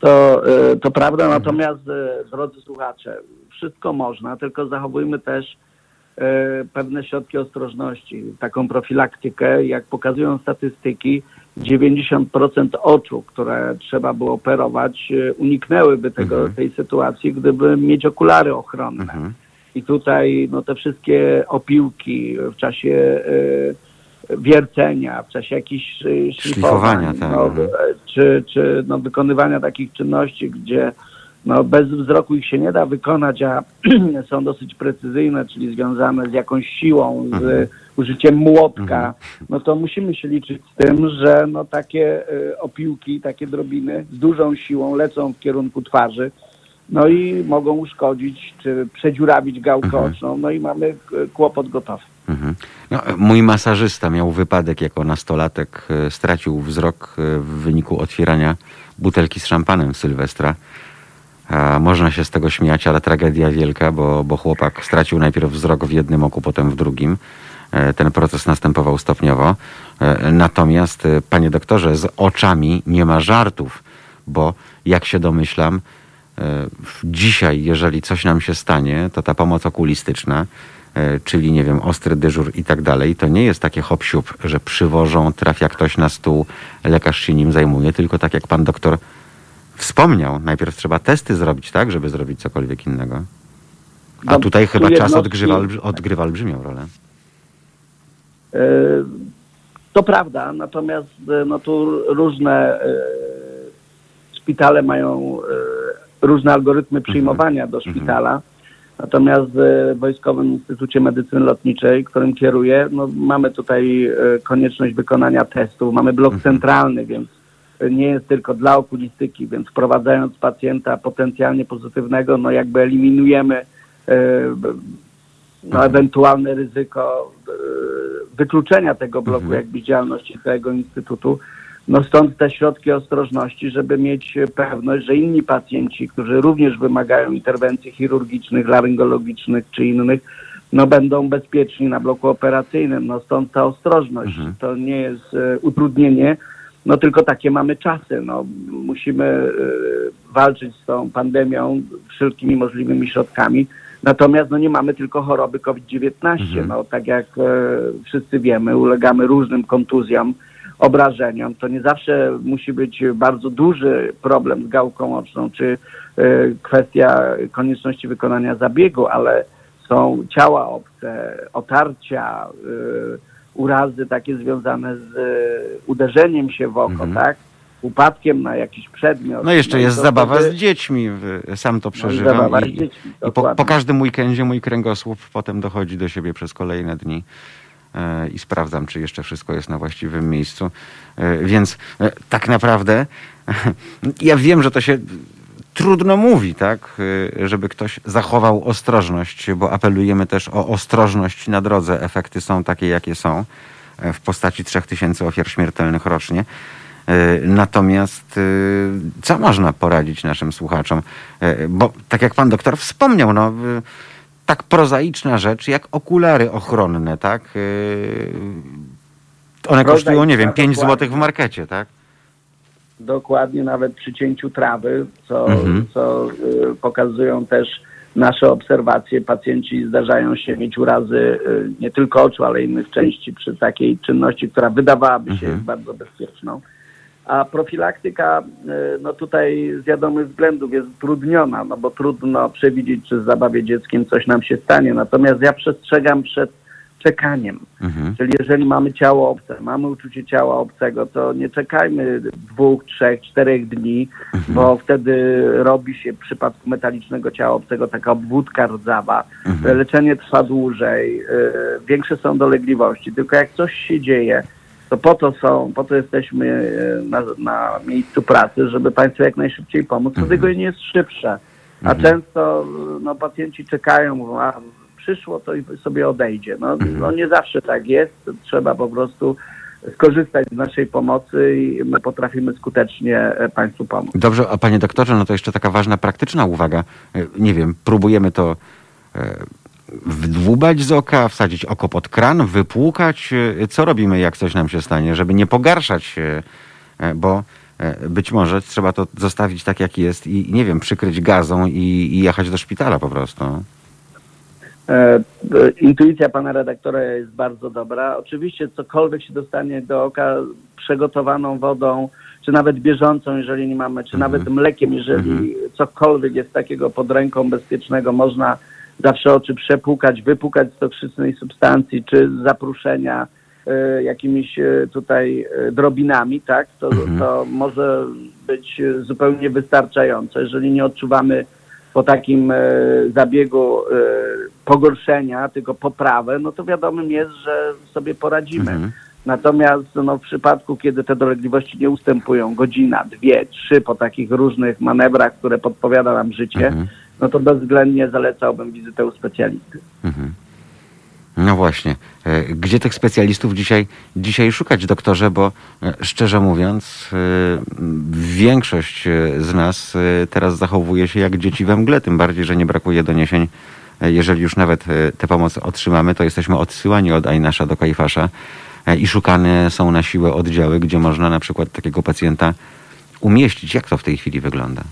To, e, to prawda, natomiast e, drodzy słuchacze, wszystko można, tylko zachowujmy też e, pewne środki ostrożności, taką profilaktykę. Jak pokazują statystyki, 90% oczu, które trzeba było operować, uniknęłyby tego, mhm. tej sytuacji, gdyby mieć okulary ochronne. Mhm. I tutaj no, te wszystkie opiłki w czasie wiercenia, w czasie jakichś y, szlifowania, tak. no, mhm. czy, czy no, wykonywania takich czynności, gdzie no, bez wzroku ich się nie da wykonać, a są dosyć precyzyjne, czyli związane z jakąś siłą, z mhm. użyciem młotka, mhm. no to musimy się liczyć z tym, że no, takie y, opiłki, takie drobiny z dużą siłą lecą w kierunku twarzy, no i mogą uszkodzić, czy przedziurawić gałkę oczną, no i mamy y, kłopot gotowy. Mhm. No, mój masażysta miał wypadek jako nastolatek, e, stracił wzrok e, w wyniku otwierania butelki z szampanem Sylwestra. Można się z tego śmiać, ale tragedia wielka, bo, bo chłopak stracił najpierw wzrok w jednym oku, potem w drugim. E, ten proces następował stopniowo. Natomiast, panie doktorze, z oczami nie ma żartów, bo jak się domyślam, dzisiaj, jeżeli coś nam się stanie, to ta pomoc okulistyczna E, czyli nie wiem, ostry dyżur i tak dalej, to nie jest takie hop że przywożą, trafia ktoś na stół, lekarz się nim zajmuje, tylko tak jak pan doktor wspomniał, najpierw trzeba testy zrobić, tak, żeby zrobić cokolwiek innego. A no, tutaj chyba czas odgrywa, odgrywa olbrzymią rolę. E, to prawda, natomiast e, no tu różne szpitale mają różne algorytmy przyjmowania do mhm. szpitala. Natomiast w Wojskowym Instytucie Medycyny Lotniczej, którym kieruję, no mamy tutaj e, konieczność wykonania testów. Mamy blok mhm. centralny, więc nie jest tylko dla okulistyki, więc wprowadzając pacjenta potencjalnie pozytywnego, no jakby eliminujemy e, no, mhm. ewentualne ryzyko e, wykluczenia tego bloku mhm. jakby działalności całego Instytutu. No stąd te środki ostrożności, żeby mieć pewność, że inni pacjenci, którzy również wymagają interwencji chirurgicznych, laryngologicznych czy innych, no będą bezpieczni na bloku operacyjnym. No stąd ta ostrożność. Mhm. To nie jest e, utrudnienie, no tylko takie mamy czasy. No, musimy e, walczyć z tą pandemią wszelkimi możliwymi środkami. Natomiast no, nie mamy tylko choroby COVID-19. Mhm. No, tak jak e, wszyscy wiemy, ulegamy różnym kontuzjom, obrażeniom. To nie zawsze musi być bardzo duży problem z gałką oczną, czy e, kwestia konieczności wykonania zabiegu, ale są ciała obce, otarcia, e, urazy takie związane z e, uderzeniem się w oko, Mhm. tak? Upadkiem na jakiś przedmiot. No jeszcze i jest zabawa wtedy- z dziećmi, sam to no i przeżywam z i, dziećmi, i po, po każdym weekendzie mój kręgosłup potem dochodzi do siebie przez kolejne dni e, i sprawdzam, czy jeszcze wszystko jest na właściwym miejscu. E, Więc e, tak naprawdę ja wiem, że to się trudno mówi, tak, e, żeby ktoś zachował ostrożność, bo apelujemy też o ostrożność na drodze. Efekty są takie, jakie są e, w postaci 3000 ofiar śmiertelnych rocznie. E, Natomiast e, co można poradzić naszym słuchaczom? E, Bo tak jak pan doktor wspomniał, no, tak prozaiczna rzecz jak okulary ochronne, tak? One kosztują, nie wiem, Prozaiczna, 5 dokładnie. złotych w markecie, tak? Dokładnie, nawet przy cięciu trawy, co, Mhm. co y, pokazują też nasze obserwacje. Pacjenci zdarzają się mieć urazy y, nie tylko oczu, ale innych części przy takiej czynności, która wydawałaby się Mhm. bardzo bezpieczną. A profilaktyka, y, no tutaj z wiadomych względów jest utrudniona, no bo trudno przewidzieć, czy w zabawie dzieckiem coś nam się stanie. Natomiast ja przestrzegam przed czekaniem. Mhm. Czyli jeżeli mamy ciało obce, mamy uczucie ciała obcego, to nie czekajmy dwóch, trzech, czterech dni, bo wtedy robi się w przypadku metalicznego ciała obcego taka obwódka rdzawa. Mhm. Leczenie trwa dłużej, y, większe są dolegliwości. Tylko jak coś się dzieje, to po to są, po to jesteśmy y, na, na miejscu pracy, żeby Państwu jak najszybciej pomóc. To tylko nie jest szybsze. A często y, no, pacjenci czekają, a przyszło to i sobie odejdzie. No, no nie zawsze tak jest. Trzeba po prostu skorzystać z naszej pomocy i my potrafimy skutecznie e, Państwu pomóc. Dobrze, a panie doktorze, no to jeszcze taka ważna praktyczna uwaga. E, Nie wiem, próbujemy to e, wdłubać z oka, wsadzić oko pod kran, wypłukać. Co robimy, jak coś nam się stanie, żeby nie pogarszać się, bo być może trzeba to zostawić tak, jak jest i, nie wiem, przykryć gazą i, i jechać do szpitala po prostu. E, e, Intuicja pana redaktora jest bardzo dobra. Oczywiście cokolwiek się dostanie do oka przegotowaną wodą, czy nawet bieżącą, jeżeli nie mamy, czy nawet mlekiem, jeżeli cokolwiek jest takiego pod ręką bezpiecznego, można zawsze oczy przepłukać, wypłukać z toksycznej substancji, czy z zapruszenia e, jakimiś tutaj drobinami, tak, to, to może być zupełnie wystarczające. Jeżeli nie odczuwamy po takim e, zabiegu e, pogorszenia, tylko poprawę, no to wiadomym jest, że sobie poradzimy. Mhm. Natomiast no, w przypadku, kiedy te dolegliwości nie ustępują, godzina, dwie, trzy po takich różnych manewrach, które podpowiada nam życie, Mhm. no to bezwzględnie zalecałbym wizytę u specjalisty. Mhm. No właśnie. E, Gdzie tych specjalistów dzisiaj, dzisiaj szukać, doktorze? Bo e, szczerze mówiąc, e, większość z nas teraz zachowuje się jak dzieci we mgle, tym bardziej, że nie brakuje doniesień. Jeżeli już nawet tę pomoc otrzymamy, to jesteśmy odsyłani od Ajnasza do Kajfasza i szukane są na siłę oddziały, gdzie można na przykład takiego pacjenta umieścić. Jak to w tej chwili wygląda?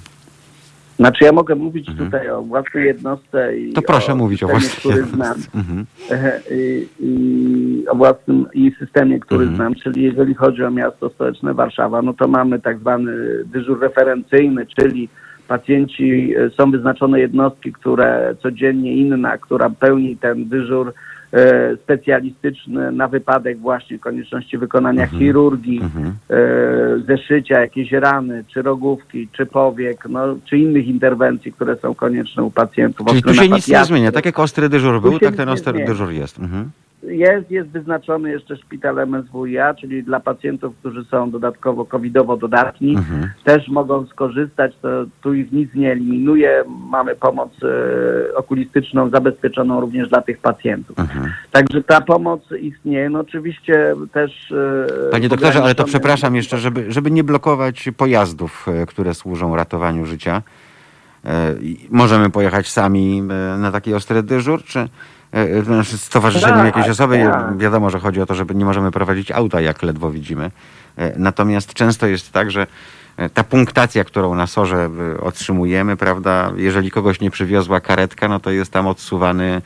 Znaczy ja mogę mówić tutaj o własnej jednostce i Mhm. To proszę o mówić o systemie, własnej który znam. Mhm. I, i o własnym i systemie, który Mhm. znam, czyli jeżeli chodzi o miasto stołeczne Warszawa, no to mamy tak zwany dyżur referencyjny, czyli pacjenci, e, są wyznaczone jednostki, które codziennie inna, która pełni ten dyżur specjalistyczny na wypadek właśnie konieczności wykonania Mhm. chirurgii, Mhm. e, zeszycia, jakieś rany, czy rogówki, czy powiek, no, czy innych interwencji, które są konieczne u pacjentów. Czyli tu się nic nie zmienia. Tak jak ostry dyżur był, tak ten ostry dyżur jest. Mhm. Jest, jest wyznaczony jeszcze szpital MSWiA, czyli dla pacjentów, którzy są dodatkowo covidowo dodatni, Mhm. też mogą skorzystać, to tu ich nic nie eliminuje. Mamy pomoc e, okulistyczną zabezpieczoną również dla tych pacjentów. Mhm. Także ta pomoc istnieje. No oczywiście też... e, Panie doktorze, ale to przepraszam jeszcze, żeby, żeby nie blokować pojazdów, e, które służą ratowaniu życia. E, Możemy pojechać sami na taki ostry dyżur, czy znaczy z towarzyszeniem Tak, jakiejś osoby? tak. Wiadomo, że chodzi o to, żeby nie możemy prowadzić auta, jak ledwo widzimy. E, Natomiast często jest tak, że e, ta punktacja, którą na sorze otrzymujemy, prawda, jeżeli kogoś nie przywiozła karetka, no to jest tam odsuwany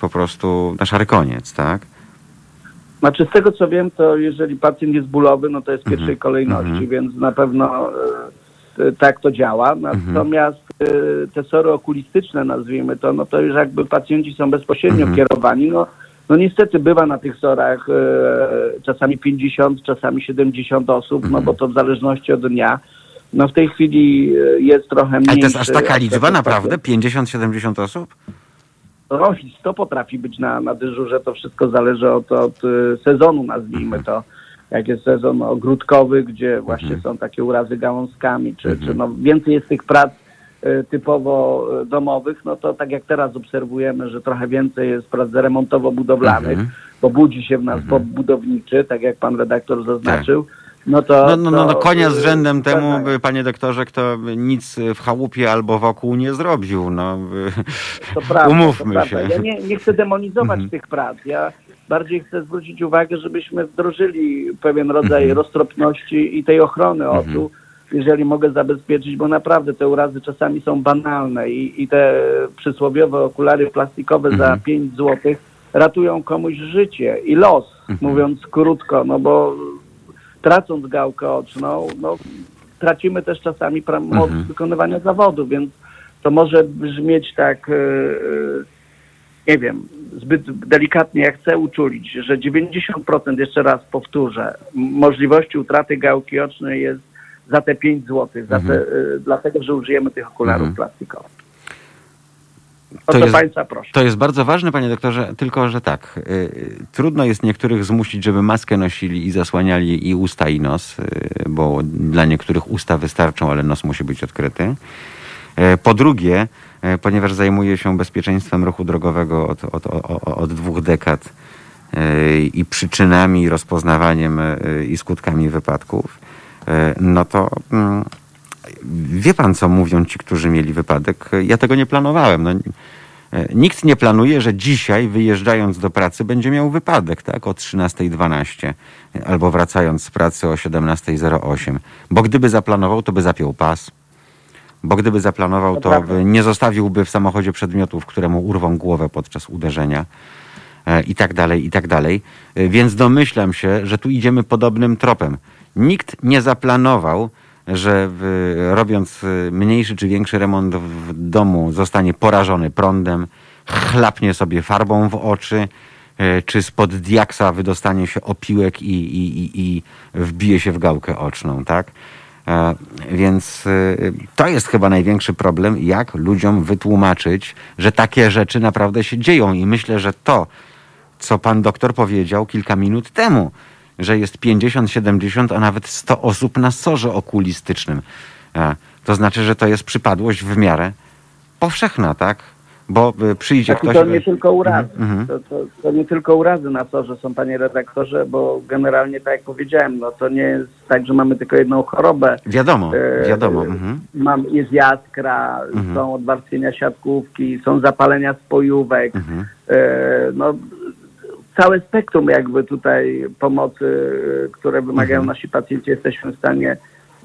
po prostu na szary koniec, tak? Znaczy z tego co wiem, to jeżeli pacjent jest bólowy, no to jest w pierwszej kolejności, Mhm. więc na pewno e, e, tak to działa. Natomiast e, te sory okulistyczne, nazwijmy to, no to już jakby pacjenci są bezpośrednio Mhm. kierowani. No, no niestety bywa na tych sorach e, czasami 50, czasami 70 osób, Mhm. no bo to w zależności od dnia. No w tej chwili jest trochę mniej. Ale to jest aż taka liczba, naprawdę? 50-70 osób? No, i 100 potrafi być na, na dyżurze, to wszystko zależy od, od y, sezonu, nazwijmy to. Jak jest sezon ogródkowy, gdzie właśnie są takie urazy gałązkami, czy, czy no, więcej jest tych prac y, typowo y, domowych, no to tak jak teraz obserwujemy, że trochę więcej jest prac remontowo-budowlanych, Mhm. bo budzi się w nas Bob budowniczy, tak jak pan redaktor zaznaczył. No to, No, no, no, no konia z rzędem temu, tak, panie doktorze, kto nic w chałupie albo wokół nie zrobił. No, To prawda, Umówmy to się. prawda. Ja nie, nie chcę demonizować Mhm. tych prac. Ja bardziej chcę zwrócić uwagę, żebyśmy wdrożyli pewien rodzaj Mhm. roztropności i tej ochrony oczu, jeżeli mogę zabezpieczyć, bo naprawdę te urazy czasami są banalne i, i te przysłowiowe okulary plastikowe za Mhm. 5 złotych ratują komuś życie i los, Mhm. mówiąc krótko, no bo tracąc gałkę oczną, no tracimy też czasami moc Mhm. wykonywania zawodu, więc to może brzmieć tak, e, e, nie wiem, zbyt delikatnie, jak chcę uczulić, że 90%, jeszcze raz powtórzę, możliwości utraty gałki ocznej jest za te 5 zł, za te, e, dlatego, że użyjemy tych okularów Mhm. plastikowych. To O to, jest- Państwa proszę. To jest bardzo ważne, panie doktorze, tylko że tak, y, y, trudno jest niektórych zmusić, żeby maskę nosili i zasłaniali i usta i nos, y, bo dla niektórych usta wystarczą, ale nos musi być odkryty. Y, Po drugie, y, ponieważ zajmuję się bezpieczeństwem ruchu drogowego od, od, od, od dwóch dekad y, i przyczynami, rozpoznawaniem i skutkami wypadków, no to mm, wie pan, co mówią ci, którzy mieli wypadek? Ja tego nie planowałem. No, E, Nikt nie planuje, że dzisiaj wyjeżdżając do pracy będzie miał wypadek, tak? O 13.12 albo wracając z pracy o 17.08. Bo gdyby zaplanował, to by zapiął pas. Bo gdyby zaplanował, To nie zostawiłby w samochodzie przedmiotów, które mu urwą głowę podczas uderzenia. E, I tak dalej, i tak dalej. E, Więc domyślam się, że tu idziemy podobnym tropem. Nikt nie zaplanował, że w, robiąc y, mniejszy czy większy remont w domu zostanie porażony prądem, chlapnie sobie farbą w oczy, e, czy spod diaksa wydostanie się opiłek i, i, i, i wbije się w gałkę oczną, tak? E, Więc to jest chyba największy problem, jak ludziom wytłumaczyć, że takie rzeczy naprawdę się dzieją. I myślę, że to, co pan doktor powiedział kilka minut temu, że jest 50, 70, a nawet 100 osób na sorze okulistycznym. E, To znaczy, że to jest przypadłość w miarę powszechna, tak? Bo y, przyjdzie Tak, ktoś... to nie tylko urazy. Mhm, mhm. To, to, to nie tylko urazy na sorze są, panie redaktorze, bo generalnie, tak jak powiedziałem, no to nie jest tak, że mamy tylko jedną chorobę. Wiadomo, E, wiadomo. Mhm. Mam, jest jaskra, Mhm. są odwarstwienia siatkówki, są zapalenia spojówek. Mhm. E, no, całe spektrum jakby tutaj pomocy, e, które wymagają Mhm. nasi pacjenci, jesteśmy w stanie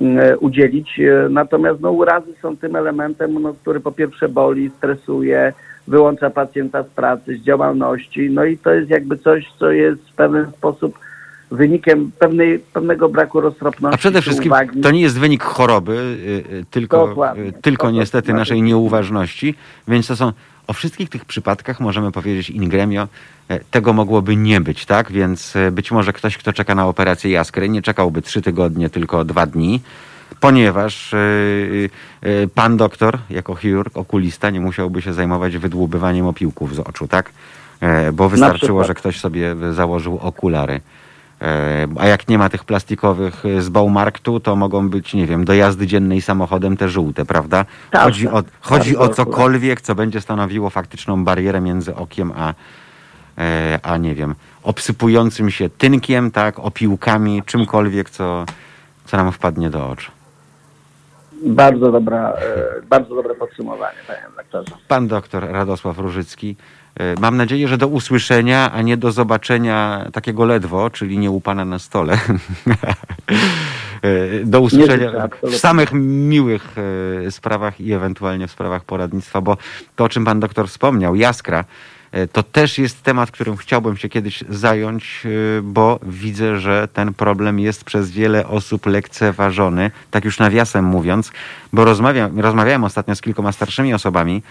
e, udzielić. E, Natomiast no, urazy są tym elementem, no, który po pierwsze boli, stresuje, wyłącza pacjenta z pracy, z działalności. No i to jest jakby coś, co jest w pewien sposób wynikiem pewnej, pewnego braku roztropności. A przede wszystkim uwagi. to nie jest wynik choroby, y, y, tylko, Dokładnie. y, tylko Dokładnie. niestety naszej nieuważności, więc to są o wszystkich tych przypadkach możemy powiedzieć in gremio, e, tego mogłoby nie być, tak? Więc e, być może ktoś, kto czeka na operację jaskry, nie czekałby trzy tygodnie, tylko dwa dni, ponieważ e, pan doktor, jako chirurg, okulista, nie musiałby się zajmować wydłubywaniem opiłków z oczu, tak? Bo wystarczyło, że ktoś sobie założył okulary. E, A jak nie ma tych plastikowych e, z Baumarktu, to mogą być, nie wiem, do jazdy dziennej samochodem te żółte, prawda? Tak, Chodzi tak. o, chodzi Bardzo o cokolwiek, co będzie stanowiło faktyczną barierę między okiem a, e, a nie wiem, obsypującym się tynkiem, tak, opiłkami, czymkolwiek, co, co nam wpadnie do oczu. Bardzo dobra, bardzo dobre podsumowanie, panie redaktorze. Pan doktor Radosław Różycki. E, Mam nadzieję, że do usłyszenia, a nie do zobaczenia takiego ledwo, czyli nie u pana na stole. E, Do usłyszenia w samych miłych e, sprawach i ewentualnie w sprawach poradnictwa, bo to, o czym pan doktor wspomniał, jaskra, to też jest temat, którym chciałbym się kiedyś zająć, bo widzę, że ten problem jest przez wiele osób lekceważony, tak już nawiasem mówiąc, bo rozmawiam, rozmawiałem ostatnio z kilkoma starszymi osobami,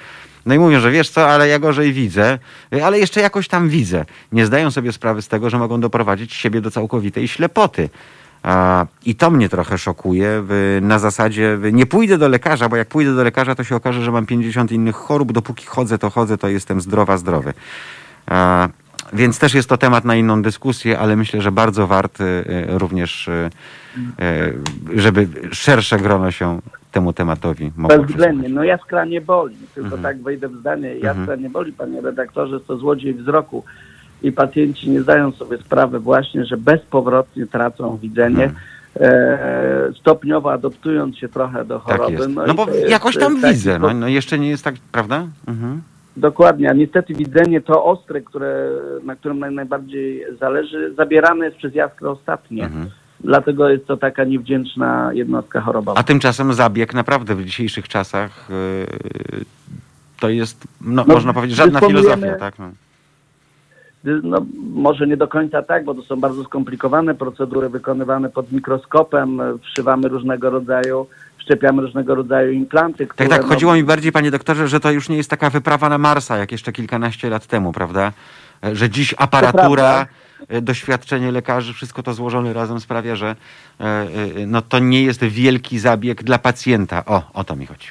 no i mówią, że wiesz co, ale ja gorzej widzę, ale jeszcze jakoś tam widzę. Nie zdają sobie sprawy z tego, że mogą doprowadzić siebie do całkowitej ślepoty. I to mnie trochę szokuje. Na zasadzie nie pójdę do lekarza, bo jak pójdę do lekarza, to się okaże, że mam 50 innych chorób. Dopóki chodzę, to chodzę, to jestem zdrowa, zdrowy. Więc też jest to temat na inną dyskusję, ale myślę, że bardzo warty e, również, e, e, żeby szersze grono się temu tematowi Bezwzględnie. No jaskra nie boli. Tylko Mhm. tak wejdę w zdanie. Jaskra nie boli, panie redaktorze, to złodziej wzroku. I pacjenci nie zdają sobie sprawy właśnie, że bezpowrotnie tracą widzenie. Mhm. E, stopniowo adoptując się trochę do Tak choroby. jest. i No bo jakoś tam widzę. No, no jeszcze nie jest tak, prawda? Mhm. Dokładnie, a niestety widzenie to ostre, które, na którym naj, najbardziej zależy, zabierane jest przez jaskrę ostatnie. Mhm. Dlatego jest to taka niewdzięczna jednostka chorobowa. A tymczasem zabieg naprawdę w dzisiejszych czasach yy, to jest, no, No, można powiedzieć, żadna filozofia, tak? No. No, może nie do końca tak, bo to są bardzo skomplikowane procedury wykonywane pod mikroskopem, wszywamy różnego rodzaju, wszczepiamy różnego rodzaju implanty, które... Tak, tak, no, chodziło mi bardziej, panie doktorze, że to już nie jest taka wyprawa na Marsa, jak jeszcze kilkanaście lat temu, prawda? Że dziś aparatura, doświadczenie lekarzy, wszystko to złożone razem sprawia, że e, e, no, to nie jest wielki zabieg dla pacjenta. O, o to mi chodzi.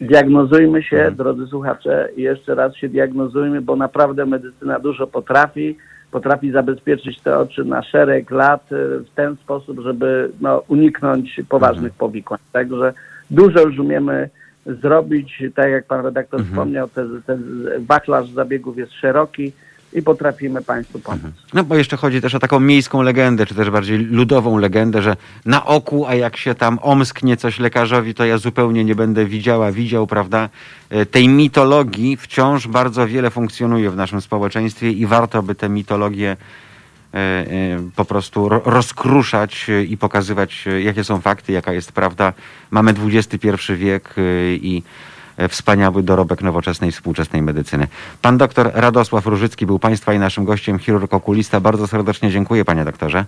Diagnozujmy się, Mhm. drodzy słuchacze, jeszcze raz się diagnozujmy, bo naprawdę medycyna dużo potrafi. Potrafi zabezpieczyć te oczy na szereg lat e, w ten sposób, żeby no, uniknąć poważnych powikłań. Także dużo już umiemy zrobić. Tak jak pan redaktor Mhm. wspomniał, ten, ten wachlarz zabiegów jest szeroki i potrafimy Państwu pomóc. No bo jeszcze chodzi też o taką miejską legendę, czy też bardziej ludową legendę, że na oku, a jak się tam omsknie coś lekarzowi, to ja zupełnie nie będę widziała, widział, prawda? E, Tej mitologii wciąż bardzo wiele funkcjonuje w naszym społeczeństwie i warto by tę mitologię e, e, po prostu ro- rozkruszać i pokazywać, jakie są fakty, jaka jest prawda. Mamy XXI wiek i wspaniały dorobek nowoczesnej, współczesnej medycyny. Pan doktor Radosław Różycki był Państwa i naszym gościem, chirurg okulista. Bardzo serdecznie dziękuję, panie doktorze.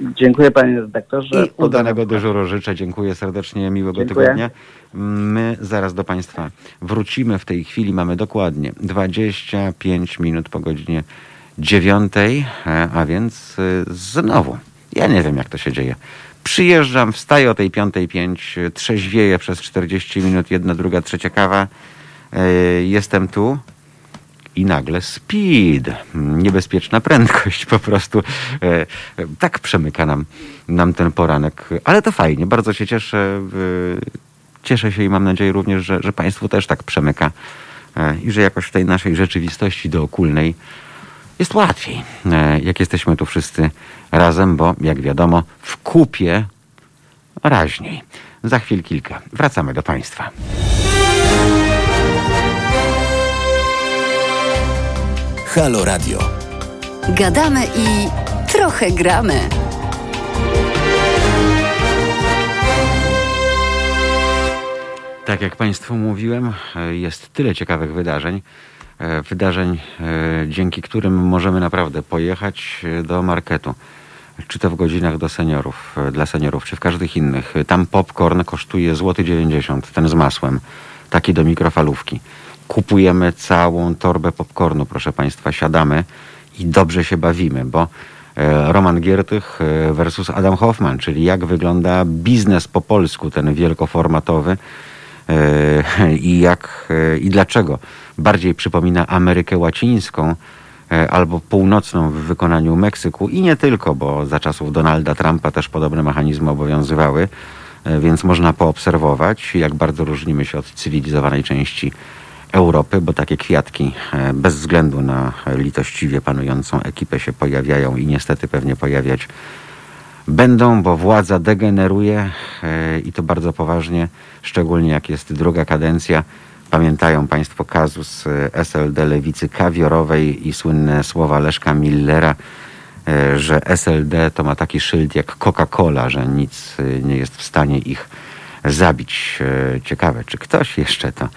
Dziękuję panie redaktorze. I udanego dyżuru życzę. Dziękuję serdecznie, miłego Dziękuję. tygodnia. My zaraz do Państwa wrócimy. W tej chwili mamy dokładnie 25 minut po godzinie 9, e, a więc e, znowu, ja nie wiem jak to się dzieje. Przyjeżdżam, wstaję o tej 5.05, trzeźwieję przez 40 minut, jedna, druga, trzecia kawa. E, Jestem tu, i nagle speed, niebezpieczna prędkość po prostu. E, tak przemyka nam, nam ten poranek. Ale to fajnie, bardzo się cieszę. Cieszę się i mam nadzieję również, że, że Państwu też tak przemyka e, i że jakoś w tej naszej rzeczywistości dookulnej jest łatwiej, e, jak jesteśmy tu wszyscy razem, bo jak wiadomo, w kupie raźniej. Za chwil kilka. Wracamy do Państwa. Halo Radio. Gadamy i trochę gramy. Tak jak Państwu mówiłem, e, jest tyle ciekawych wydarzeń. E, Wydarzeń, e, dzięki którym możemy naprawdę pojechać e, do marketu. Czy to w godzinach do seniorów, dla seniorów, czy w każdych innych. Tam popcorn kosztuje złoty 90, ten z masłem, taki do mikrofalówki. Kupujemy całą torbę popcornu, proszę Państwa, siadamy i dobrze się bawimy, bo Roman Giertych versus Adam Hoffman, czyli jak wygląda biznes po polsku, ten wielkoformatowy i jak e, i dlaczego? Bardziej przypomina Amerykę Łacińską e, albo północną w wykonaniu Meksyku. I nie tylko, bo za czasów Donalda Trumpa też podobne mechanizmy obowiązywały, e, więc można poobserwować, jak bardzo różnimy się od cywilizowanej części Europy, bo takie kwiatki e, bez względu na litościwie panującą ekipę się pojawiają i niestety pewnie pojawiać będą, bo władza degeneruje e, i to bardzo poważnie, szczególnie jak jest druga kadencja. Pamiętają Państwo kazus e, SLD lewicy kawiorowej i słynne słowa Leszka Millera, e, że SLD to ma taki szyld jak Coca-Cola, że nic e, nie jest w stanie ich zabić. Ciekawe, czy ktoś jeszcze to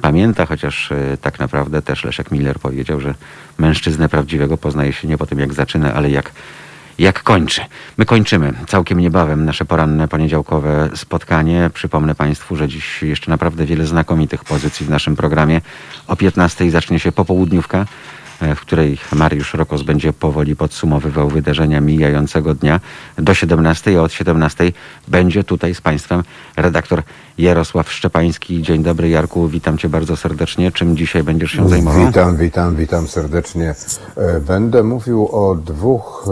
pamięta, chociaż tak naprawdę też Leszek Miller powiedział, że mężczyznę prawdziwego poznaje się nie po tym, jak zaczyna, ale jak jak kończy. My kończymy całkiem niebawem nasze poranne poniedziałkowe spotkanie. Przypomnę Państwu, że dziś jeszcze naprawdę wiele znakomitych pozycji w naszym programie. O 15 zacznie się popołudniówka, w której Mariusz Rokos będzie powoli podsumowywał wydarzenia mijającego dnia do 17, a od 17 będzie tutaj z Państwem redaktor Jarosław Szczepański. Dzień dobry Jarku, witam Cię bardzo serdecznie. Czym dzisiaj będziesz się zajmował? Witam, witam, witam serdecznie. E, Będę mówił o dwóch,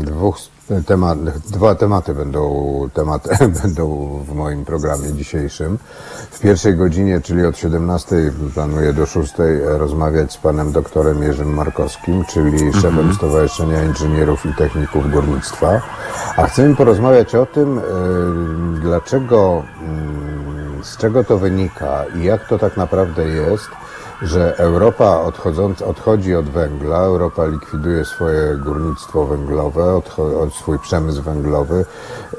e, dwóch tematach. Dwa tematy będą, tematy będą w moim programie dzisiejszym. W pierwszej godzinie, czyli od 17 planuję do 6 rozmawiać z panem doktorem Jerzym Markowskim, czyli szefem Stowarzyszenia Inżynierów i Techników Górnictwa. A chcemy porozmawiać o tym, e, dlaczego, mm, z czego to wynika i jak to tak naprawdę jest, że Europa odchodząc, odchodzi od węgla, Europa likwiduje swoje górnictwo węglowe, swój przemysł węglowy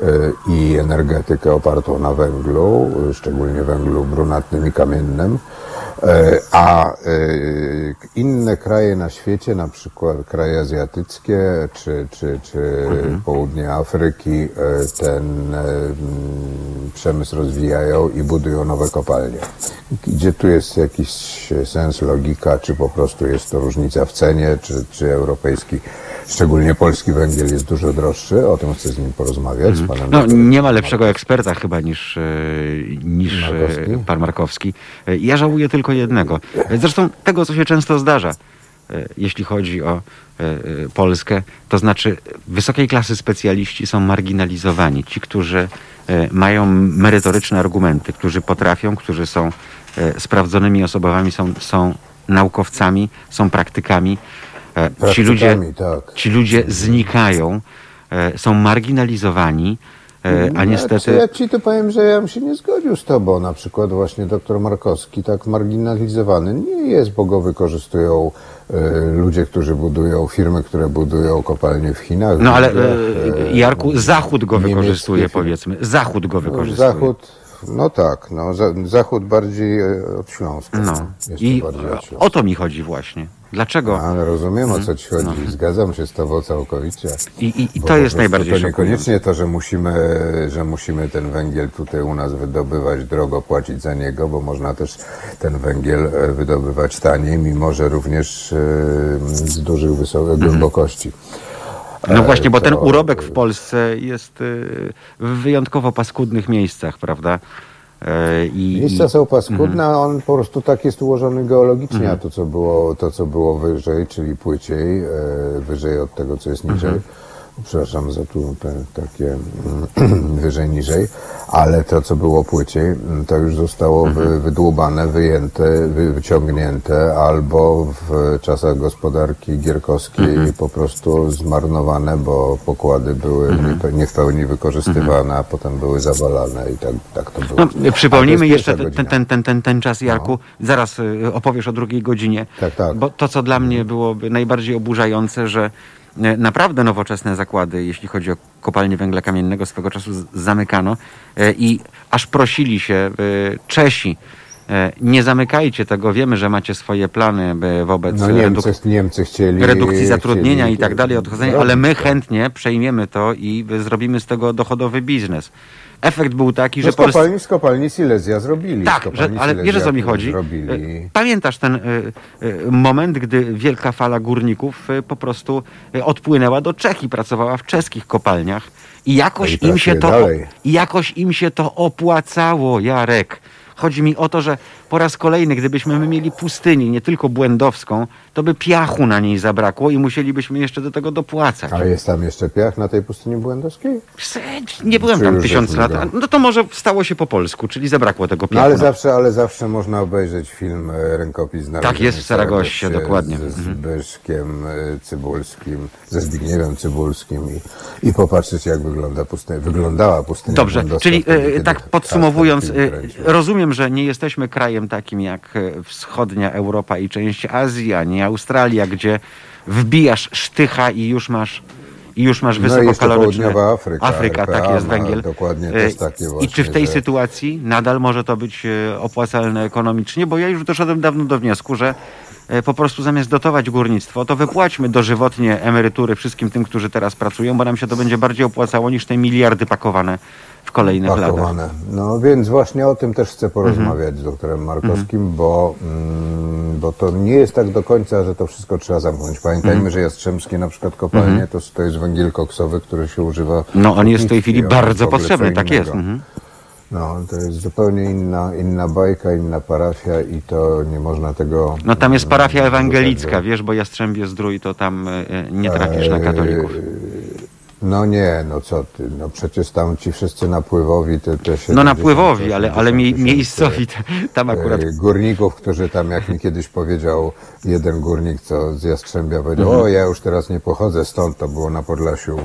y, i energetykę opartą na węglu, y, szczególnie węglu brunatnym i kamiennym, a y, inne kraje na świecie, na przykład kraje azjatyckie czy, czy, czy południe Afryki, y, ten przemysł rozwijają i budują nowe kopalnie. Gdzie tu jest jakiś sens, logika, czy po prostu jest to różnica w cenie, czy, czy europejski, szczególnie polski węgiel jest dużo droższy? O tym chcę z nim porozmawiać. Z panem No, nie ma lepszego eksperta chyba niż, e, niż e, Markowski? pan Markowski. E, Ja żałuję tylko jednego. Zresztą tego, co się często zdarza, e, jeśli chodzi o e, e, Polskę, to znaczy wysokiej klasy specjaliści są marginalizowani. Ci, którzy mają merytoryczne argumenty, którzy potrafią, którzy są sprawdzonymi osobami, są, są naukowcami, są praktykami. Ci ludzie, tak. ci ludzie znikają, są marginalizowani, a niestety... Znaczy, ja ci tu powiem, że ja bym się nie zgodził z tobą. Na przykład właśnie doktor Markowski tak marginalizowany nie jest, bo go wykorzystują e, ludzie, którzy budują, firmy, które budują kopalnie w Chinach. No ale e, Jarku, Zachód go wykorzystuje, powiedzmy. Zachód go No, wykorzystuje. Zachód, no tak, no, za, Zachód bardziej e, od Śląska. No. I to bardziej od e, Śląska. o to mi chodzi właśnie. Dlaczego? Ale rozumiem, o co ci chodzi. No. Zgadzam się z tobą całkowicie. I, i, i to jest najbardziej To niekoniecznie to, że musimy, że musimy ten węgiel tutaj u nas wydobywać drogo, płacić za niego, bo można też ten węgiel e, wydobywać taniej, mimo że również e, z dużych wysokich głębokości. No właśnie, bo ten urobek w Polsce jest w wyjątkowo paskudnych miejscach, prawda? E, I, Miejsca są paskudne, a on po prostu tak jest ułożony geologicznie, a to co, było, to, co było wyżej, czyli płyciej, e, wyżej od tego, co jest niżej. Przepraszam za tu te, takie mm, wyżej, niżej, ale to, co było płyciej, mm, to już zostało wy, wydłubane, wyjęte, wy, wyciągnięte, albo w czasach gospodarki gierkowskiej po prostu zmarnowane, bo pokłady były nie, nie w pełni wykorzystywane, a potem były zawalane i tak, tak to było. No, przypomnijmy jeszcze ten, ten, ten, ten, ten czas, Jarku. Zaraz y, opowiesz o drugiej godzinie. Tak, tak. Bo to, co dla mnie byłoby najbardziej oburzające, że naprawdę nowoczesne zakłady, jeśli chodzi o kopalnie węgla kamiennego, swego czasu zamykano e, i aż prosili się e, Czesi, e, nie zamykajcie tego, wiemy, że macie swoje plany e, wobec No reduk- Niemcy, Niemcy chcieli... redukcji zatrudnienia chcieli i tak dalej, odchodzenia, ale my chętnie przejmiemy to i zrobimy z tego dochodowy biznes. Efekt był taki, No że z kopalni, z kopalni Silesia zrobili. tak, że, ale wiesz o co mi Silesia chodzi? Zrobili. Pamiętasz ten e, e, moment, gdy wielka fala górników e, po prostu odpłynęła do Czech i pracowała w czeskich kopalniach i jakoś No i im się to dalej. i jakoś im się to opłacało, Jarek. Chodzi mi o to, że po raz kolejny, gdybyśmy my mieli pustynię, nie tylko błędowską, to by piachu na niej zabrakło i musielibyśmy jeszcze do tego dopłacać. A jest tam jeszcze piach na tej pustyni błędowskiej? Nie byłem Czy tam tysiąc lat. No to może stało się po polsku, czyli zabrakło tego No piachu. ale na- zawsze, ale zawsze można obejrzeć film e, Rękopis znaleziony Tak jest w Saragossie dokładnie. Ze Mhm. Zbyszkiem e, Cybulskim, ze Zbigniewem Cybulskim i, i popatrzeć jak wygląda pustynia, wyglądała pustynia Dobrze, czyli wtedy, e, tak podsumowując, rozumiem, że nie jesteśmy krajem takim jak wschodnia Europa i część Azji, a nie Australia, gdzie wbijasz sztycha i już masz i już masz No i jeszcze wysokokaloryczne... południowa Afryka, Afryka, RPA tak jest, węgiel. dokładnie E, też takie I właśnie, czy w tej że- sytuacji nadal może to być e, opłacalne ekonomicznie? Bo ja już doszedłem dawno do wniosku, że e, po prostu zamiast dotować górnictwo, to wypłaćmy dożywotnie emerytury wszystkim tym, którzy teraz pracują, bo nam się to będzie bardziej opłacało niż te miliardy pakowane w kolejnych latach. pakowane. No więc właśnie o tym też chcę porozmawiać z doktorem Markowskim, bo, mm, bo to nie jest tak do końca, że to wszystko trzeba zamknąć. Pamiętajmy, że Jastrzębskie na przykład kopalnie to, to jest węgiel koksowy, który się używa No on jest w tej chwili bardzo potrzebny, tak jest. Mhm. No, to jest zupełnie inna, inna bajka, inna parafia i to nie można tego... No tam jest parafia mm, ewangelicka, wiesz, bo Jastrzębie Zdrój to tam e, e, nie trafisz na katolików. No nie, no co ty, no przecież tam ci wszyscy napływowi te, te No 70, napływowi, ale, ale mie, 80 miejscowi tam akurat e, górników, którzy tam, jak mi kiedyś powiedział jeden górnik, co z Jastrzębia powiedział, Mhm. o ja już teraz nie pochodzę stąd, to było na Podlasiu.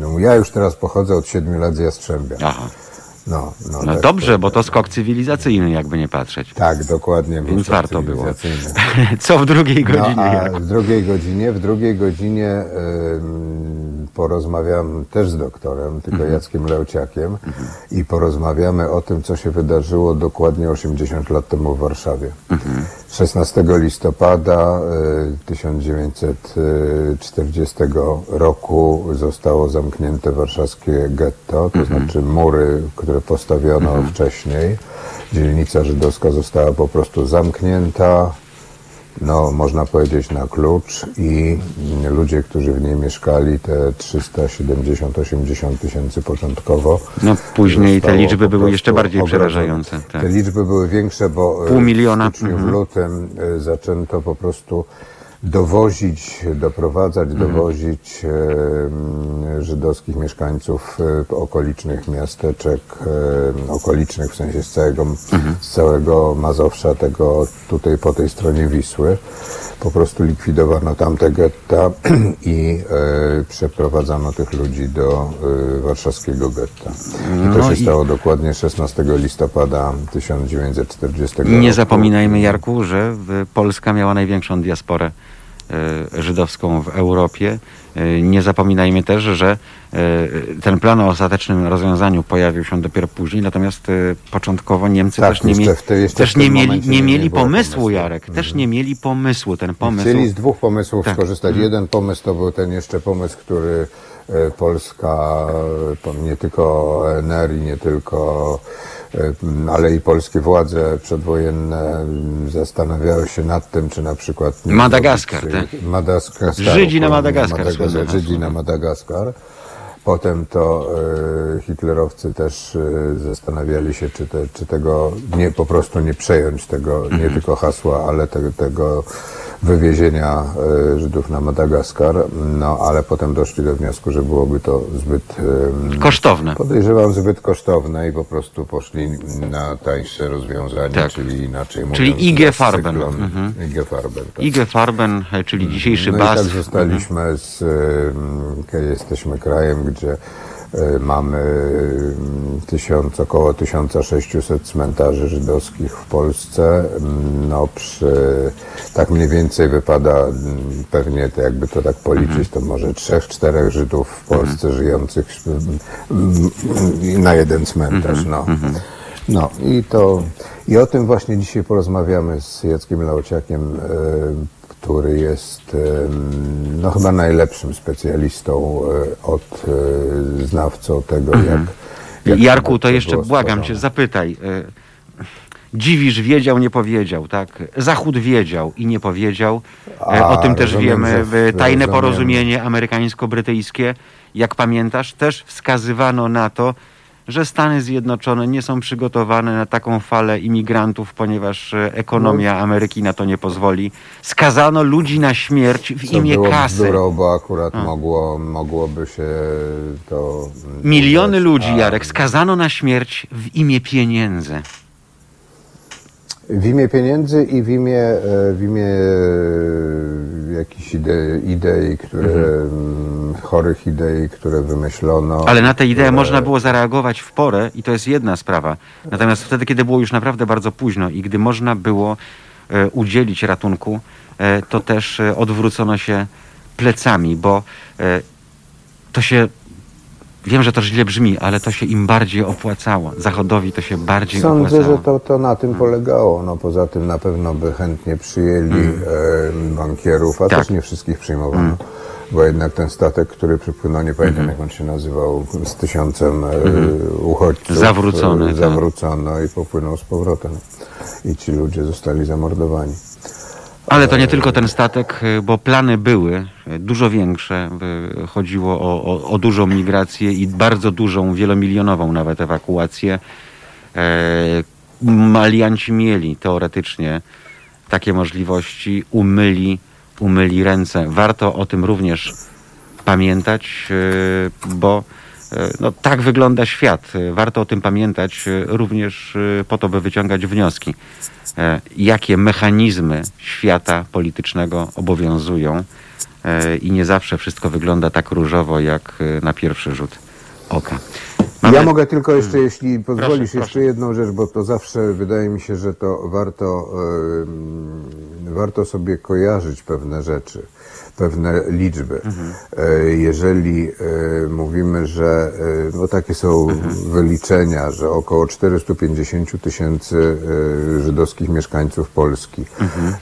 No, ja już teraz pochodzę od siedmiu lat z Jastrzębia. Aha. No, no, No tak, dobrze, bo to skok cywilizacyjny, jakby nie patrzeć. Tak, dokładnie. Więc warto było. Co w drugiej No, godzinie? Jarku? w drugiej godzinie, w drugiej godzinie ym, porozmawiam też z doktorem, tylko Mhm. Jackiem Leuciakiem i porozmawiamy o tym, co się wydarzyło dokładnie 80 lat temu w Warszawie. Mhm. 16 listopada y, 1940 roku zostało zamknięte warszawskie getto, to Mhm. znaczy mury, które postawiono wcześniej. Dzielnica żydowska została po prostu zamknięta, no, można powiedzieć na klucz i ludzie, którzy w niej mieszkali, te 370-80 tysięcy początkowo. No później te liczby były jeszcze bardziej przerażające. Tak. Te liczby były większe, bo e, Pół miliona, w mhm. w lutym e, zaczęto po prostu dowozić, doprowadzać, Mhm. dowozić żydowskich mieszkańców e, okolicznych miasteczek, okolicznych w sensie z całego, Mhm. z całego Mazowsza, tego tutaj po tej stronie Wisły. Po prostu likwidowano tamte getta i e, przeprowadzano tych ludzi do e, warszawskiego getta. I to No się i- stało dokładnie 16 listopada 1940 roku. Nie zapominajmy, Jarku, że Polska miała największą diasporę żydowską w Europie. E, Nie zapominajmy też, że e, ten plan o ostatecznym rozwiązaniu pojawił się dopiero później, natomiast e, początkowo Niemcy Tak, też nie, te- też nie mieli, nie nie mieli pomysłu, pomysłu. Jarek. Też nie mieli pomysłu. Ten pomysł. Chcieli z dwóch pomysłów Tak. skorzystać. Jeden pomysł to był ten jeszcze pomysł, który e, Polska, e, nie tylko ONR i nie tylko, e, ale i polskie władze przedwojenne m, zastanawiały się nad tym, czy na przykład... Madagaskar, zrobić, tak? e, Madagaskar. Żydzi na Madagaskar, słynne hasło, Żydzi na tak. Madagaskar. Potem to e, hitlerowcy też e, zastanawiali się, czy, te, czy tego nie, po prostu nie przejąć tego, nie Mhm. tylko hasła, ale te, tego wywiezienia e, Żydów na Madagaskar. No, ale potem doszli do wniosku, że byłoby to zbyt Kosztowne. Podejrzewam zbyt kosztowne i po prostu poszli na tańsze rozwiązanie, Tak. czyli inaczej Czyli mówiąc, IG za Farben. Mhm. IG Farben. Tak. IG Farben, e, czyli dzisiejszy No i BAS. tak zostaliśmy z, ym, jesteśmy krajem, gdzie mamy ym, tysiąc, około 1600 cmentarzy żydowskich w Polsce. Ym, No przy, tak mniej więcej wypada ym, pewnie, to jakby to tak policzyć, to może trzech, czterech Żydów w Polsce żyjących na jeden cmentarz. No. No i to i o tym właśnie dzisiaj porozmawiamy z Jackiem Laociakiem, e, który jest no chyba najlepszym specjalistą e, od e, znawcą tego, jak, jak Jarku, to jeszcze błagam cię, zapytaj. e, Dziwisz wiedział, nie powiedział, tak? Zachód wiedział i nie powiedział. A, o tym też wiemy. w- tajne rozumiem. porozumienie amerykańsko-brytyjskie, jak pamiętasz, też wskazywano na to, że Stany Zjednoczone nie są przygotowane na taką falę imigrantów, ponieważ e, ekonomia Ameryki na to nie pozwoli. Skazano ludzi na śmierć w Co imię było kasy. bzdurą, bo akurat mogło, mogłoby się to... Miliony udać, ludzi, Jarek, skazano na śmierć w imię pieniędzy. W imię pieniędzy i w imię, e, w imię e, jakichś ide, idei, które, mm, chorych idei, które wymyślono. Ale na te idee które- można było zareagować w porę i to jest jedna sprawa. Natomiast wtedy, kiedy było już naprawdę bardzo późno i gdy można było e, udzielić ratunku, to też odwrócono się plecami, bo to się. Wiem, że to źle brzmi, ale to się im bardziej opłacało. Zachodowi to się bardziej Sądzę, opłacało. że to, to na tym polegało. No, poza tym na pewno by chętnie przyjęli e, bankierów, a Tak. też nie wszystkich przyjmowano. Bo jednak ten statek, który przypłynął, nie pamiętam jak on się nazywał, z tysiącem e, uchodźców. Zawrócony, e, tak. Zawrócono i popłynął z powrotem. I ci ludzie zostali zamordowani. Ale to nie tylko ten statek, y, bo plany były y, dużo większe. y, Chodziło o, o, o dużą migrację i bardzo dużą, wielomilionową nawet ewakuację. E, Malianci mieli teoretycznie takie możliwości, umyli, umyli ręce. Warto o tym również pamiętać, bo no, tak wygląda świat. Y, Warto o tym pamiętać y, również po to, by wyciągać wnioski, e, jakie mechanizmy świata politycznego obowiązują e, i nie zawsze wszystko wygląda tak różowo, jak na pierwszy rzut oka. Mamy- Ja mogę tylko jeszcze, jeśli pozwolisz, proszę. jeszcze jedną rzecz, bo to zawsze wydaje mi się, że to warto, em, warto sobie kojarzyć pewne rzeczy, pewne liczby. E, Jeżeli e, mówimy, że, bo takie są wyliczenia, że około 450 tysięcy żydowskich mieszkańców Polski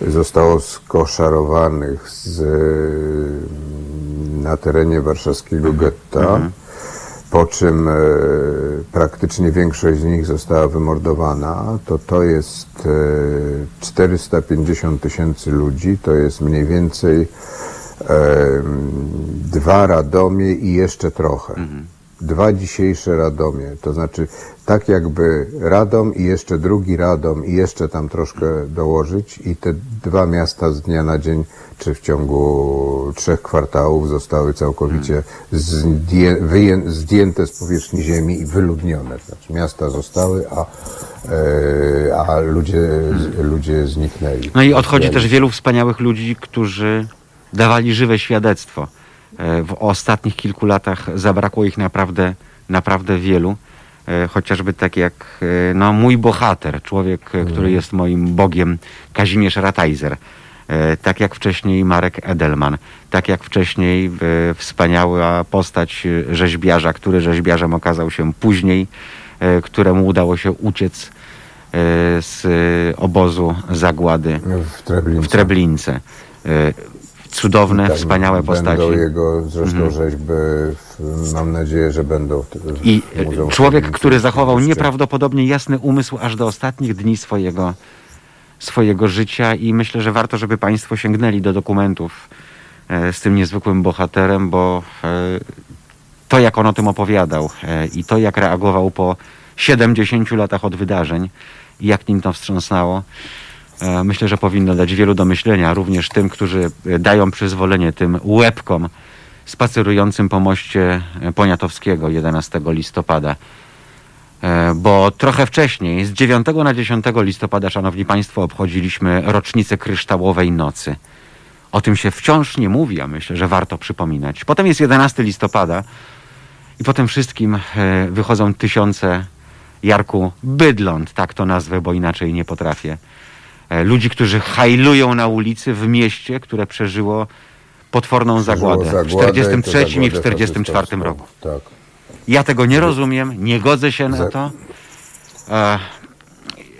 zostało skoszarowanych z, na terenie warszawskiego getta, po czym e, praktycznie większość z nich została wymordowana, to to jest e, 450 tysięcy ludzi, to jest mniej więcej dwa Radomie i jeszcze trochę. Dwa dzisiejsze Radomie, to znaczy tak jakby Radom i jeszcze drugi Radom i jeszcze tam troszkę dołożyć i te dwa miasta z dnia na dzień, czy w ciągu trzech kwartałów zostały całkowicie zdję, wyję, zdjęte z powierzchni ziemi i wyludnione. Znaczy miasta zostały, a, e, a ludzie, ludzie zniknęli. No i odchodzi też wielu wspaniałych ludzi, którzy dawali żywe świadectwo. E, W ostatnich kilku latach zabrakło ich naprawdę, naprawdę wielu. E, Chociażby tak jak e, no, mój bohater, człowiek, który jest moim bogiem, Kazimierz Ratajzer. Tak jak wcześniej Marek Edelman, tak jak wcześniej wspaniała postać rzeźbiarza, który rzeźbiarzem okazał się później, któremu udało się uciec z obozu zagłady W Treblince. w Treblince. Cudowne, Tak, wspaniałe postaci. Mhm. Będą jego zresztą rzeźby, w, mam nadzieję, że będą w, w I e, człowiek, Treblinki który zachował nieprawdopodobnie jasny umysł aż do ostatnich dni swojego, swojego życia i myślę, że warto, żeby Państwo sięgnęli do dokumentów e, z tym niezwykłym bohaterem, bo e, to, jak on o tym opowiadał i to, jak reagował po 70 latach od wydarzeń jak nim to wstrząsnęło, e, myślę, że powinno dać wielu do myślenia, również tym, którzy e, dają przyzwolenie tym łebkom spacerującym po moście e, Poniatowskiego 11 listopada. E, Bo trochę wcześniej, z 9 na 10 listopada, szanowni państwo, obchodziliśmy rocznicę kryształowej nocy. O tym się wciąż nie mówi, a myślę, że warto przypominać. Potem jest 11 listopada i po tym wszystkim e, wychodzą tysiące Jarku Bydląt, tak to nazwę, bo inaczej nie potrafię. E, Ludzi, którzy hajlują na ulicy w mieście, które przeżyło potworną zagładę w Zagładę i to 43 i w zagładę 44 faszystowską. roku. Tak. Ja tego nie rozumiem, nie godzę się na to. E,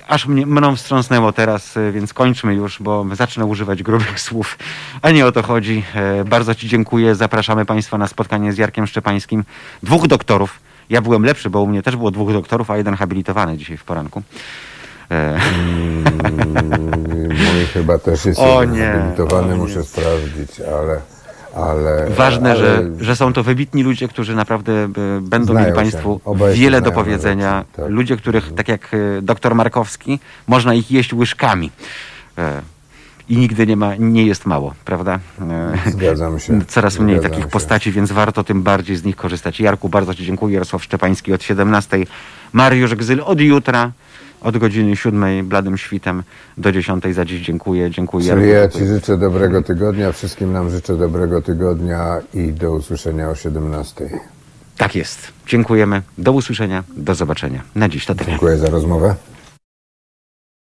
aż mnie, mną wstrząsnęło teraz, e, więc kończmy już, bo zacznę używać grubych słów, a nie o to chodzi. E, bardzo Ci dziękuję. Zapraszamy Państwa na spotkanie z Jarkiem Szczepańskim. Dwóch doktorów. Ja byłem lepszy, bo u mnie też było dwóch doktorów, a jeden habilitowany dzisiaj w poranku. E, Mm, Mój chyba też jest O nie, o nie. muszę sprawdzić, ale... ale Ważne, ale że, że są to wybitni ludzie, którzy naprawdę e, będą Znają mieli. Państwu wiele do powiedzenia. tak. Ludzie, których, tak jak e, doktor Markowski, można ich jeść łyżkami. I nigdy nie, ma, nie jest mało, prawda? Zgadzam się. Coraz mniej Zgadzam takich się. postaci, więc warto tym bardziej z nich korzystać. Jarku, bardzo Ci dziękuję. Jarosław Szczepański od 17. Mariusz Gzyl od jutra. Od godziny 7 bladym świtem do 10 za dziś dziękuję. Dziękuję. Czyli ja Ci życzę dobrego tygodnia, wszystkim nam życzę dobrego tygodnia i do usłyszenia o 17. Tak jest. Dziękujemy. Do usłyszenia. Do zobaczenia. Na dziś to tyle. Dziękuję za rozmowę.